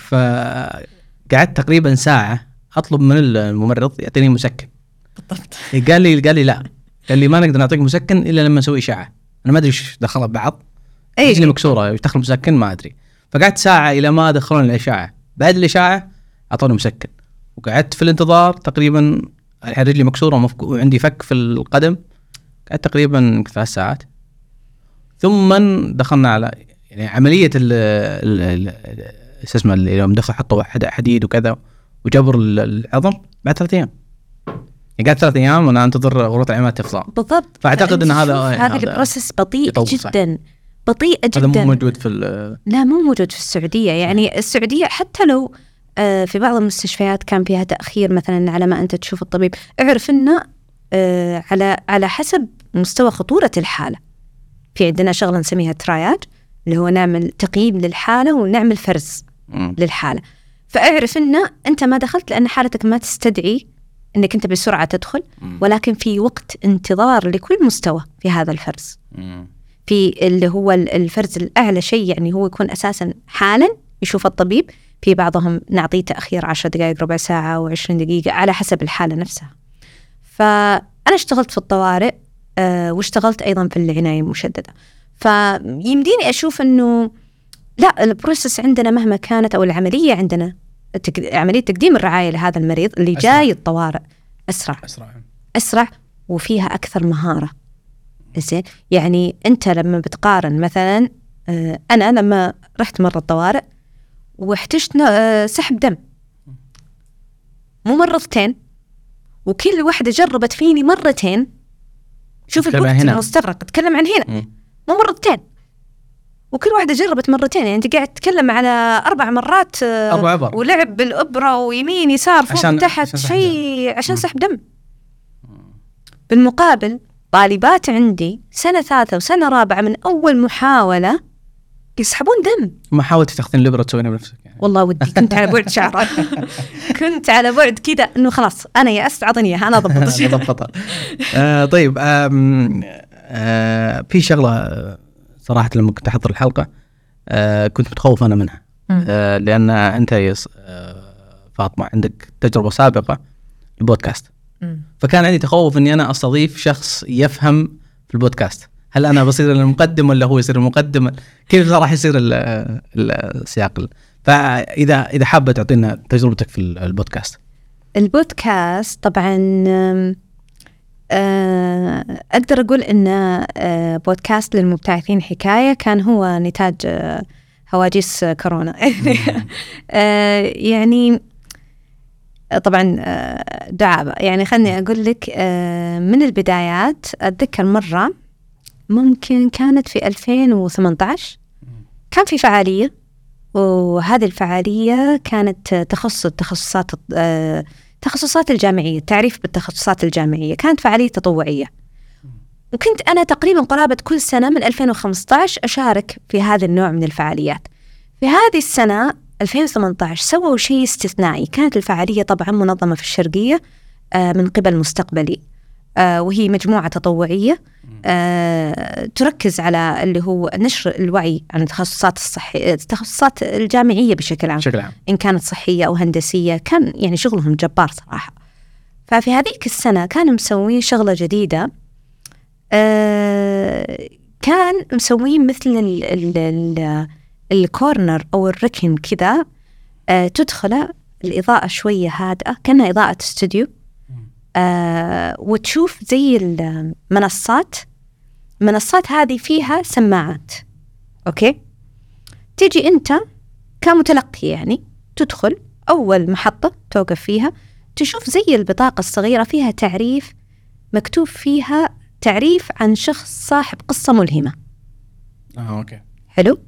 فقعدت تقريبا ساعة أطلب من الممرض يعطيني مسكن. بالضبط. قال لي قال لي لا. قال لي ما نقدر نعطيك مسكن إلا لما نسوي إشاعة. أنا ما أدري إيش دخلها ببعض اي رجلي مكسورة دخل مسكن؟ ما أدري. فقعدت ساعة إلى ما دخلون الاشعه بعد الاشعه أعطوني مسكن. وقعدت في الانتظار تقريبا الحين رجلي مكسورة ومفك... وعندي فك في القدم. قعدت تقريبا ثلاث ساعات. ثم دخلنا على يعني عملية ال ال- ال- شو اسمه اللي يوم دخل حطوا حد- حديد وكذا وجبر ال- العظم بعد ثلاث أيام. يعني قعدت ثلاث أيام وأنا أنتظر غرفه العمليات تفضى بالضبط. فأعتقد إن فأنت هذا- شوف، هذا البروسس بطيء يطول صح. جدا. هذا جدا. مو موجود في لا مو موجود في السعودية. يعني السعودية حتى لو آه، في بعض المستشفيات كان فيها تأخير مثلا على ما أنت تشوف الطبيب اعرف أنه آه، على على حسب مستوى خطورة الحالة. في عندنا شغلة نسميها تراياج اللي هو نعمل تقييم للحالة ونعمل فرز. مم. للحالة فاعرف أنه أنت ما دخلت لأن حالتك ما تستدعي أنك أنت بسرعة تدخل مم. ولكن في وقت انتظار لكل مستوى في هذا الفرز مم. في اللي هو ال- الفرز الأعلى شيء يعني هو يكون أساسا حالا يشوف الطبيب في بعضهم نعطيه تأخير عشر دقائق ربع ساعة أو عشرين دقيقة على حسب الحالة نفسها فأنا اشتغلت في الطوارئ آه، واشتغلت أيضا في العناية المشددة فيمديني أشوف أنه لا البروسس عندنا مهما كانت أو العملية عندنا عملية تقديم الرعاية لهذا المريض اللي أسرع. جاي الطوارئ. أسرع. أسرع. أسرع وفيها أكثر مهارة. زين؟ يعني أنت لما بتقارن مثلا آه، أنا لما رحت مرة الطوارئ واحتجت آه، سحب دم. مو مرتين. وكل واحدة جربت فيني مرتين. شوف الوقت. المستغرق اتكلم عن هنا. مو مرتين. وكل واحدة جربت مرتين يعني أنت قاعد تتكلم على أربع مرات آه، أربع عبر. ولعب بالأبرة ويمين يسار فوق عشان- تحت شيء عشان سحب دم. بالمقابل طالبات عندي سنة ثالثة وسنة رابعة من أول محاولة يسحبون دم. ما حاولت تاخذين الإبرة تسوينها بنفسك يعني. والله ودي كنت على بعد شعرة. كنت على بعد كذا إنه خلاص أنا يأست أعطني إياها أنا أضبط. الشيء. ضبطها آه طيب آه في شغلة آه، صراحة لما كنت أحضر الحلقة آه كنت متخوف أنا منها. آه لأن أنت يا آه فاطمة عندك تجربة سابقة البودكاست مم. فكان عندي تخوف إني أنا أستضيف شخص يفهم في البودكاست. هل أنا بصير المقدم ولا هو يصير المقدم؟ كيف راح يصير ال- ال- السياق؟ ال- فإذا إذا حابة تعطينا تجربتك في البودكاست. البودكاست طبعا أقدر أقول أن آه، بودكاست للمبتعثين حكاية كان هو نتاج آه، هواجس كورونا. آه، يعني آه، طبعا آه، دعابة. يعني خلني أقول لك آه، من البدايات أتذكر مرة ممكن كانت في 2018 كان في فعالية وهذه الفعالية كانت تخص التخصصات آه، تخصصات الجامعية التعريف بالتخصصات الجامعية كانت فعالية تطوعية. وكنت أنا تقريبا قرابة كل سنة من 2015 أشارك في هذا النوع من الفعاليات. في هذه السنة 2018 سووا شيء استثنائي كانت الفعالية طبعا منظمة في الشرقية آه، من قبل مستقبلي آه، وهي مجموعة تطوعية. تركز على اللي هو نشر الوعي عن التخصصات الصحية التخصصات الجامعية بشكل عام. بشكل عام. إن كانت صحية أو هندسية كان يعني شغلهم جبار صراحة. ففي هذيك السنة كانوا مسوين شغلة جديدة آه كان مسوين مثل ال ال ال الكورنر أو الركن كذا آه تدخله الإضاءة شوية هادئة كأنها إضاءة استوديو. آه وتشوف زي المنصات. المنصات هذه فيها سماعات أوكي؟ تيجي أنت كمتلقي يعني تدخل أول محطة توقف فيها تشوف زي البطاقة الصغيرة فيها تعريف مكتوب فيها تعريف عن شخص صاحب قصة ملهمة. آه أوكي. حلو؟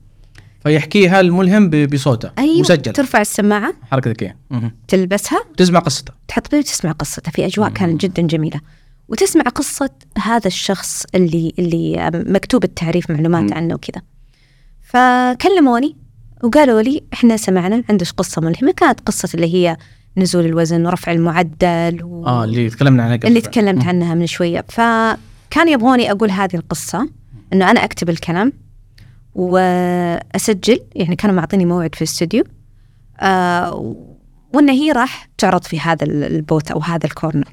فيحكيها الملهم بصوته أيوة مسجل ترفع السماعة حركة ذكيه مهم. تلبسها تسمع قصته تحط بيه وتسمع قصته في أجواء مم. كانت جدا جميلة وتسمع قصة هذا الشخص اللي اللي مكتوب التعريف معلومات مم. عنه وكذا فكلموني وقالوا لي إحنا سمعنا عندك قصة ملهمة كانت قصة اللي هي نزول الوزن ورفع المعدل و... آه اللي تكلمنا عنها اللي. تكلمت. عنها من شوية فكان يبغوني أقول هذه القصة إنه أنا أكتب الكلام وأسجل يعني كانوا معطيني موعد في الاستوديو آه وإن هي راح تعرض في هذا ال- ال booth أو هذا ال corner.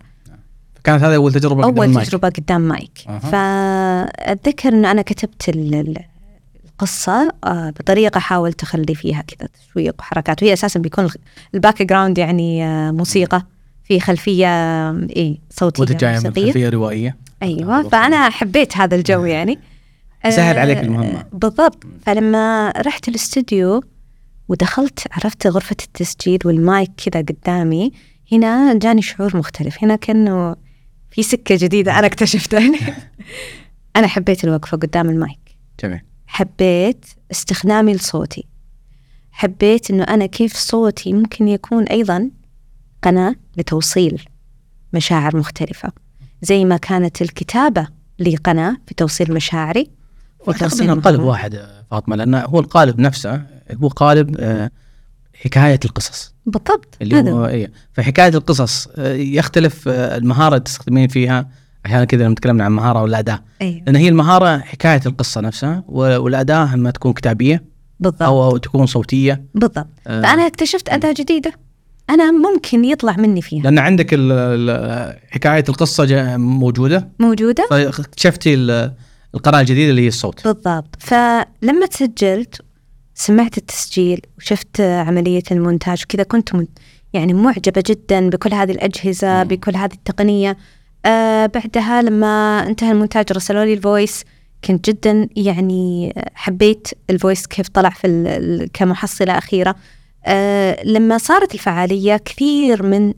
كانت هذه أول تجربة قدام أول المايك. تجربة قدام مايك. أها. فأتذكر إنه أنا كتبت ال- ال- القصة آه بطريقة حاولت أخلي فيها كذا تشويق وحركات. وهي أساسا بيكون ال background يعني آه موسيقى. في خلفية آه، إيه صوتية وانت جاية من. خلفية روائية. أيوه فأنا حبيت هذا الجو يعني. سهل آه، عليك المهمة. بالضبط. فلما رحت الاستوديو ودخلت عرفت غرفة التسجيل والمايك كذا قدامي هنا جاني شعور مختلف. هنا كأنه في سكة جديدة أنا اكتشفتها. أنا حبيت الوقفة قدام المايك. جميل. حبيت استخدامي لصوتي. حبيت إنه أنا كيف صوتي ممكن يكون أيضا قناة لتوصيل مشاعر مختلفة. زي ما كانت الكتابة لي قناه في توصيل مشاعري. واعتقد إنه قالب. واحد فاطمة لأنه هو القالب نفسه هو قالب آه، حكاية القصص. بالضبط اللي هذا هو إيه. فحكاية القصص آه، يختلف آه، المهارة اللي تستخدمين فيها. أحيانا كذا لما تكلمنا عن مهارة ولا أداة. أيوه. لأن هي المهارة حكاية القصة نفسها والأداة أما تكون كتابية بالضبط. أو تكون صوتية. بالضبط. آه، فأنا اكتشفت أداة جديدة. أنا ممكن يطلع مني فيها. لأن عندك حكاية القصة موجودة. موجودة. فاكتشفتي القناه الجديدة اللي هي الصوت. بالضبط. فلما تسجلت سمعت التسجيل وشفت عملية المونتاج كذا كنت من يعني معجبة جدا بكل هذه الأجهزة مم. بكل هذه التقنية. آه بعدها لما انتهى المونتاج رسلوا لي ال voice كنت جدا يعني حبيت الفويس كيف طلع في كمحصلة أخيرة. آه لما صارت الفعالية كثير من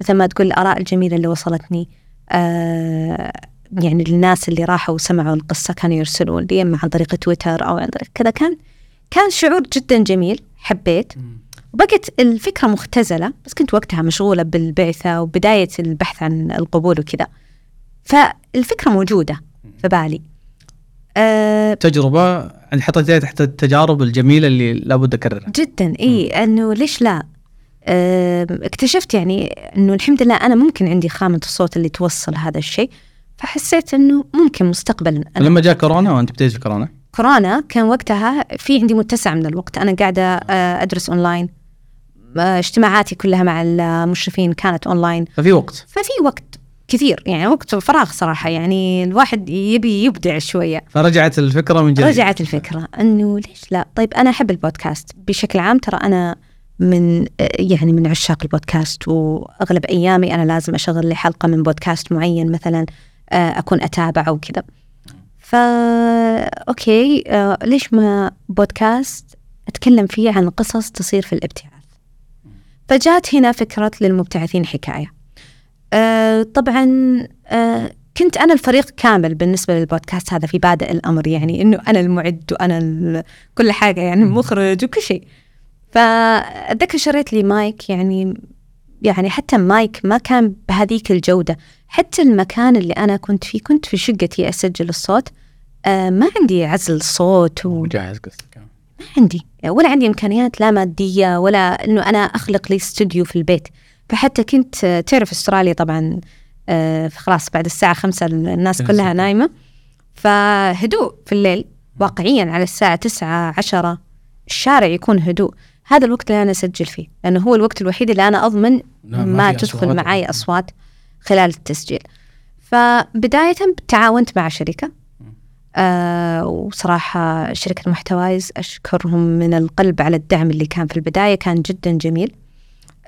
مثل ما تقول الآراء الجميلة اللي وصلتني. آه يعني الناس اللي راحوا وسمعوا القصة كانوا يرسلون لي إما عن طريق تويتر أو عن طريق كذا. كان كان شعور جدا جميل حبيت. وبقت الفكرة مختزلة بس كنت وقتها مشغولة بالبعثة وبداية البحث عن القبول وكذا. فالفكرة موجودة في بالي. أه تجربة؟ حطيتيها تحت التجارب الجميلة اللي لابد أكررها. جدا إي إنه ليش لا؟ اكتشفت يعني إنه الحمد لله أنا ممكن عندي خامة الصوت اللي توصل هذا الشيء. فحسيت إنه ممكن مستقبلا لما جاء كورونا وأنت بديت في كورونا كورونا كان وقتها في عندي متسع من الوقت. أنا قاعدة آه، أدرس أونلاين آه، اجتماعاتي كلها مع المشرفين كانت أونلاين ففي وقت. ففي وقت كثير يعني وقت فراغ صراحة. يعني الواحد يبي يبدع شوية. فرجعت الفكرة من جديد. رجعت الفكرة أنه ليش لا؟ طيب أنا أحب البودكاست بشكل عام. ترى أنا من آه، يعني من عشاق البودكاست وأغلب أيامي أنا لازم أشغل لي حلقة من بودكاست معين مثلا. آه، أكون أتابعه وكذا فا okay آه، ليش ما بودكاست أتكلم فيه عن قصص تصير في الابتعاث؟ فجات هنا فكرة للمبتعثين حكاية. آه، طبعا كنت أنا الفريق كامل بالنسبة للبودكاست هذا في بادئ الأمر يعني إنه أنا المعد وأنا كل حاجة يعني المخرج وكل شيء. فأتذكر شريت لي مايك يعني يعني حتى مايك ما كان بهذيك الجودة. حتى المكان اللي أنا كنت فيه كنت في شقتي أسجل الصوت. آه ما عندي عزل صوت و... وجاهز قصدك. ما عندي. ولا عندي إمكانيات لا مادية ولا إنه أنا أخلق لي استوديو في البيت. فحتى كنت آه، تعرف أستراليا طبعا آه، خلاص بعد الساعة خمسة الناس. كلها نايمة. فهدوء في الليل واقعيا على الساعة تسعة عشرة الشارع يكون هدوء. هذا الوقت اللي أنا أسجل فيه لأنه هو الوقت الوحيد اللي أنا أضمن لا، ما ما تدخل. معي أصوات خلال التسجيل. فبداية تعاونت مع شركة آه وصراحة شركة محتوايز أشكرهم من القلب على الدعم اللي كان في البداية كان جدا جميل.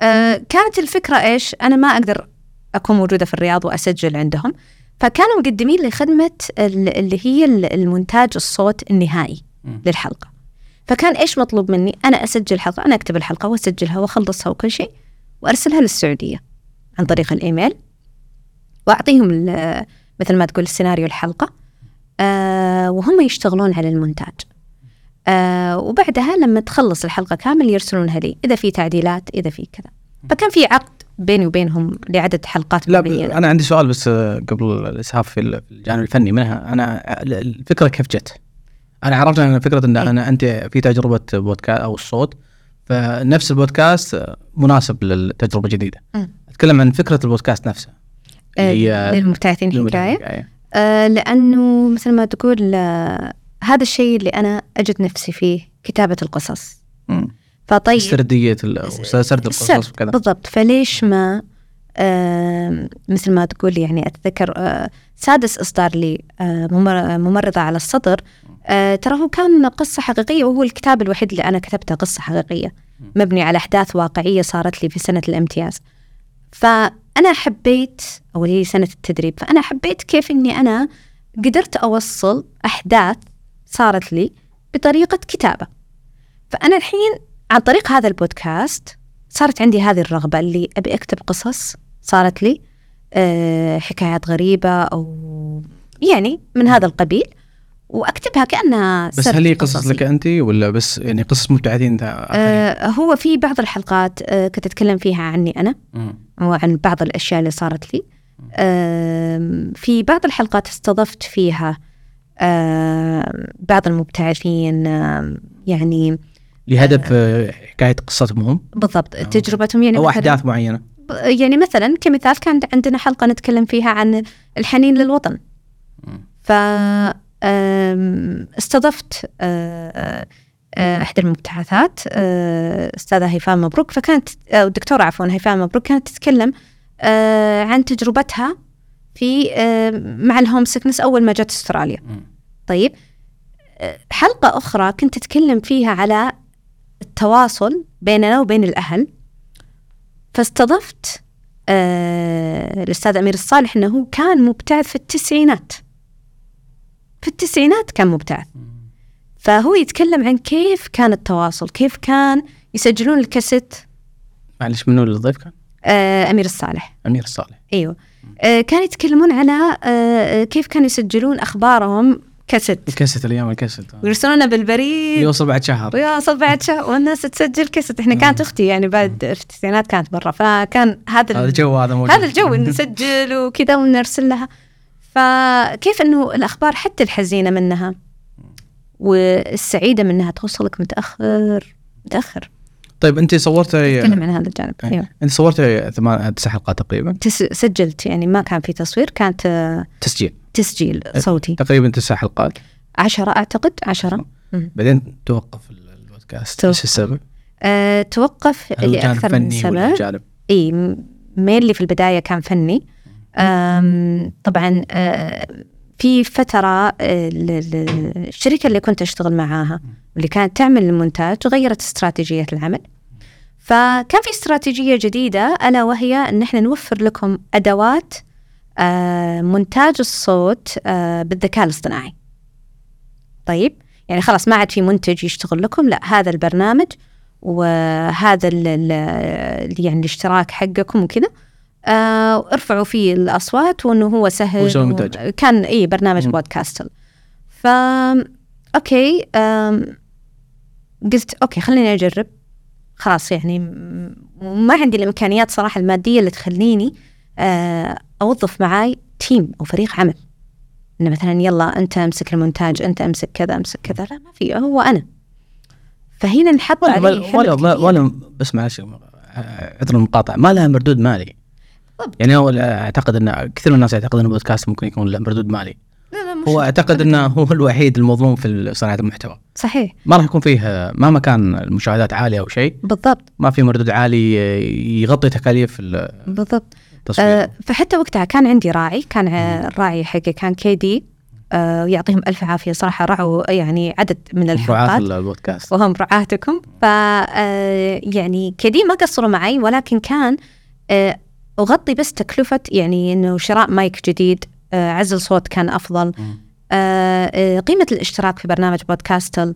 آه كانت الفكرة إيش؟ أنا ما أقدر أكون موجودة في الرياض وأسجل عندهم. فكانوا مقدمين لي خدمة ال- اللي هي ال- المونتاج الصوت النهائي مم. للحلقة. فكان إيش مطلوب مني؟ أنا أسجل الحلقة أنا أكتب الحلقة وأسجلها وأخلصها وكل شيء وأرسلها للسعودية عن طريق الإيميل وأعطيهم ال- مثل ما تقول سيناريو الحلقة آه وهم يشتغلون على المونتاج. آه وبعدها لما تخلص الحلقة كامل يرسلونها لي إذا في تعديلات إذا في كذا. فكان في عقد بيني وبينهم لعدد حلقات لا معينة. أنا عندي سؤال بس آه، قبل الإسهاب في ال- في الجانب الفني منها. أنا ال- الفكرة كيف جت؟ أنا عرفت ان فكرة إن إيه. أنا أنت في تجربة بودكاست أو الصوت فنفس البودكاست مناسب للتجربة الجديده مم. أتكلم عن فكرة البودكاست نفسها آه، هي للمبتعثين. حكاية آه لأنه مثل ما تقول آه هذا الشيء اللي أنا أجد نفسي فيه كتابة القصص. فطيب سرديه سرد القصص وكذا بالضبط فليش ما آه مثل ما تقول يعني أتذكر آه سادس إصدار لي آه ممر- ممرضة على السطر آه ترى هو كان قصة حقيقية وهو الكتاب الوحيد اللي أنا كتبته قصة حقيقية مبني على أحداث واقعية صارت لي في سنة الامتياز. فأنا حبيت أو هي سنة التدريب فأنا حبيت كيف إني أنا قدرت أوصل أحداث صارت لي بطريقة كتابة. فأنا الحين عن طريق هذا البودكاست صارت عندي هذه الرغبة اللي أبي أكتب قصص صارت لي أه حكايات غريبة أو يعني من هذا القبيل. وأكتبها كأنها بس هل هي قصص. لك أنت ولا بس يعني قصص مبتعثين انت آخرين؟ أه هو في بعض الحلقات أه كنت أتكلم فيها عني أنا مم. وعن بعض الأشياء اللي صارت لي آم، في بعض الحلقات استضفت فيها آم، بعض المبتعثين آم، يعني لهدف آه، حكاية قصتهم هم بالضبط تجربتهم يعني أو أحداث معينة يعني مثلا كمثال كان عندنا حلقة نتكلم فيها عن الحنين للوطن. ف استضفت آه، آه، إحدى المبتعثات آه، أستاذة هيفاء مبروك. فكانت أو الدكتورة عفوا هيفاء مبروك كانت تتكلم عن تجربتها في مع الهوم سكنس أول ما جت أستراليا. مم. طيب حلقة أخرى كنت أتكلم فيها على التواصل بيننا وبين الأهل. فاستضفت الأستاذ أمير الصالح أنه هو كان مبتعث في التسعينات. في التسعينات كان مبتعث. فهو يتكلم عن كيف كان التواصل كيف كان يسجلون الكاسيت. معلش منو اللي ضيف كان؟ آه أمير الصالح. أمير الصالح. أيوه. آه كانوا يتكلمون على آه كيف كانوا يسجلون أخبارهم كاسيت. الكاسيت الأيام الكاسيت. ويرسلونه بالبريد. يوصل بعد شهر. ويواصل بعد شهر. والناس تسجل كاسيت. إحنا كانت أختي يعني بعد في التسعينات كانت برا. فكان هذا هذا ال- الجو هذا موجود. هذا الجو نسجل وكذا ونرسل لها فكيف إنه الأخبار حتى الحزينة منها والسعيدة منها توصلك متأخر؟ متأخر. طيب أنت صورتي نتكلم عن هذا الجانب. إيه. أيوه. أنت صورتي ثمان تسع حلقات تقريبا. تس... سجلت يعني ما كان في تصوير كانت آه، تسجيل. تسجيل صوتي. تقريبا تسع حلقات. عشرة أعتقد عشرة. بعدين توقف البودكاست. إيش السبب؟ أه توقف لأكثر من سبب؟ إي ميلي في البداية كان فني. طبعا أه، في فترة ل- ل- الشركة اللي كنت أشتغل معاها واللي كانت تعمل المونتاج غيرت استراتيجية العمل. فكان في استراتيجية جديدة ألا وهي أن إحنا نوفر لكم أدوات أه، مونتاج الصوت بالذكاء الاصطناعي. طيب؟ يعني خلاص ما عاد في منتج يشتغل لكم لا هذا البرنامج وهذا ال يعني الاشتراك حقكم وكذا. آه ارفعوا فيه الأصوات وإنه هو سهل. و-. كان اي برنامج مم. Podcastle. ف okay آم، قلت okay خليني أجرب. خلاص يعني م- ما عندي الإمكانيات صراحة المادية اللي تخليني آه أوظف معاي team أو فريق عمل. إنه مثلا يلا أنت أمسك المونتاج أنت أمسك كذا أمسك كذا. لا ما في هو أنا. فهنا نحط ولا عليه ولا. ولا بس معلش عذر المقاطعة. ما لها مردود مالي. بالضبط. يعني هو أعتقد أن كثير من الناس يعتقد إن البودكاست ممكن يكون له مردود مالي. لا لا مش هو أعتقد أنه هو الوحيد المظلوم في صناعة المحتوى. صحيح. ما راح يكون فيه مهما كان المشاهدات عالية أو شيء. بالضبط. ما في مردود عالي يغطي تكاليف بالضبط. آه فحتى وقتها كان عندي راعي كان الراعي حقي كان كيدي آه يعطيهم ألف عافية. صراحة رعوا يعني عدد من رعاة الحلقات. البودكاست. وهم رعاتكم. ف آه، يعني كدي ما قصروا معي ولكن كان أغطي بس تكلفة يعني إنه شراء مايك جديد آه، عزل صوت كان أفضل. مم. آه، آه، قيمة الاشتراك في برنامج بودكاستل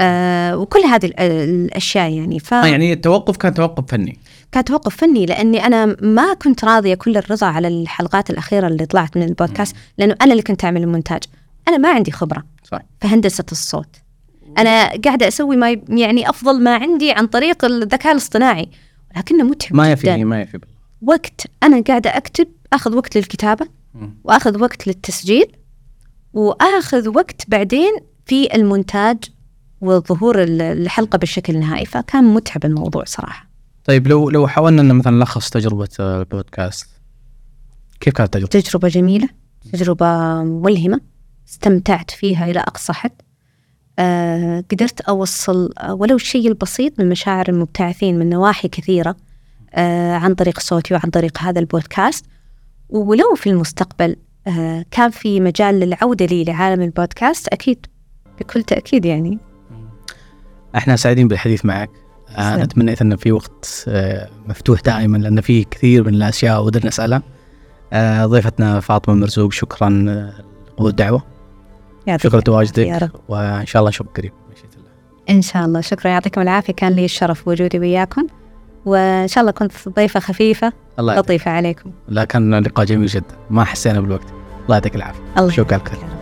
آه، وكل هذه ال- الأشياء يعني. ف آه يعني التوقف كان توقف فني. كان توقف فني لأني أنا ما كنت راضية كل الرضا على الحلقات الأخيرة اللي طلعت من البودكاست لأنه أنا اللي كنت أعمل المونتاج. أنا ما عندي خبرة. صح. في هندسه الصوت أنا قاعدة أسوي ما يعني أفضل ما عندي عن طريق الذكاء الاصطناعي. ولكنه متعب ما. يفي ما يفي وقت أنا قاعدة أكتب آخذ وقت للكتابة. وآخذ وقت للتسجيل وآخذ وقت بعدين في المونتاج وظهور ال- الحلقة بالشكل النهائي فكان متعب الموضوع صراحة طيب لو لو حاولنا ان مثلا نلخص تجربة آه، البودكاست كيف كانت التجربه؟ تجربة جميلة تجربة ملهمة استمتعت فيها إلى أقصى حد آه قدرت أوصل آه، ولو الشيء البسيط من مشاعر المبتعثين من نواحي كثيرة آه عن طريق صوتي وعن طريق هذا البودكاست. ولو في المستقبل آه كان في مجال للعودة لي لعالم البودكاست أكيد بكل تأكيد يعني. إحنا سعيدين بالحديث معك. آه، تسلم. نتمنى إن في وقت آه، مفتوح دائما لأن في كثير من الأشياء ودنا نسألها. آه، ضيفتنا فاطمة مرزوق شكرا آه، لقبول الدعوة. يعطيك شكرا رب. وإن شاء الله نشوفك قريب. إن شاء الله. شكرا يعطيكم العافية. كان لي الشرف وجودي وياكم وإن شاء الله كنت ضيفة خفيفة. الله لطيفة عليكم. لا كان لقاء جميل جدا. ما حسينا بالوقت. الله يعطيك العافية. شكرا. رب.